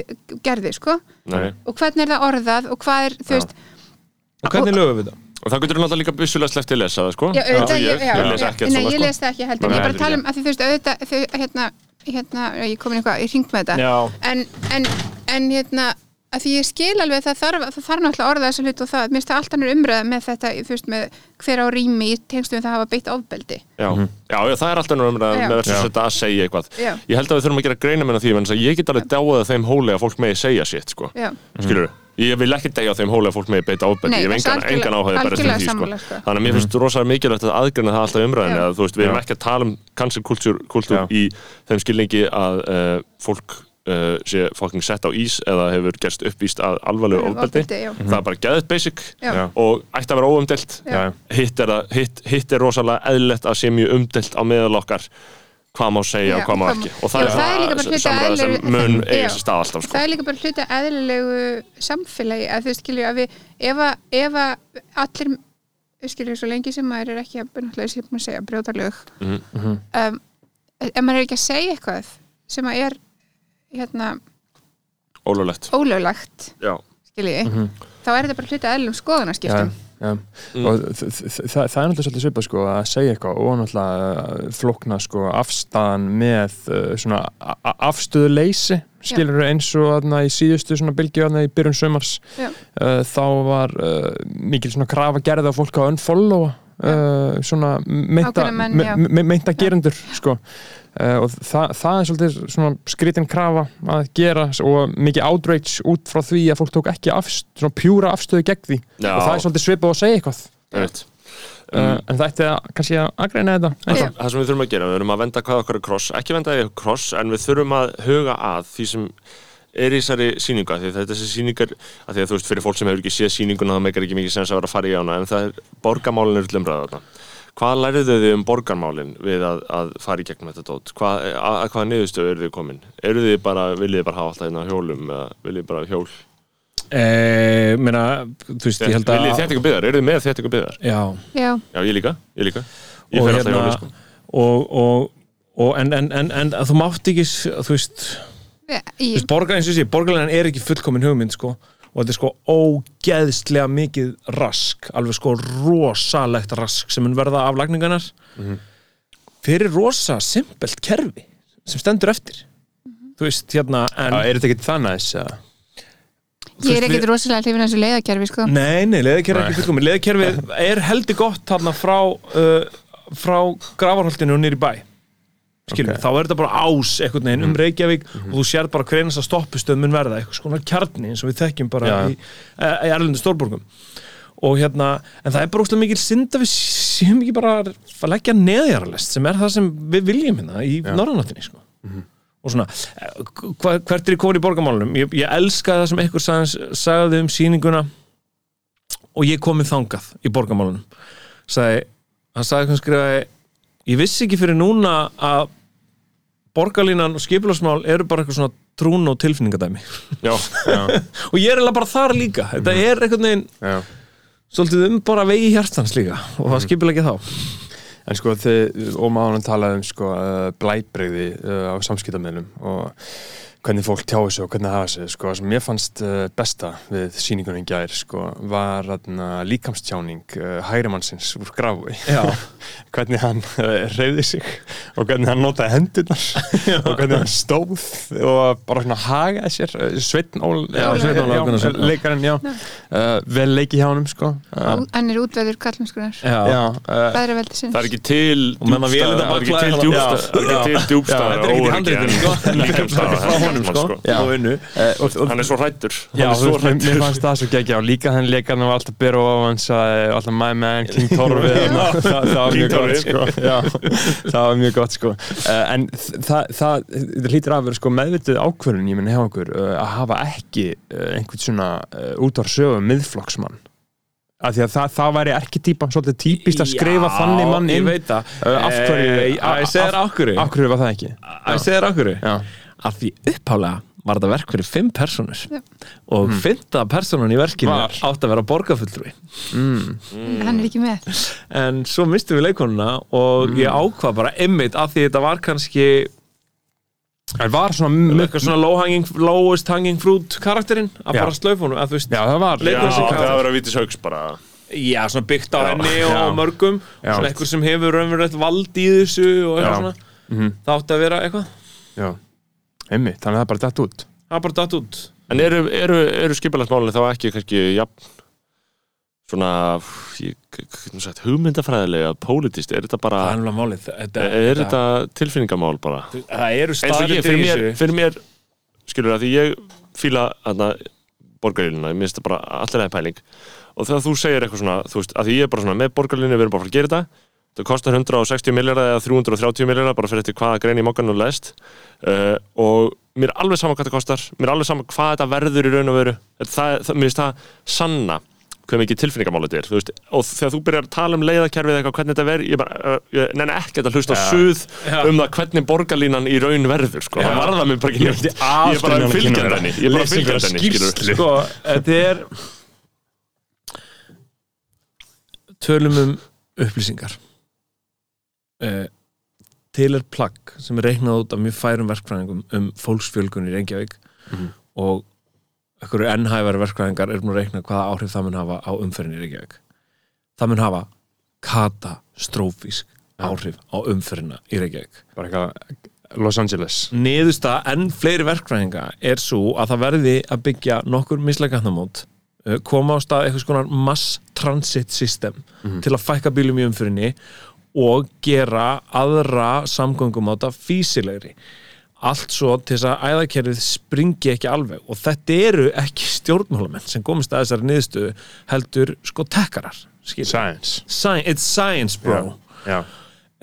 gerði, sko. Nei. og hvernig er það orðað og hvað er, þú veist og hvernig lögum við það? Og það getur náttúrulega líka vissulega sleppt til að lesa það sko. já, auðvitað, ég, ég, ég les já, ekkert nei, svona ég sko. les það ekki heldur, Nei, ég bara tala um ekki. að því þú veist, auðvitað, þau, hérna, hérna, ég komin eitthvað, ég ringt með þetta Já. en, en, en hérna að því ég skil alveg að það þarf, það þarf náttúrulega orða þessu hlut og það, mér finnst það allt annir umræða með þetta, þú veist, með hver á rými í tengstum það hafa beitt ofbeldi Já. já, já, það er alltaf umræða Já. með versus þetta að segja eitthvað Já. ég held að við þurfum að gera greina með því að ég get alveg dáið að þeim hóli að fólk megi segja sitt sko. Já, skilur ég vil ekki degja þeim hóli að fólk megi beita ofbeldi ég hef engan, áhuga bara algjörlega því sko. sko. þannig að mér finnst rosalega mikilvægt að aðgreina það alltaf umræðinni að þú veist, við erum ekki að tala um cancel culture, culture Já. í þeim skilningi að uh, fólk uh, sé fucking sett á ís eða hefur gerst uppvíst að alvarlegu ofbeldi. það er bara geðið basic já, og ætti að vera óumdelt hitt er, að, hitt, hitt er rosalega eðlilegt að sé mjög umdelt á meðal okkar hvað má segja Já, og hvað má ekki. og það Já, er það er líka bara hluti samræða sem mun eiga sér stað alltaf sko. það er líka bara hluti að eðlilegu samfélagi að þú skilju að við ef að, ef að allir skilju svo lengi sem maður er ekki að náttúrulega sem maður segja, brjóta lög. Mhm. um, ef maður er ekki að segja eitthvað sem að er hérna ólöglegt. ólöglegt já, skilji, þá er þetta bara hluti að eðlum skoðanaskiptum. Já, og þ- þ- þ- það er náttúrulega svolítið svipað sko að segja eitthvað og náttúrulega flókna sko afstæðan með uh, svona afstöðuleysi skilur eins og þarna í síðustu svona bylgju þarna í byrjun sömars Já. uh, þá var uh, mikil svona krafa gerði á fólk að unfollow uh, svona meinta, já. meinta gerendur sko Uh, og það, það er svolítið svona skrítin krafa að gera og mikið outrage út frá því að fólk tók ekki afst, svona pjúra afstöðu gegn því Já. og það er svolítið svipað að segja eitthvað einmitt uh, en það ætti að kannski að aðgreina þetta Það, Já. það sem við þurfum að gera, við þurfum að venda hvað okkar er kross, ekki venda því kross, en við þurfum að huga að því sem er í þessari sýningu, af því að þessi sýningar, að því að þú veist, fyrir fólk sem hefur ekki séð sýninguna, það meikar ekki mikið sens að vera að fara í hana, en það er borgamálin er. Hvað lærðu þið um borgarmálin við að, að fara í gegnum þetta dót? Hvað, að, að hvaða niðurstöðu eru þið komin? Eru þið bara, viljið þið bara hafa alltaf hérna á hjólum eða viljið þið bara hjól? Eh, meina, þú veist, ég held að viljið þið þéttingu byggðar, eru þið með þéttingu byggðar? Já, Já, já, ég líka, ég líka. Ég fer alltaf hérna hjólið sko. og, og, og en, en, en, en að þú mátt ekki þú veist, í, þú veist borgar eins og sé, borgarlegin er ekki fullkomin hugmynd sko, og þetta er sko ógeðslega mikið rask, alveg sko rosalegt rask sem mun verða af lagningarnar fyrir rosa simpelt kerfi sem stendur eftir þú veist, hérna en, Já, er þetta ekki það næs? eða? ég er ekkert rosalega hlifin að þessu leiðakerfi sko. Nei, nei, leðakerfi er ekki fullkomin Leðakerfi er heldur gott þarna frá uh, frá gravarholtinu og nýri bæ skilur, Ok. þá er þetta bara ás einhvern veginn um Reykjavík og þú sér bara hver einasta stoppistöð mun verða, eitthvað svona kjarni eins og við þekkjum bara Já. í, e, í erlendu stórborgum og hérna, en það er bara óslega mikil synd að við séum ekki bara að leggja neðjarlest sem er það sem við viljum hérna í Já. norðanáttinni sko. og svona, eh, hva, hvert er ég komin í borgamálunum ég, ég elska það sem einhver sagði, sagði um sýninguna og ég komið þangað í borgamálunum sagði, hann sagði hann skrifaði ég vissi ekki fyrir núna að borgarlínan og skipularsmál eru bara eitthvað svona trún og tilfinningadæmi já, Já, og ég er eiginlega bara þar líka. Þetta er einhvern veginn já. svolítið um bara vegi hjartans líka og það skipula ekki þá. En sko þið, og maður talaði um sko uh, blæbreyði uh, á samskiptamennum og hvernig fólk tjáu sig og hvernig hafa sig sko, sem ég fannst uh, besta við sýningunum í gær sko, var uh, líkamstjáning uh, hægrimannsins úr Já. hvernig hann uh, reyði sig og hvernig hann notaði hendurnar og hvernig hann stóð og bara svona hagaði sér. Sveitn Ól Já, Sveinn Óli Gunnarsson. leikarinn, já. Uh, vel leiki hjá honum sko. Uh, hann er útveður já, uh, það er ekki til vélina það er ekki til Já. það er ekki til djúpstæð sko honum sko. uh, og, og, hann er svo hrættur hann er mér- fannst það svo geggja og líka þannig leikarinn var alltaf byrja og hann sagði alltaf my man, King Torfi. Það, það var mjög gott sko. Já, það var mjög gott sko. Uh, en það, það, það hlýtur að vera sko meðvitið ákvörðun ég minna hjá okkur uh, að hafa ekki uh, einhvern svona uh, út á sögum miðflokksmann. Af því að það, það væri ekki típa svolítið típist að skrifa þannig mann ég inn. veit það. Uh, af hverju- Eh, að ég segir af hverju af hverju var það ekki? að ég segir af hverju að því upphálega var þetta verk fyrir fimm personur Já. og mm. fymta personun í verkinu Var. átt að vera borgarfulltrúi hann er ekki með en svo mistum við leikonuna og ég ákvað bara einmitt að því þetta var kannski það var svona eitthvað svona low hanging, lowest hanging fruit karakterinn að Já. bara slaufunum að þú veist, Já, það var að vítis haugs bara já, svona byggt á henni og Já. mörgum Já. svona eitthvað sem hefur raunverulegt vald í þessu og eitthvað Já. svona Mhm. það átti að vera eitthvað, Já, einmitt, þannig að það er bara dætt út. Það er bara datt út. En eru, eru, eru skipularsmálinn þá ekki kannski jafn svona sagt, hugmyndafræðilega, pólitíst, er þetta bara það er þetta, er þetta tilfinningamál bara? Það eru staðrindir fyrir mér, fyrir mér skilur að því ég fíla þarna borgarlínuna, ég minnst það bara allir eða pæling. Og þegar þú segir eitthvað svona þú veist, að því ég er bara svona með borgarlínu við erum bara að fara að gera þetta það kostar 160 miljardar eða 330 miljardar bara fyrir eftir hvaða grein í mokkan og lest. Uh, og mér er alveg sama hvað það kostar mér er alveg sama hvað þetta verður í raun og veru. Það, það, mér finnst það sanna hvað mikið tilfinningamál þetta er þú veist, og þegar þú byrjar að tala um leiðakerfið eitthvað hvernig þetta verður, ég, bara, uh, ég nenni ekki að hlusta á suð Já. um það hvernig borgarlínan í raun verður sko. það varða mér bara ekki neitt. ég er bara henni. Ég er bara skýrslu. sko, þetta er tölum um upplýsingar uh, til er plagg sem er reiknað út af mjög færum verkfræðingum um fólksfjölgun í Reykjavík. Og einhverju ennhæfari verkfræðingar er búin að reikna hvaða áhrif það mun hafa á umferðin í Reykjavík. Það mun hafa katastrófísk áhrif á umferðina í Reykjavík. Bara eitthvað Los Angeles. Niðursta enn fleiri verkfræðinga er svo að það verði að byggja nokkur misleikatnamót koma á stað eitthvað skonar mass transit system til að fækka bílum í umfyrinni og gera aðra samgöngumáta físilegri allt svo til þess að æðakerfið springi ekki alveg. Og þetta eru ekki stjórnmálamenn sem komist að þessari niðurstöðu heldur sko tekkarar. Science. Sci- it's science bro. Já,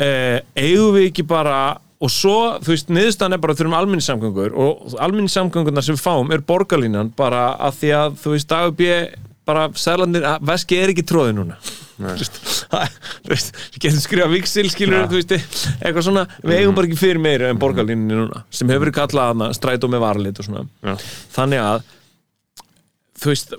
eh, eigum við ekki bara og svo, þú veist, niðurstaðan er bara þurfum alminnissamgöngur og alminnissamgöngurnar sem við fáum er borgarlínan bara að því að þú veist, Dagur B bara sælandir, veski er ekki tróði núna. Við getum skrifað viksil skilur, veist, eitthvað svona. Við eigum bara ekki fyrir meira en borgarlínunni núna sem hefur verið kallað strætó með varlit og svona. Já. þannig að þú veist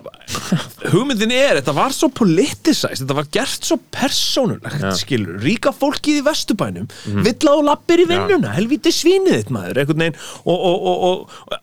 hugmyndin er, þetta var svo politicized þetta var gert svo persónulegt skilur, ríka fólkið í vesturbænum vill á lappir í vinnuna helviti svínið þitt maður, einhvern veginn. Og, og, og, og,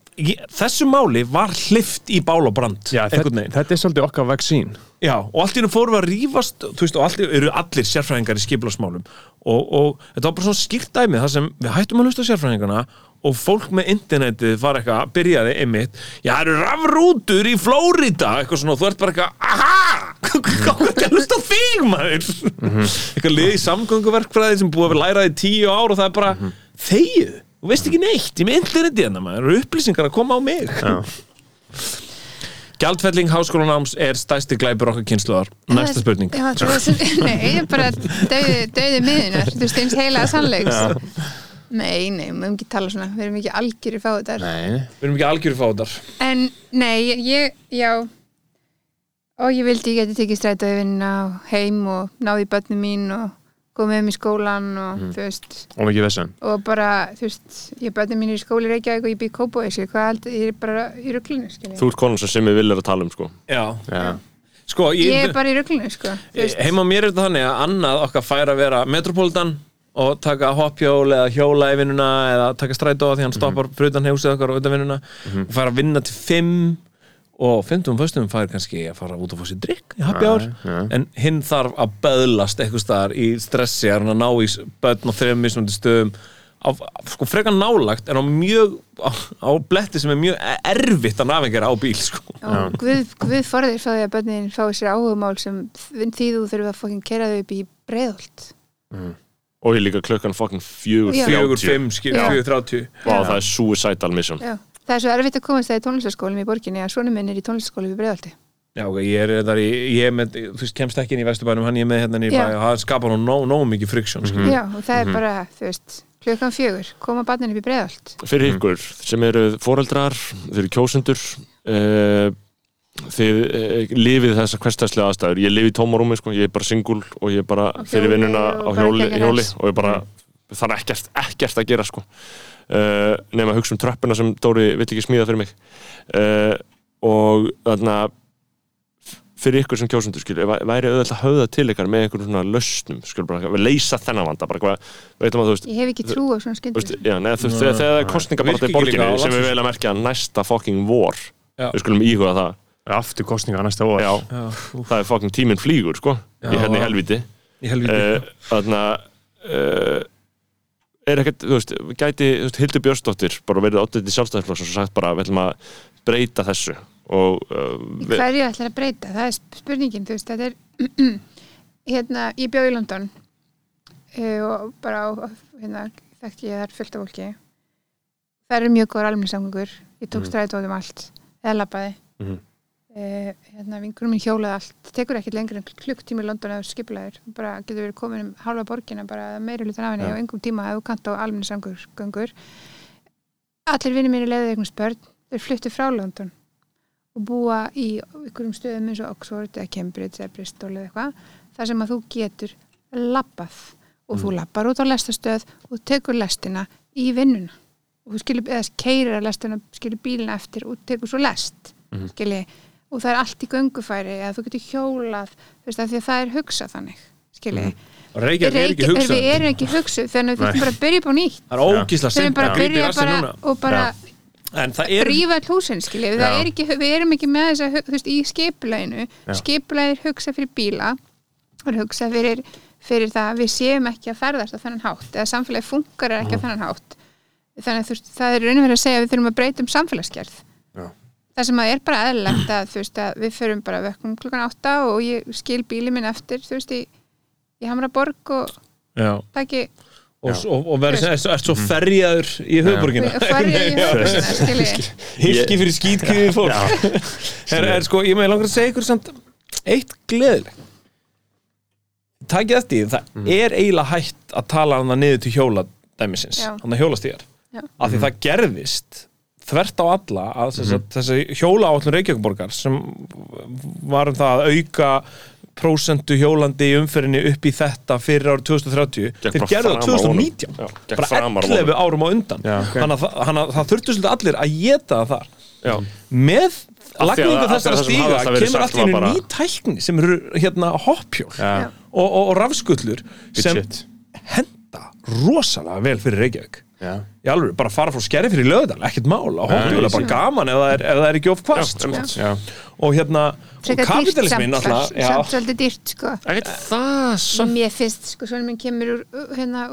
þessu máli var hlift í bál og brand Já, þetta, þetta er svolítið okkar vaccín Já, og allt í hennu fórum við að rífast þú veist, og allt í eru allir sérfræðingar í skiplasmálum og, og þetta var bara svona skýrt dæmi þar sem við hættum að hlusta sérfræðingarna og fólk með internetið var eitthvað byrjaði einmitt, já, það eru rafrútur í Flórida, eitthvað svona og þú ert bara eitthvað, aha hvað ekki að hlusta á þig, maður? Eitthvað lið í samgönguverkfræði sem búið að vera lærað í tíu ár og það er bara þegið, þú veist ekki neitt ég með internetið hérna, maður, það eru upplýsingar að koma á mig. Gjaldfelling háskólanáms er stæsti glæpur okkar kynsluðar Næsta spurning. Já, það er svo- Nei, ég er bara döði, döði miðunar Þú veist, eins heila sannleiks. Nei, nei, við höfum ekki tala svona. Við erum ekki algjörir fáðar Nei, Við erum ekki algjöru fátar En, nei, ég, já. Og ég vildi ég geti tekið strætóði vinna og heim og náði börnum mín og komið um í skólan og þú veist og mikið vessan og bara, þú veist, ég börnum mín í skóli í Reykjavík og ég býð Kópói skil, hvað heldur, ég er bara í skil Þú ert konan sem Simmi vil er að tala um sko. Já, Já, sko ég, Ég er bara í ruglunu, sko. Heima mér er þetta þannig að annað okkar fær að vera Metropolitan og taka hoppjól eða hjóla í vinnuna eða taka strætó því hann stoppar fyrir utan húsið okkar og utan vinnuna. Og fær að vinna til fimm og fimmtum föstum fær kannski að fara út og fá sér drikk í happy hour já. en hinn þarf að böðlast eitthvað staðar í stressi að hann að ná í börn og þreim mismunandi stöðum á, sko frekar nálagt en á mjög á, á bletti sem er mjög erfitt að navengera á bíl sko. og Guð, Guð forðir frá því að börnin fái sér áhugumál sem því þú þurfum að fokkin kera þau upp í breiðholt Og ég líka klukkan fucking fjögur Já. fjögur, fimm, Já. fjögur, þrjátíu Vá, það er suicidal mission Já. Það er svo erfitt að komast það í tónlistaskólum í borginni að svona minn er í tónlistaskólum í breiðholti Já, ég er þar í, ég er með, þú veist, kemst ekki inn í Vesturbænum, hann ég er með hérna í Já. bæ og það skapar nú nóg, nóg mikið friksjón, skil. Já, og það er bara, þú veist, klukkan fjögur koma barnin upp í breiðholt Fyrir ykkur sem eru foreldrar Þeir eru kjósendur uh, Þið uh, lifið þessar hverstæðslega aðstæður Ég lifi í tómarúmi sko, ég er bara singul Og ég er bara fyrir vinnuna á hjóli, hjóli. Og ég bara þarf ekkert, ekkert að gera sko uh, Nefn að hugsa um tröppuna sem Dóri vill ekki smíða fyrir mig. Uh, Og þarna fyrir ykkur sem kjósendur skilur, væ- væri auðvitað að höfða til ykkar með einhverjum svona lausnum skilur, bara, að leysa þennan vanda bara hvað, veitum að þú veist Ég hef ekki trú á svona veist, skyndur já, neð, þú, þegar, þegar það er kostninga bara Virkar í borginni sem við landsvísu. vel að merkja næsta fucking vor. Já. við skulum íhuga það. Aftur kostninga næsta vor. Já, Já, það er fucking tíminn flýgur sko, í hérna í helviti í helviti. uh, þannig að uh, er ekkert, þú veist, gæti þú veist, Hildur Björnsdóttir bara verið áttið til sjálfstæðisflokks og sagt bara, við ætlum að breyta þessu. Og uh, við, hverju ætlar að breyta? Það er sp- spurningin, þú veist, þetta er hérna, ég bjó í London uh, og bara á, hérna, þekkti ég þar fullt af fólki. Það eru mjög góður almenningssamgöngur. Ég tók strætó um allt. Eða labbaði. Mhm. Uh, hérna, vingurum minn hjólaði allt. Tekur ekkert lengur en klukktími í London eða skipulegur, bara getur verið komin um halva borgina bara meiri hlutan af henni Já. á engum tíma þú kant á almenningssamgöngur. Allir vinnir minni leiðið einhvers börn. Þeir fluttu frá London og búa í einhverjum stöðum eins og Oxford eða Cambridge eða Bristol eða eitthvað þar sem að þú getur labbað og þú labbar út á lestastöð og tekur lestina í vinnuna. Og þú skilur, eða keirir að lestina skilur bílina eftir og tekur svo lest mm og það er allt í göngufæri eða þú getur hjólað veist, því að það er hugsað þannig skilji, Og Reykjavík er ekki hugsað. við erum ekki hugsað þannig að við þurfum bara að byrja á nýtt. Það er ógísla við þurfum bara að byrja bara og bara er, rífa all húsin skilji, það Já. er ekki, við erum ekki með þess að þú veist, í skipuleginu, Já. skipulegir hugsa fyrir bíla og hugsa fyrir, fyrir það að við séum ekki að ferðast á þennan hátt eða samfélagi funkar ekki á þennan hátt. Þannig að þú veist, það er raunverið að segja að við þurfum að breyta um samfélagsgerð. Það sem að er bara eðlilegt að þú veist að við förum bara vekkum klukkan átta og ég skil bíli minn eftir þú veist í, í Hamraborg og já. taki Og, og, og verður er, er svo ferjaður í skilji Hilki fyrir skítkjöðu fólk. er, er sko, ég með langar að segja ykkur samt eitt gleðilegt. Takið eftir, því, það er eiginlega hægt að tala hann það niður til hjóla dæmisins, Já. hann að hjólastíðar. Já. Af því það gerðist þvert á alla að mm -hmm. þessi hjóla áallun Reykjavíkborgar sem var um það að auka prósentu hjólandi í umferðinni upp í þetta fyrir árið 2030 Gekk þeir gerðu það fram á honum. 2019 Já, bara framar á 11 honum. árum á undan þannig þannig að það þurftu svolítið allir að geta það þar Já. með lagningu þessara stíga kemur var bara- ný tækni sem eru hérna hoppjól og, og, og rafskullur Good sem shit. henda rosalega vel fyrir Reykjavík. Í alveg, bara fara frá skerri fyrir löðal ekkert mál, að hoppjóla, bara gaman ef það er, ef það er ekki of kvast sko. og hérna og kapitalismin samt, svolítið dýrt sko. Ekkert það samt. Mér finnst sko svona minn kemur úr hérna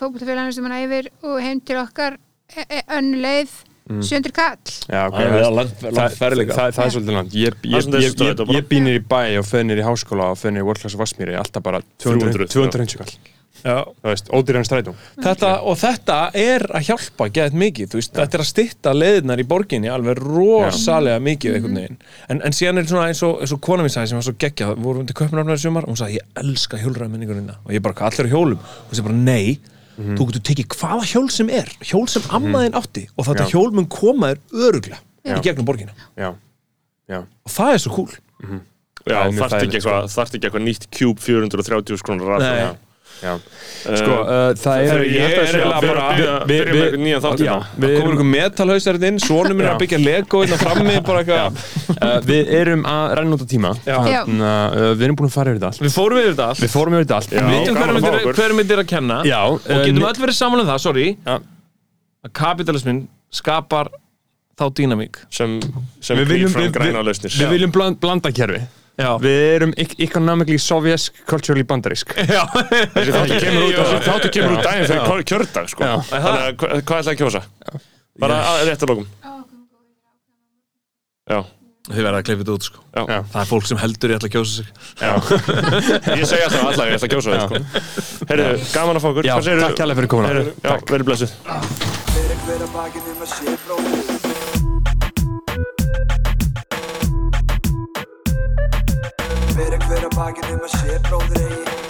fókbútafélaginu sem hann æfir og heim til okkar e e önnu leið Mm. 700 kall. Já, ok, Það það- langt- langt það- það- það er svolítið langt. Ég, ég, ég, ég, býnir í bæ og föðnir í háskóla og föðnir í World Class Vassmýri alltaf bara 200 300, 200 kall já. þú veist, ódýran strætó. Þetta, og þetta er að hjálpa geðt mikið, þú veist, þetta er að stytta leiðnar í borginni alveg rosalega mikið einhvern veginn, en, en síðan er svona eins og, eins og kona mín sagði sem var svo geggjað við vorum til Köpnarnar í sumar og hún sagði ég elska hjólræðminningunina og ég bara, hvað allir hjólum? Og þessi bara, nei, þú getur tekið hvaða hjól sem er, hjól sem ammaðin átti og þetta hjól mun koma þér öruglega Já. í gegnum borgina. Já, já, og það er svo cool. Er mjög þarft ekki eitthvað þarft ekki eitthvað nýtt Cube 430 skrónur sko, uh, það er ég að er að eiginlega bara- byrja- við- byrja með við- eitthvað nýjan þátt já, hérna. við það komur einhver metalhausar inn, svonum er að byggja Lego inn á frammi, bara eitthvað. Uh, við erum að renna út á tíma. Að uh, við erum búin að fara yfir þetta allt. Við fórum við þetta allt. Við fórum yfir þetta allt. Við vitum gaman að fá hver okkur. hver myndir að kenna. Og getum öll verið saman um það, sorry. Að kapitalismin skapar þá dýnamík. Sem, sem Við viljum- blanda kerfi Já, við erum economically sovjesk culturally bandarísk. Þáttu kemur út, þáttu kemur út daginn fyrir kjördag sko. Þannig að hva- hvað ætlaði að kjósa? Bara að rétt að lókum Já, Þið verða að klippa þetta út sko. Já. Það er fólk sem heldur ég ætla að kjósa sig. Já. Ég segi alltaf alltaf ég ætla að kjósa þig sko. Heyrðu, gaman að fá okkur já, Hvað segirðu? takk hérlega fyrir komuna. Heyrðu, Já, Fyrir hver að bakið um að sé bróðir eigi